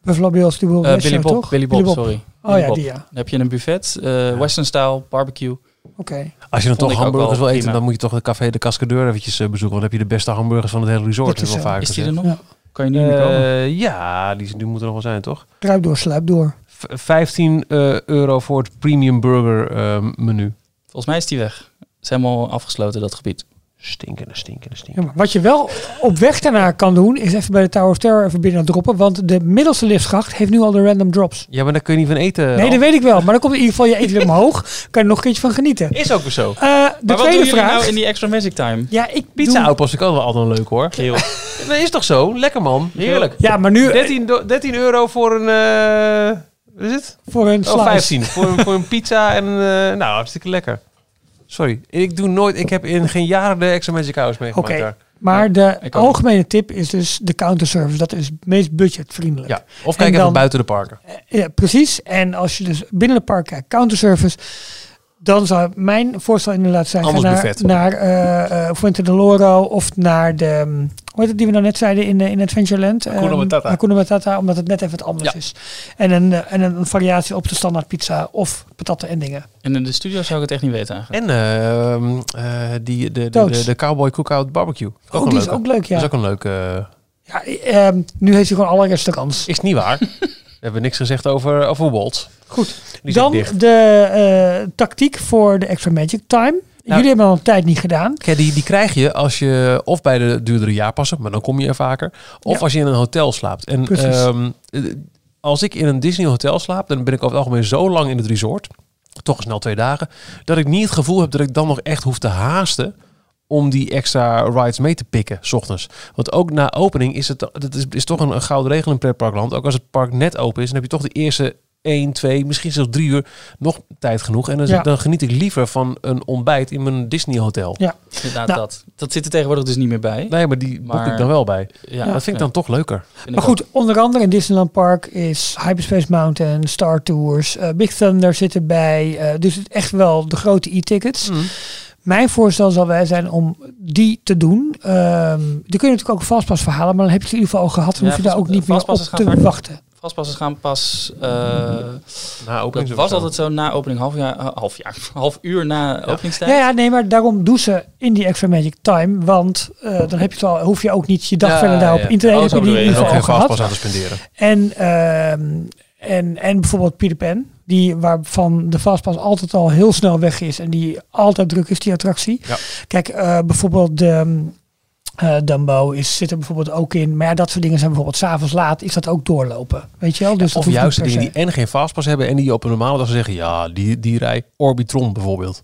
D: Buffalo Bills, die wil
C: Eh,
D: Western,
C: Billy Bob,
D: toch?
C: Billy Bob, sorry.
D: Oh
C: Billy
D: ja,
C: Bob.
D: die ja.
C: Dan heb je een buffet, eh, western style, barbecue.
D: Oké.
B: Als je dan
C: Vond
B: toch hamburgers wil eten,
C: prima.
B: dan moet je toch het café de Cascadeur eventjes eh, bezoeken. Want dan heb je de beste hamburgers van het hele resort.
D: Dat is
B: wel
D: zo.
B: vaak
C: Is die er nog?
D: Ja.
C: Kan je niet meer komen?
B: Eh, ja, die, die moeten er nog wel zijn, toch?
D: Kruip door, sluip door.
B: V- 15 eh, euro voor het premium burger eh, menu.
C: Volgens mij is die weg. Het is helemaal afgesloten, dat gebied.
B: Stinkende, stinkende,
D: Ja,
B: stinkende.
D: maar wat je wel op weg daarnaar kan doen, is even bij de Tower of Terror even binnen droppen. Want de middelste liftschacht heeft nu al de random drops.
B: Ja, maar daar kun je niet van eten.
D: Nee, dat weet ik wel. Maar dan komt in ieder geval je eten weer omhoog. (laughs) Kan je er nog een keertje van genieten.
B: Is ook weer zo.
D: Eh, de
C: Maar wat doen
D: tweede
C: jullie
D: vraag.
C: nou in die extra magic time?
D: Ja, ik
B: Pizza
D: doe-
B: outpost ik ook wel altijd leuk hoor.
C: Heel. (laughs)
B: Dat is toch zo? Lekker man. Heerlijk.
D: Ja, maar nu
B: 13, do- 13 euro voor een... eh wat is het?
D: voor een
B: Oh,
D: slice.
B: 15. voor, een, voor een pizza en... eh, nou, hartstikke lekker. Sorry. Ik doe nooit... Ik heb in geen jaren de extra Magic House meegemaakt
D: Oké,
B: daar.
D: maar de algemene tip is dus de counterservice. Dat is het meest budgetvriendelijk.
B: Ja. Of kijk even
D: dan-
B: buiten de parken.
D: Ja, precies. En als je dus binnen het park kijkt, counterservice, dan zou mijn voorstel inderdaad zijn
B: Anders
D: naar,
B: buffet.
D: naar eh, eh, Fuente de Loro of naar de, hm, hoe heet het die we nou net zeiden in, eh, in Adventureland?
B: Hakuna
D: Ehm,
B: Matata.
D: Hakuna Matata, omdat het net even wat anders
B: Ja.
D: is. En een, eh, en een variatie op de standaard pizza of patatten en dingen.
C: En in de studio zou ik het echt niet weten eigenlijk.
B: En ehm, eh, die, de, de, de, de Cowboy Cookout Barbecue. Ook
D: Oh, die is ook leuk, ja.
B: Dat is ook een leuke...
D: ja ehm, nu heeft hij gewoon alle restaurants.
B: Is niet waar. (laughs) We hebben niks gezegd over, over Walt.
D: Goed.
B: Die
D: Dan de eh, tactiek voor de extra magic time. Jullie hebben al een tijd niet gedaan.
B: Kijk, die, die krijg je als je of bij de duurdere jaarpassen, maar dan kom je er vaker. Of
D: Ja.
B: als je in een hotel slaapt. En ehm, eh, als ik in een Disney hotel slaap, dan ben ik over het algemeen zo lang in het resort, toch snel twee dagen, dat ik niet het gevoel heb dat ik dan nog echt hoef te haasten om die extra rides mee te pikken, s ochtends. Want ook na opening is het, dat is, is toch een, een gouden regel in pretparkland. Ook als het park net open is, dan heb je toch de eerste 1, 2, misschien zelfs drie uur nog tijd genoeg. En dan,
D: Ja.
B: dan geniet ik liever van een ontbijt in mijn Disney hotel.
D: Ja.
C: Inderdaad,
D: Nou.
C: dat. Dat zit er tegenwoordig dus niet meer bij.
B: Nee, maar die boek
C: Maar-
B: ik dan wel bij.
C: Ja,
B: dat vind ik dan toch leuker.
D: Maar
C: ook.
D: goed, onder andere in Disneyland Park is Hyperspace Mountain, Star Tours, eh, Big Thunder zit erbij. eh, dus het echt wel de grote e-tickets.
B: Mm.
D: Mijn voorstel zal wij zijn om die te doen. Ehm, die kun je natuurlijk ook vastpas verhalen, maar dan heb je het in ieder geval al gehad. Dan
C: Ja,
D: hoef je daar ook niet meer op te wachten.
C: Vastpassers gaan pas... eh,
B: Na opening
C: dat was altijd zo na opening half jaar, eh, half jaar, (laughs) half uur na openingstijd.
D: Ja, ja, nee, maar daarom doen ze in die extra magic time. Want eh, dan heb je het al, hoef je ook niet je dag
C: Ja,
D: verder daarop
C: ja.
D: in te.
C: Oh,
D: die in ieder
B: En ook
D: geval
B: geen
D: al gehad.
B: fastpass aan te spenderen.
D: En, ehm, en, en bijvoorbeeld Peter Pan, die waarvan de fastpass altijd al heel snel weg is en die altijd druk is, die attractie.
B: Ja.
D: Kijk, eh, bijvoorbeeld de eh, Dumbo is, zit er bijvoorbeeld ook in. Maar ja, dat soort dingen zijn bijvoorbeeld s'avonds laat, is dat ook doorlopen. Weet je wel? Dus
B: Of juist dingen die en geen fastpass hebben en die op een normale dag zeggen, ja, die, die rij Orbitron bijvoorbeeld.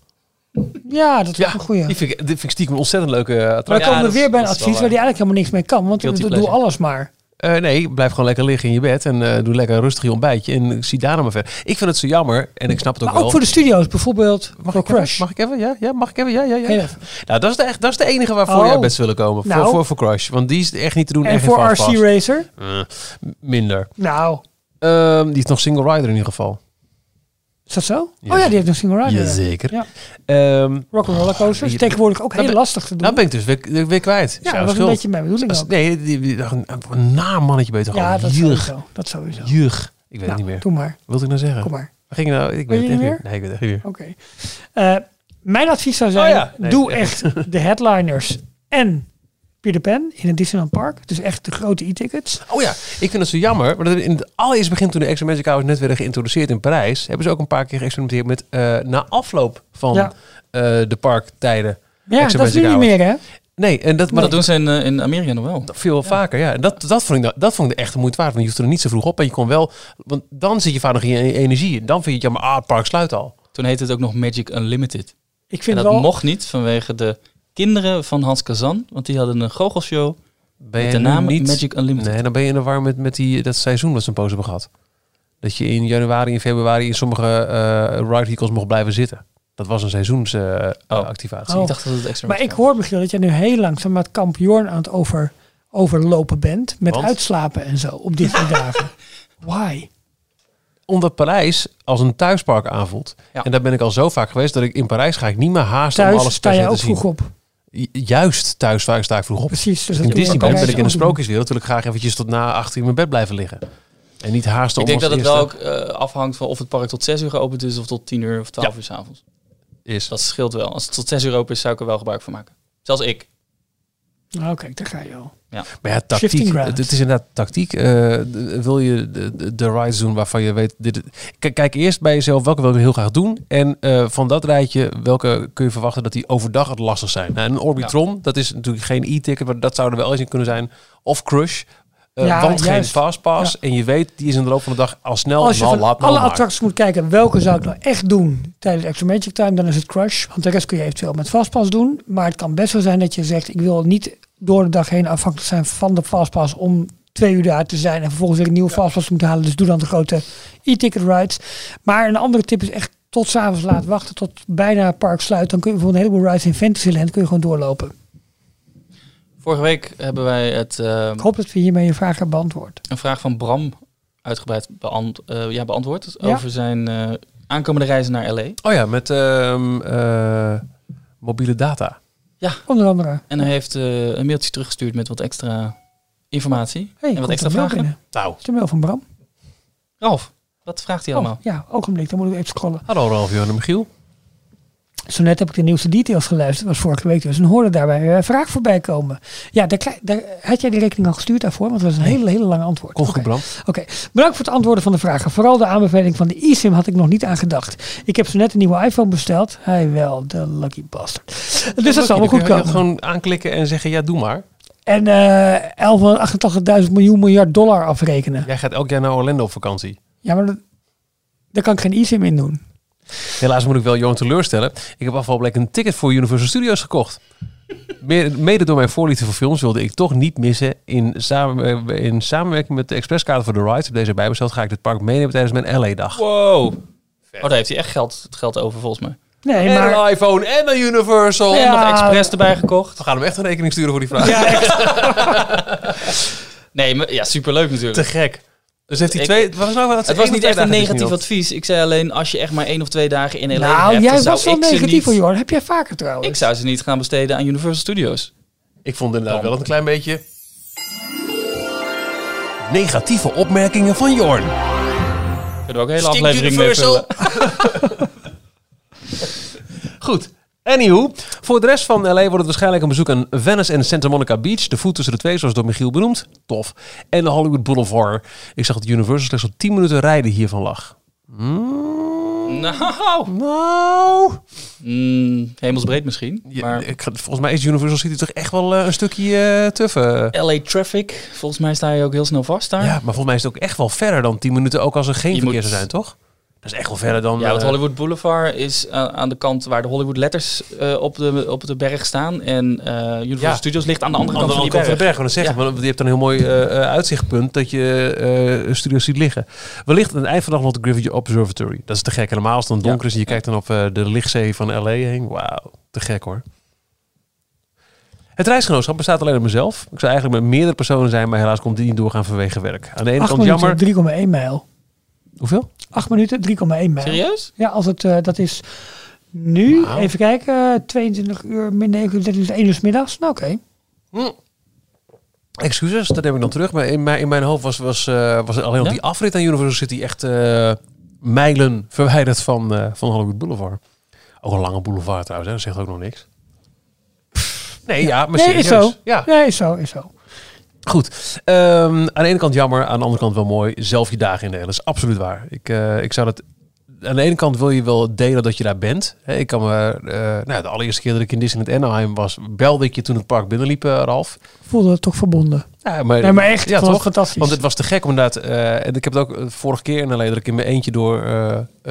D: Ja, dat is een goeie.
B: Die vind ik, die vind ik stiekem een ontzettend leuke eh,
D: Maar
B: attractie.
D: dan komen we weer bij een advies waar die eigenlijk helemaal niks mee kan. Want
C: Guilty
D: doe
C: pleasure.
D: alles maar.
B: Eh, nee, blijf gewoon lekker liggen in je bed en eh, doe lekker rustig je ontbijtje en zie daarna maar verder. Ik vind het zo jammer en ik snap het ook
D: Maar
B: wel.
D: ook voor de studio's, bijvoorbeeld
B: Mag
D: voor
B: ik, even? Mag ik even? Ja, ja, mag ik even? Ja, ja, ja.
D: Even.
B: Nou, dat is de, echt, dat is de enige waarvoor
D: Oh.
B: jij best willen komen.
D: Nou.
B: Voor, voor, voor Crush. Want die is echt niet te doen.
D: En
B: geen
D: voor. RC Racer?
B: Eh, minder.
D: Nou,
B: Ehm, die is nog single rider in ieder geval.
D: Is dat zo?
B: Ja.
D: Oh ja, die heeft een single rider.
B: Jazeker.
D: Ja.
B: Ehm,
D: Rock'n'roller coasters. Tegenwoordig ook
B: Nou,
D: heel
B: ben-
D: lastig te doen.
B: nou ben ik dus weer, weer kwijt.
D: ja, dat was een beetje mijn bedoeling
B: Als-
D: ook.
B: Nee, die, die, een, een naam mannetje beter
D: Ja,
B: gewoon.
D: dat
B: Jurg.
D: sowieso. Dat sowieso.
B: Jurg. Ik weet
D: Nou,
B: het niet meer.
D: Doe maar.
B: Wat wilde ik nou zeggen?
D: Kom maar.
B: Ging ik nou? Ik
D: Weet
B: het
D: niet
B: meer. Nee, ik weet het echt niet meer.
D: Oké. Eh, mijn advies zou zijn,
B: Oh ja. Nee,
D: doe
B: echt
D: de headliners en Peter Pan in het Disneyland Park. Dus echt de grote e-tickets.
B: Oh ja, ik vind het zo jammer. Maar dat hebben in het allereerste begin toen de Extra Magic Hours net werden geïntroduceerd in Parijs, hebben ze ook een paar keer geëxperimenteerd met eh, na afloop van
D: Ja.
B: eh, de parktijden.
D: Ja,
B: Extra
D: dat is nu niet meer hè.
B: Nee, en dat,
C: Maar dat doen ze in, eh, in Amerika nog wel.
B: veel vaker. Ja, en dat, dat, vond ik, dat vond ik de echte moeite waard. Want je hoeft er niet zo vroeg op en je kon wel, want dan zit je vaak nog in je energie. En dan vind je het jammer, ah, het park sluit al.
C: Toen heette het ook nog Magic Unlimited.
D: Ik
C: En
D: vind
C: dat
D: wel...
C: mocht niet vanwege de kinderen van Hans Kazan. Want die hadden een goochelshow
B: Ben
C: met
B: je
C: de naam
B: niet,
C: Magic Unlimited.
B: Nee, dan ben je in de war met, met die, dat seizoen dat ze een poos hebben gehad. Dat je in januari en februari in sommige eh ride vehicles mocht blijven zitten. Dat was een seizoensactivatie.
D: Oh.
C: Ik dacht dat het extra
D: Maar
C: was.
D: ik hoor Michiel dat jij nu heel langzaam met kamp Jorn aan het over, overlopen bent. Met
B: Want?
D: uitslapen en zo op dit soort dagen. (laughs) Why?
B: Omdat Parijs als een thuispark aanvoelt.
C: Ja.
B: En daar ben ik al zo vaak geweest dat ik in Parijs ga ik niet meer haasten om
D: Thuis
B: alles
D: sta
B: per
D: je
B: se
D: ook
B: te zien.
D: vroeg op.
B: Ju- Juist thuis ik- sta ik vroeg op.
D: Precies. Dus
B: in
D: dat
B: Disneyland ben ik in
D: doen.
B: sprookjeswereld. wil ik graag eventjes tot na acht uur in mijn bed blijven liggen. En niet haasten
C: Ik denk dat het wel ook eh, afhangt van of het park tot 6 uur geopend is of tot 10 uur of 12
B: Ja.
C: uur s'avonds.
B: is.
C: Dat scheelt wel. Als het tot 6 uur open is, zou ik er wel gebruik van maken. Zelfs ik.
D: Nou, kijk, daar ga je al.
B: Maar ja, tactiek. Het, is inderdaad tactiek. Eh, wil je de, de, de rides doen waarvan je weet... Dit, kijk, kijk eerst bij jezelf welke wil je heel graag doen. En eh, van dat rijtje, welke kun je verwachten dat die overdag het lastig zijn. Nou, een Orbitron, dat is natuurlijk geen e-ticket. Maar dat zou er wel eens in kunnen zijn. Of Crush. Eh,
D: Ja,
B: want geen fastpass. En je weet, die is in de loop van de dag al snel.
D: Als je van alle attracties moet kijken, welke zou ik nou echt doen tijdens Extra Magic Time, dan is het Crush. Want de rest kun je eventueel met Fastpass doen. Maar het kan best wel zijn dat je zegt, ik wil niet door de dag heen afhankelijk zijn van de Fastpass om twee uur daar te zijn en vervolgens weer een nieuwe Fastpass te moeten halen. Dus doe dan de grote e-ticket rides. Maar een andere tip is echt tot s'avonds laat wachten, tot bijna het park sluit. Dan kun je voor een heleboel rides in Fantasyland kun je gewoon doorlopen.
C: Vorige week hebben wij het, eh,
D: Ik hoop dat we hiermee je vraag hebben beantwoord.
C: een vraag van Bram uitgebreid beant eh, ja, beantwoord.
D: Ja.
C: Over zijn eh, aankomende reizen naar LA.
B: Oh ja, met ehm, eh, mobiele data.
D: Onder andere.
C: En hij heeft eh, een mailtje teruggestuurd met wat extra informatie.
D: Hey,
C: en wat extra vragen.
D: binnen.
B: Nou,
D: Is de mail van Bram?
C: Ralf, wat vraagt hij allemaal?
D: Oh, ja, ogenblik. Dan moet ik even scrollen.
B: hallo Ralf, Johan en Michiel.
D: Zo net heb ik de nieuwste details geluisterd, was vorige week dus, en hoorde daarbij een vraag voorbij komen. Ja, daar, had jij die rekening al gestuurd daarvoor? Want dat was een hele, hele lange antwoord. Oké. bedankt voor het antwoorden van de vragen. Vooral de aanbeveling van de eSIM had ik nog niet aan gedacht. Ik heb zo net een nieuwe iPhone besteld. Hij wel, de lucky bastard. Dus dat zal wel goed komen.
B: gewoon aanklikken en zeggen, ja, doe maar.
D: En eh 1188.000 miljoen miljard dollar afrekenen.
B: Jij gaat elk jaar naar Orlando op vakantie.
D: Ja, maar dat, daar kan ik geen eSIM in doen.
B: Helaas moet ik wel Johan teleurstellen. Ik heb afgelopen week een ticket voor Universal Studios gekocht. Meer- Mede door mijn voorliefde voor films wilde ik toch niet missen. In, samen, in samenwerking met de expresskaart voor de rides, op deze bijbesteld, ga ik dit park meenemen tijdens mijn LA-dag.
C: Wow. Oh, daar heeft hij echt geld, het geld over volgens mij.
D: Nee,
B: En
D: maar...
B: een iPhone en een Universal.
D: Ja.
C: Nog expres erbij gekocht.
B: We gaan hem echt een rekening sturen voor die vraag.
D: Ja, echt. (laughs)
C: Nee, maar, ja, superleuk natuurlijk.
B: Te gek. Dus heeft hij twee... Nou,
C: Het was niet echt een negatief advies. Ik zei alleen, als je echt maar één of twee dagen in LA
D: Nou,
C: hebt,
D: jij
C: dan zou
D: was wel negatief voor Jorn. Heb jij vaker trouwens?
C: Ik zou ze niet gaan besteden aan Universal Studios.
B: Ik vond inderdaad wel een klein beetje... Negatieve opmerkingen van Jorn.
C: Kunnen we ook een hele
B: Stinkt
C: aflevering mee
B: Universal.
C: vullen. (laughs)
B: Goed. Anywho, voor de rest van LA wordt het waarschijnlijk een bezoek aan Venice en Santa Monica Beach. De voet tussen de twee, zoals door Michiel benoemd. Tof. En de Hollywood Boulevard. Ik zag dat Universal slechts op 10 minuten rijden hiervan lag. Hmm,
C: Nou,
B: nou...
C: mm, hemelsbreed misschien.
B: Ja,
C: maar
B: ik, volgens mij is Universal City toch echt wel eh, een stukje eh tuffe.
C: LA Traffic, volgens mij sta je ook heel snel vast daar.
B: Ja, maar volgens mij is het ook echt wel verder dan 10 minuten, ook als er geen
C: Je
B: verkeer
C: moet-
B: zou zijn, toch? Dat is echt wel verder dan...
C: Ja, want
B: eh,
C: Hollywood Boulevard is eh, aan de kant waar de Hollywood letters eh, op, de, op de berg staan. En eh Universal
B: Ja.
C: Studios ligt aan de andere
B: aan
C: kant van
B: andere
C: die
B: kant van
C: berg.
B: de berg. Zeggen, want je hebt dan een heel mooi uitzichtpunt dat je eh studios ziet liggen. Wellicht aan het eind van de dag nog de Griffith Observatory. Dat is te gek. Helemaal als het dan donker is en je kijkt dan op eh, de lichtzee van LA heen. Wauw, te gek hoor. Het reisgenootschap bestaat alleen uit mezelf. Ik zou eigenlijk met meerdere personen zijn, maar helaas komt die niet doorgaan vanwege werk. Aan de ene
D: 8
B: kant jammer.
D: minuten, 3,1 mijl.
B: Hoeveel?
D: 8 minuten, 3,1 mijl.
C: Serieus?
D: Ja, als het, eh, dat is nu, even kijken, 22 uur min 9, dus 1 uur 's middags. Nou oké.
B: Hm. Excuses, dat heb ik dan terug. Maar in mijn, in mijn hoofd was, was, eh, was alleen die afrit aan Universal City echt eh, mijlen verwijderd van, van Hollywood Boulevard. Ook een lange boulevard trouwens, hè? dat zegt ook nog niks. Nee, ja, maar
D: Nee, is
B: serieus.
D: zo.
B: Ja,
D: Nee, is zo, is zo.
B: Goed. Ehm, aan de ene kant jammer, aan de andere kant wel mooi. Zelf je dagen indelen, dat is absoluut waar. Ik, eh, ik zou dat... Aan de ene kant wil je wel delen dat je daar bent. Ik kan me... eh, nou, de allereerste keer dat ik in Disneyland Anaheim was, belde ik je toen het park binnenliep, eh, Ralf.
D: Voelde het toch verbonden.
B: Ja, maar,
D: Nee, maar echt,
B: ja, toch?
D: fantastisch.
B: Want het was te gek inderdaad. en ik heb het ook vorige keer in LA dat ik in mijn eentje door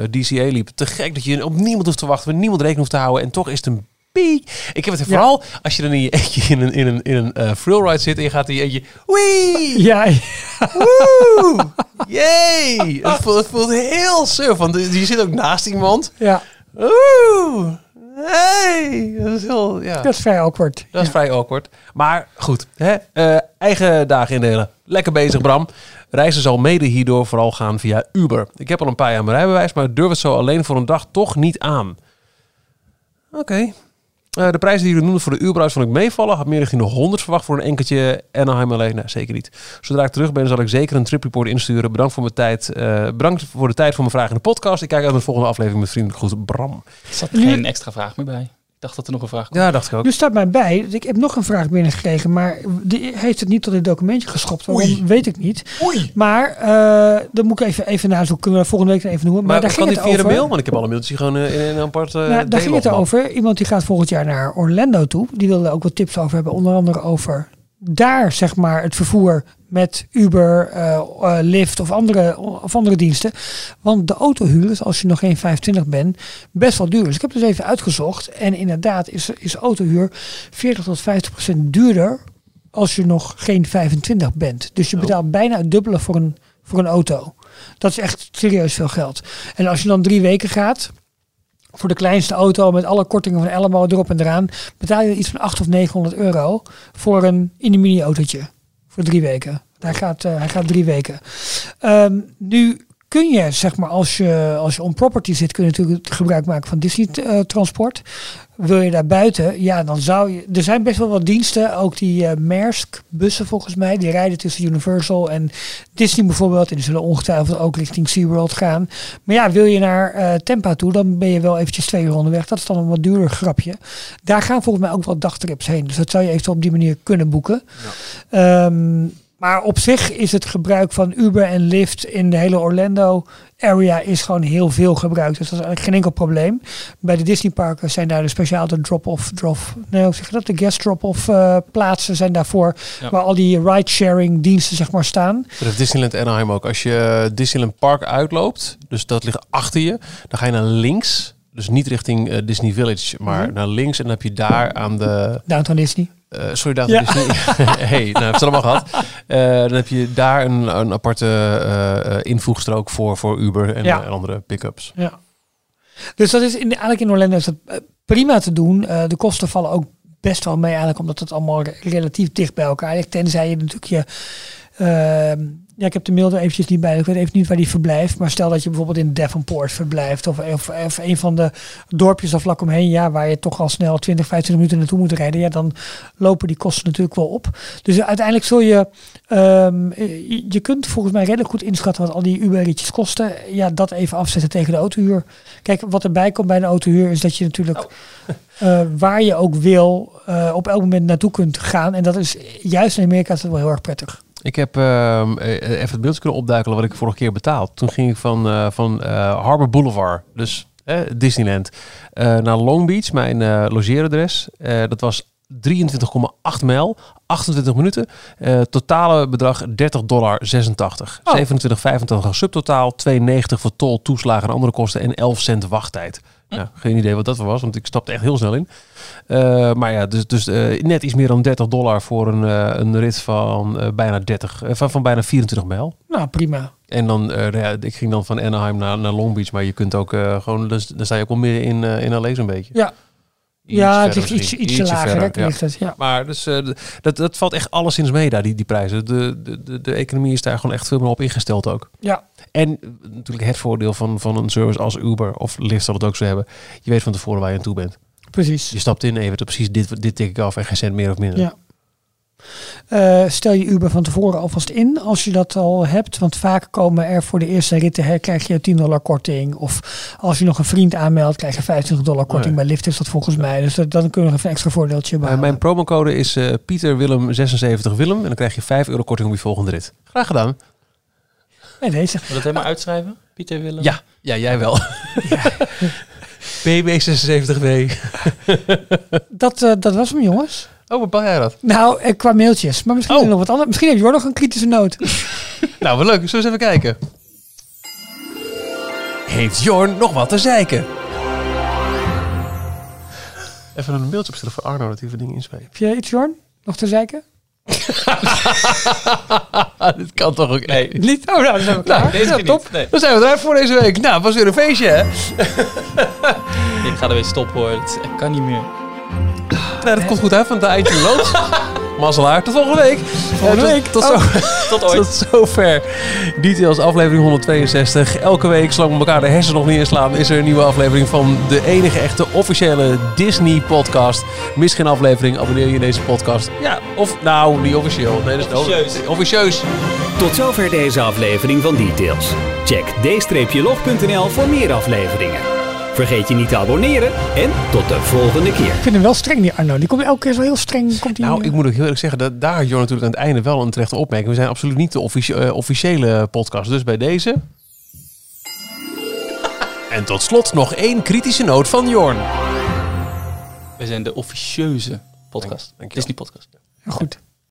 B: DCA liep. Te gek dat je op niemand hoeft te wachten, met niemand rekening hoeft te houden. En toch is het een piek. Ik heb het
D: Ja.
B: vooral als je dan in je eentje in een, in een, in een eh, ride zit en je gaat in je eentje. Wee! (laughs)
D: ja,
B: Woe! Yay! Het voelt, het voelt heel suf, want je zit ook naast iemand.
D: ja,
B: Oeh! Hey! Dat is heel, ja.
D: dat is vrij awkward.
B: Dat is
D: Ja.
B: vrij awkward. Maar goed, hè? eh, eigen dagen indelen. Lekker bezig, Bram. Reizen zal mede hierdoor vooral gaan via Uber. Ik heb al een paar jaar mijn rijbewijs, maar durf het zo alleen voor een dag toch niet aan. Oké. De prijzen die jullie noemden voor de Uberhuis vond ik meevallen. Had meer richting de 100 verwacht voor een enkeltje Anaheim alleen. Nee, zeker niet. Zodra ik terug ben, zal ik zeker een tripreport insturen. Bedankt voor, mijn tijd, eh, bedankt voor de tijd voor mijn vraag in de podcast. Ik kijk uit naar de volgende aflevering met vriendelijk groet Bram.
C: Er zat
D: Nu-
C: geen extra vraag meer bij. Dacht dat er nog een vraag kwam.
B: Ja, dacht ik ook.
D: Nu staat mij bij, ik heb nog een vraag binnengekregen, maar die heeft het niet tot dit documentje geschopt. Waarom
B: Oei.
D: weet ik niet.
B: Oei.
D: Maar uh, dan moet ik even, even nazoeken. Kunnen we volgende week even noemen. Maar,
B: Maar,
D: daar
B: kan
D: ging het
B: via de mail? Want ik heb alle mailtjes gewoon eh, in een apart uh,
D: Nou, daar ging het over. Iemand die gaat volgend jaar naar Orlando toe. Die wilde ook wat tips over hebben. Onder andere over daar zeg maar het vervoer met Uber, uh, uh, Lyft of andere, of andere diensten. Want de autohuur is als je nog geen 25 bent best wel duur. Dus ik heb dus even uitgezocht. En inderdaad is, is autohuur 40 tot 50 procent duurder als je nog geen 25 bent. Dus je betaalt bijna het dubbele voor een, voor een auto. Dat is echt serieus veel geld. En als je dan drie weken gaat, voor de kleinste auto met alle kortingen van Elmo erop en eraan, betaal je iets van 800 of 900 euro voor een mini autootje. Voor drie weken. Hij gaat, uh, hij gaat drie weken. Um, nu kun je, zeg maar, als je, als je on property zit, kun je natuurlijk gebruik maken van Disney uh, transport. Wil je daar buiten, ja, dan zou je. Er zijn best wel wat diensten, ook die uh, Maersk bussen volgens mij, die rijden tussen Universal en Disney bijvoorbeeld. En die zullen ongetwijfeld ook richting SeaWorld gaan. Maar ja, wil je naar uh, Tampa toe, dan ben je wel eventjes twee uur onderweg. Dat is dan een wat duurder grapje. Daar gaan volgens mij ook wel dagtrips heen. Dus dat zou je eventueel op die manier kunnen boeken. Ja. Um, maar op zich is het gebruik van Uber en Lyft in de hele Orlando area is gewoon heel veel gebruikt. Dus dat is eigenlijk geen enkel probleem. Bij de Disneyparken zijn daar de speciaal de drop-off, drop, nee, hoe zeg je dat? De guest drop-off uh, plaatsen zijn daarvoor, ja. waar al die ride-sharing diensten zeg maar staan.
B: Dat heeft Disneyland Anaheim ook. Als je Disneyland Park uitloopt, dus dat ligt achter je, dan ga je naar links. Dus niet richting uh, Disney Village, maar
D: Mhm.
B: naar links en dan heb je daar aan de...
D: Downtown Disney.
B: Uh, sorry, dat ja. is niet. (laughs) hey, nou, heb het allemaal gehad. Uh, dan heb je daar een, een aparte uh, invoegstrook voor, voor Uber en,
D: ja.
B: en andere pick-ups.
D: Ja. Dus dat is in, eigenlijk in Orlando is dat eh, prima te doen. De kosten vallen ook best wel mee eigenlijk, omdat het allemaal re relatief dicht bij elkaar ligt. Tenzij je natuurlijk je... Ja, ik heb de mail er eventjes niet bij. Ik weet even niet waar die verblijft. Maar stel dat je bijvoorbeeld in Devonport verblijft. Of, of, of een van de dorpjes of vlak omheen. Ja, waar je toch al snel 20, 25 minuten naartoe moet rijden. Ja, dan lopen die kosten natuurlijk wel op. Dus uiteindelijk zul je... Um, je, kunt volgens mij redelijk goed inschatten wat al die Uber-ritjes kosten. Ja, dat even afzetten tegen de autohuur. Kijk, wat erbij komt bij een autohuur is dat je natuurlijk... Oh. Uh, waar je ook wil, uh, op elk moment naartoe kunt gaan. En dat is juist in Amerika is dat wel heel erg prettig.
B: Ik heb uh, even het beeld kunnen opduikelen wat ik vorige keer betaald. Toen ging ik van, uh, van uh, Harbor Boulevard, dus Disneyland, naar Long Beach, mijn logeeradres. dat was 23,8 mijl, 28 minuten. totale bedrag 30 dollar 86. Oh. 27,85 subtotaal, 2,90 voor tol, toeslagen en andere kosten en 11 cent wachttijd. Ja, geen idee wat dat was, want ik stapte echt heel snel in. Uh, maar ja, dus, dus uh, net iets meer dan 30 dollar voor een, uh, een rit van bijna 30, van, van bijna 24 mijl.
D: Nou, prima.
B: En dan, ja, ik ging dan van Anaheim naar, naar Long Beach, maar je kunt ook gewoon, dus, dan sta je ook wel meer in, in LA zo'n beetje.
D: Ja. Iets ja, het ligt iets, ietsje lager,
B: verder,
D: het, ja.
B: Maar dus, dat, dat valt echt alleszins mee daar, die, die prijzen. De, de, de, de economie is daar gewoon echt veel meer op ingesteld ook.
D: Ja.
B: En natuurlijk het voordeel van, van een service als Uber of Lyft zal het ook zo hebben. Je weet van tevoren waar je aan toe bent.
D: Precies.
B: Je stapt in even, precies dit, dit tik ik af en geen cent meer of minder.
D: Ja. Uh, stel je Uber van tevoren alvast in als je dat al hebt. Want vaak komen er voor de eerste ritten hè, krijg je 10 dollar korting. Of als je nog een vriend aanmeldt krijg je 25 dollar korting.
B: Nee.
D: Bij Lyft is dat volgens mij. Dus dat, dan kun je nog even een extra voordeeltje
B: Uh,
D: behalen.
B: mijn promocode is uh, Pieter Willem 76 Willem. En dan krijg je 5 euro korting op je volgende rit. Graag gedaan.
D: Nee, deze.
C: Wil dat helemaal uitschrijven? Pieter Willem?
B: Ja, ja jij wel. Ja. (laughs) BB76W. (laughs)
D: dat, uh, dat was hem, jongens.
B: Oh, wat bepaal jij dat?
D: Nou, eh, qua mailtjes. Maar misschien oh. nog wat anders. Misschien heeft Jor nog een kritische noot. (laughs)
B: nou, wat leuk. Zullen we eens even kijken? Heeft Jorn nog wat te zeiken? Even een mailtje opstellen voor Arno dat hij even dingen inspreekt.
D: Heb je iets, Jorn? Nog te zeiken? (laughs)
B: Dit kan toch ook nee.
D: niet? Oh, nou, dan zijn we klaar.
C: Nee, deze
D: ja, top.
C: Nee.
B: Dan zijn we eruit voor deze week. Nou, het was weer een feestje, hè? (laughs)
C: ik ga er weer stoppen, hoor. Het kan niet meer.
B: Nou, dat komt goed uit, want de eindje loopt. (laughs) Mazzelaar, tot volgende week.
D: Volgende
B: tot,
D: week.
B: Tot,
D: oh.
B: zo, (laughs)
C: tot ooit.
B: Tot zover. Details aflevering 162. Elke week, zolang we elkaar de hersenen nog niet inslaan, is er een nieuwe aflevering van de enige echte officiële Disney podcast. Mis geen aflevering, abonneer je in deze podcast. Ja, of nou, niet officieel. Nee, dat is
C: Officieus.
B: Officieus.
A: Tot zover deze aflevering van Details. Check d-log.nl voor meer afleveringen. Vergeet je niet te abonneren en tot de volgende keer.
D: Ik vind hem wel streng, die Arno. Die komt elke keer zo heel streng. Komt die,
B: Nou, ik moet ook heel eerlijk zeggen, dat daar had Jor natuurlijk aan het einde wel een terechte opmerking. We zijn absoluut niet de eh, officiële podcast, dus bij deze. (laughs) En tot slot nog één kritische noot van Jorn.
C: We zijn de officieuze podcast.
B: Dank je wel.
C: Disney podcast.
D: Goed.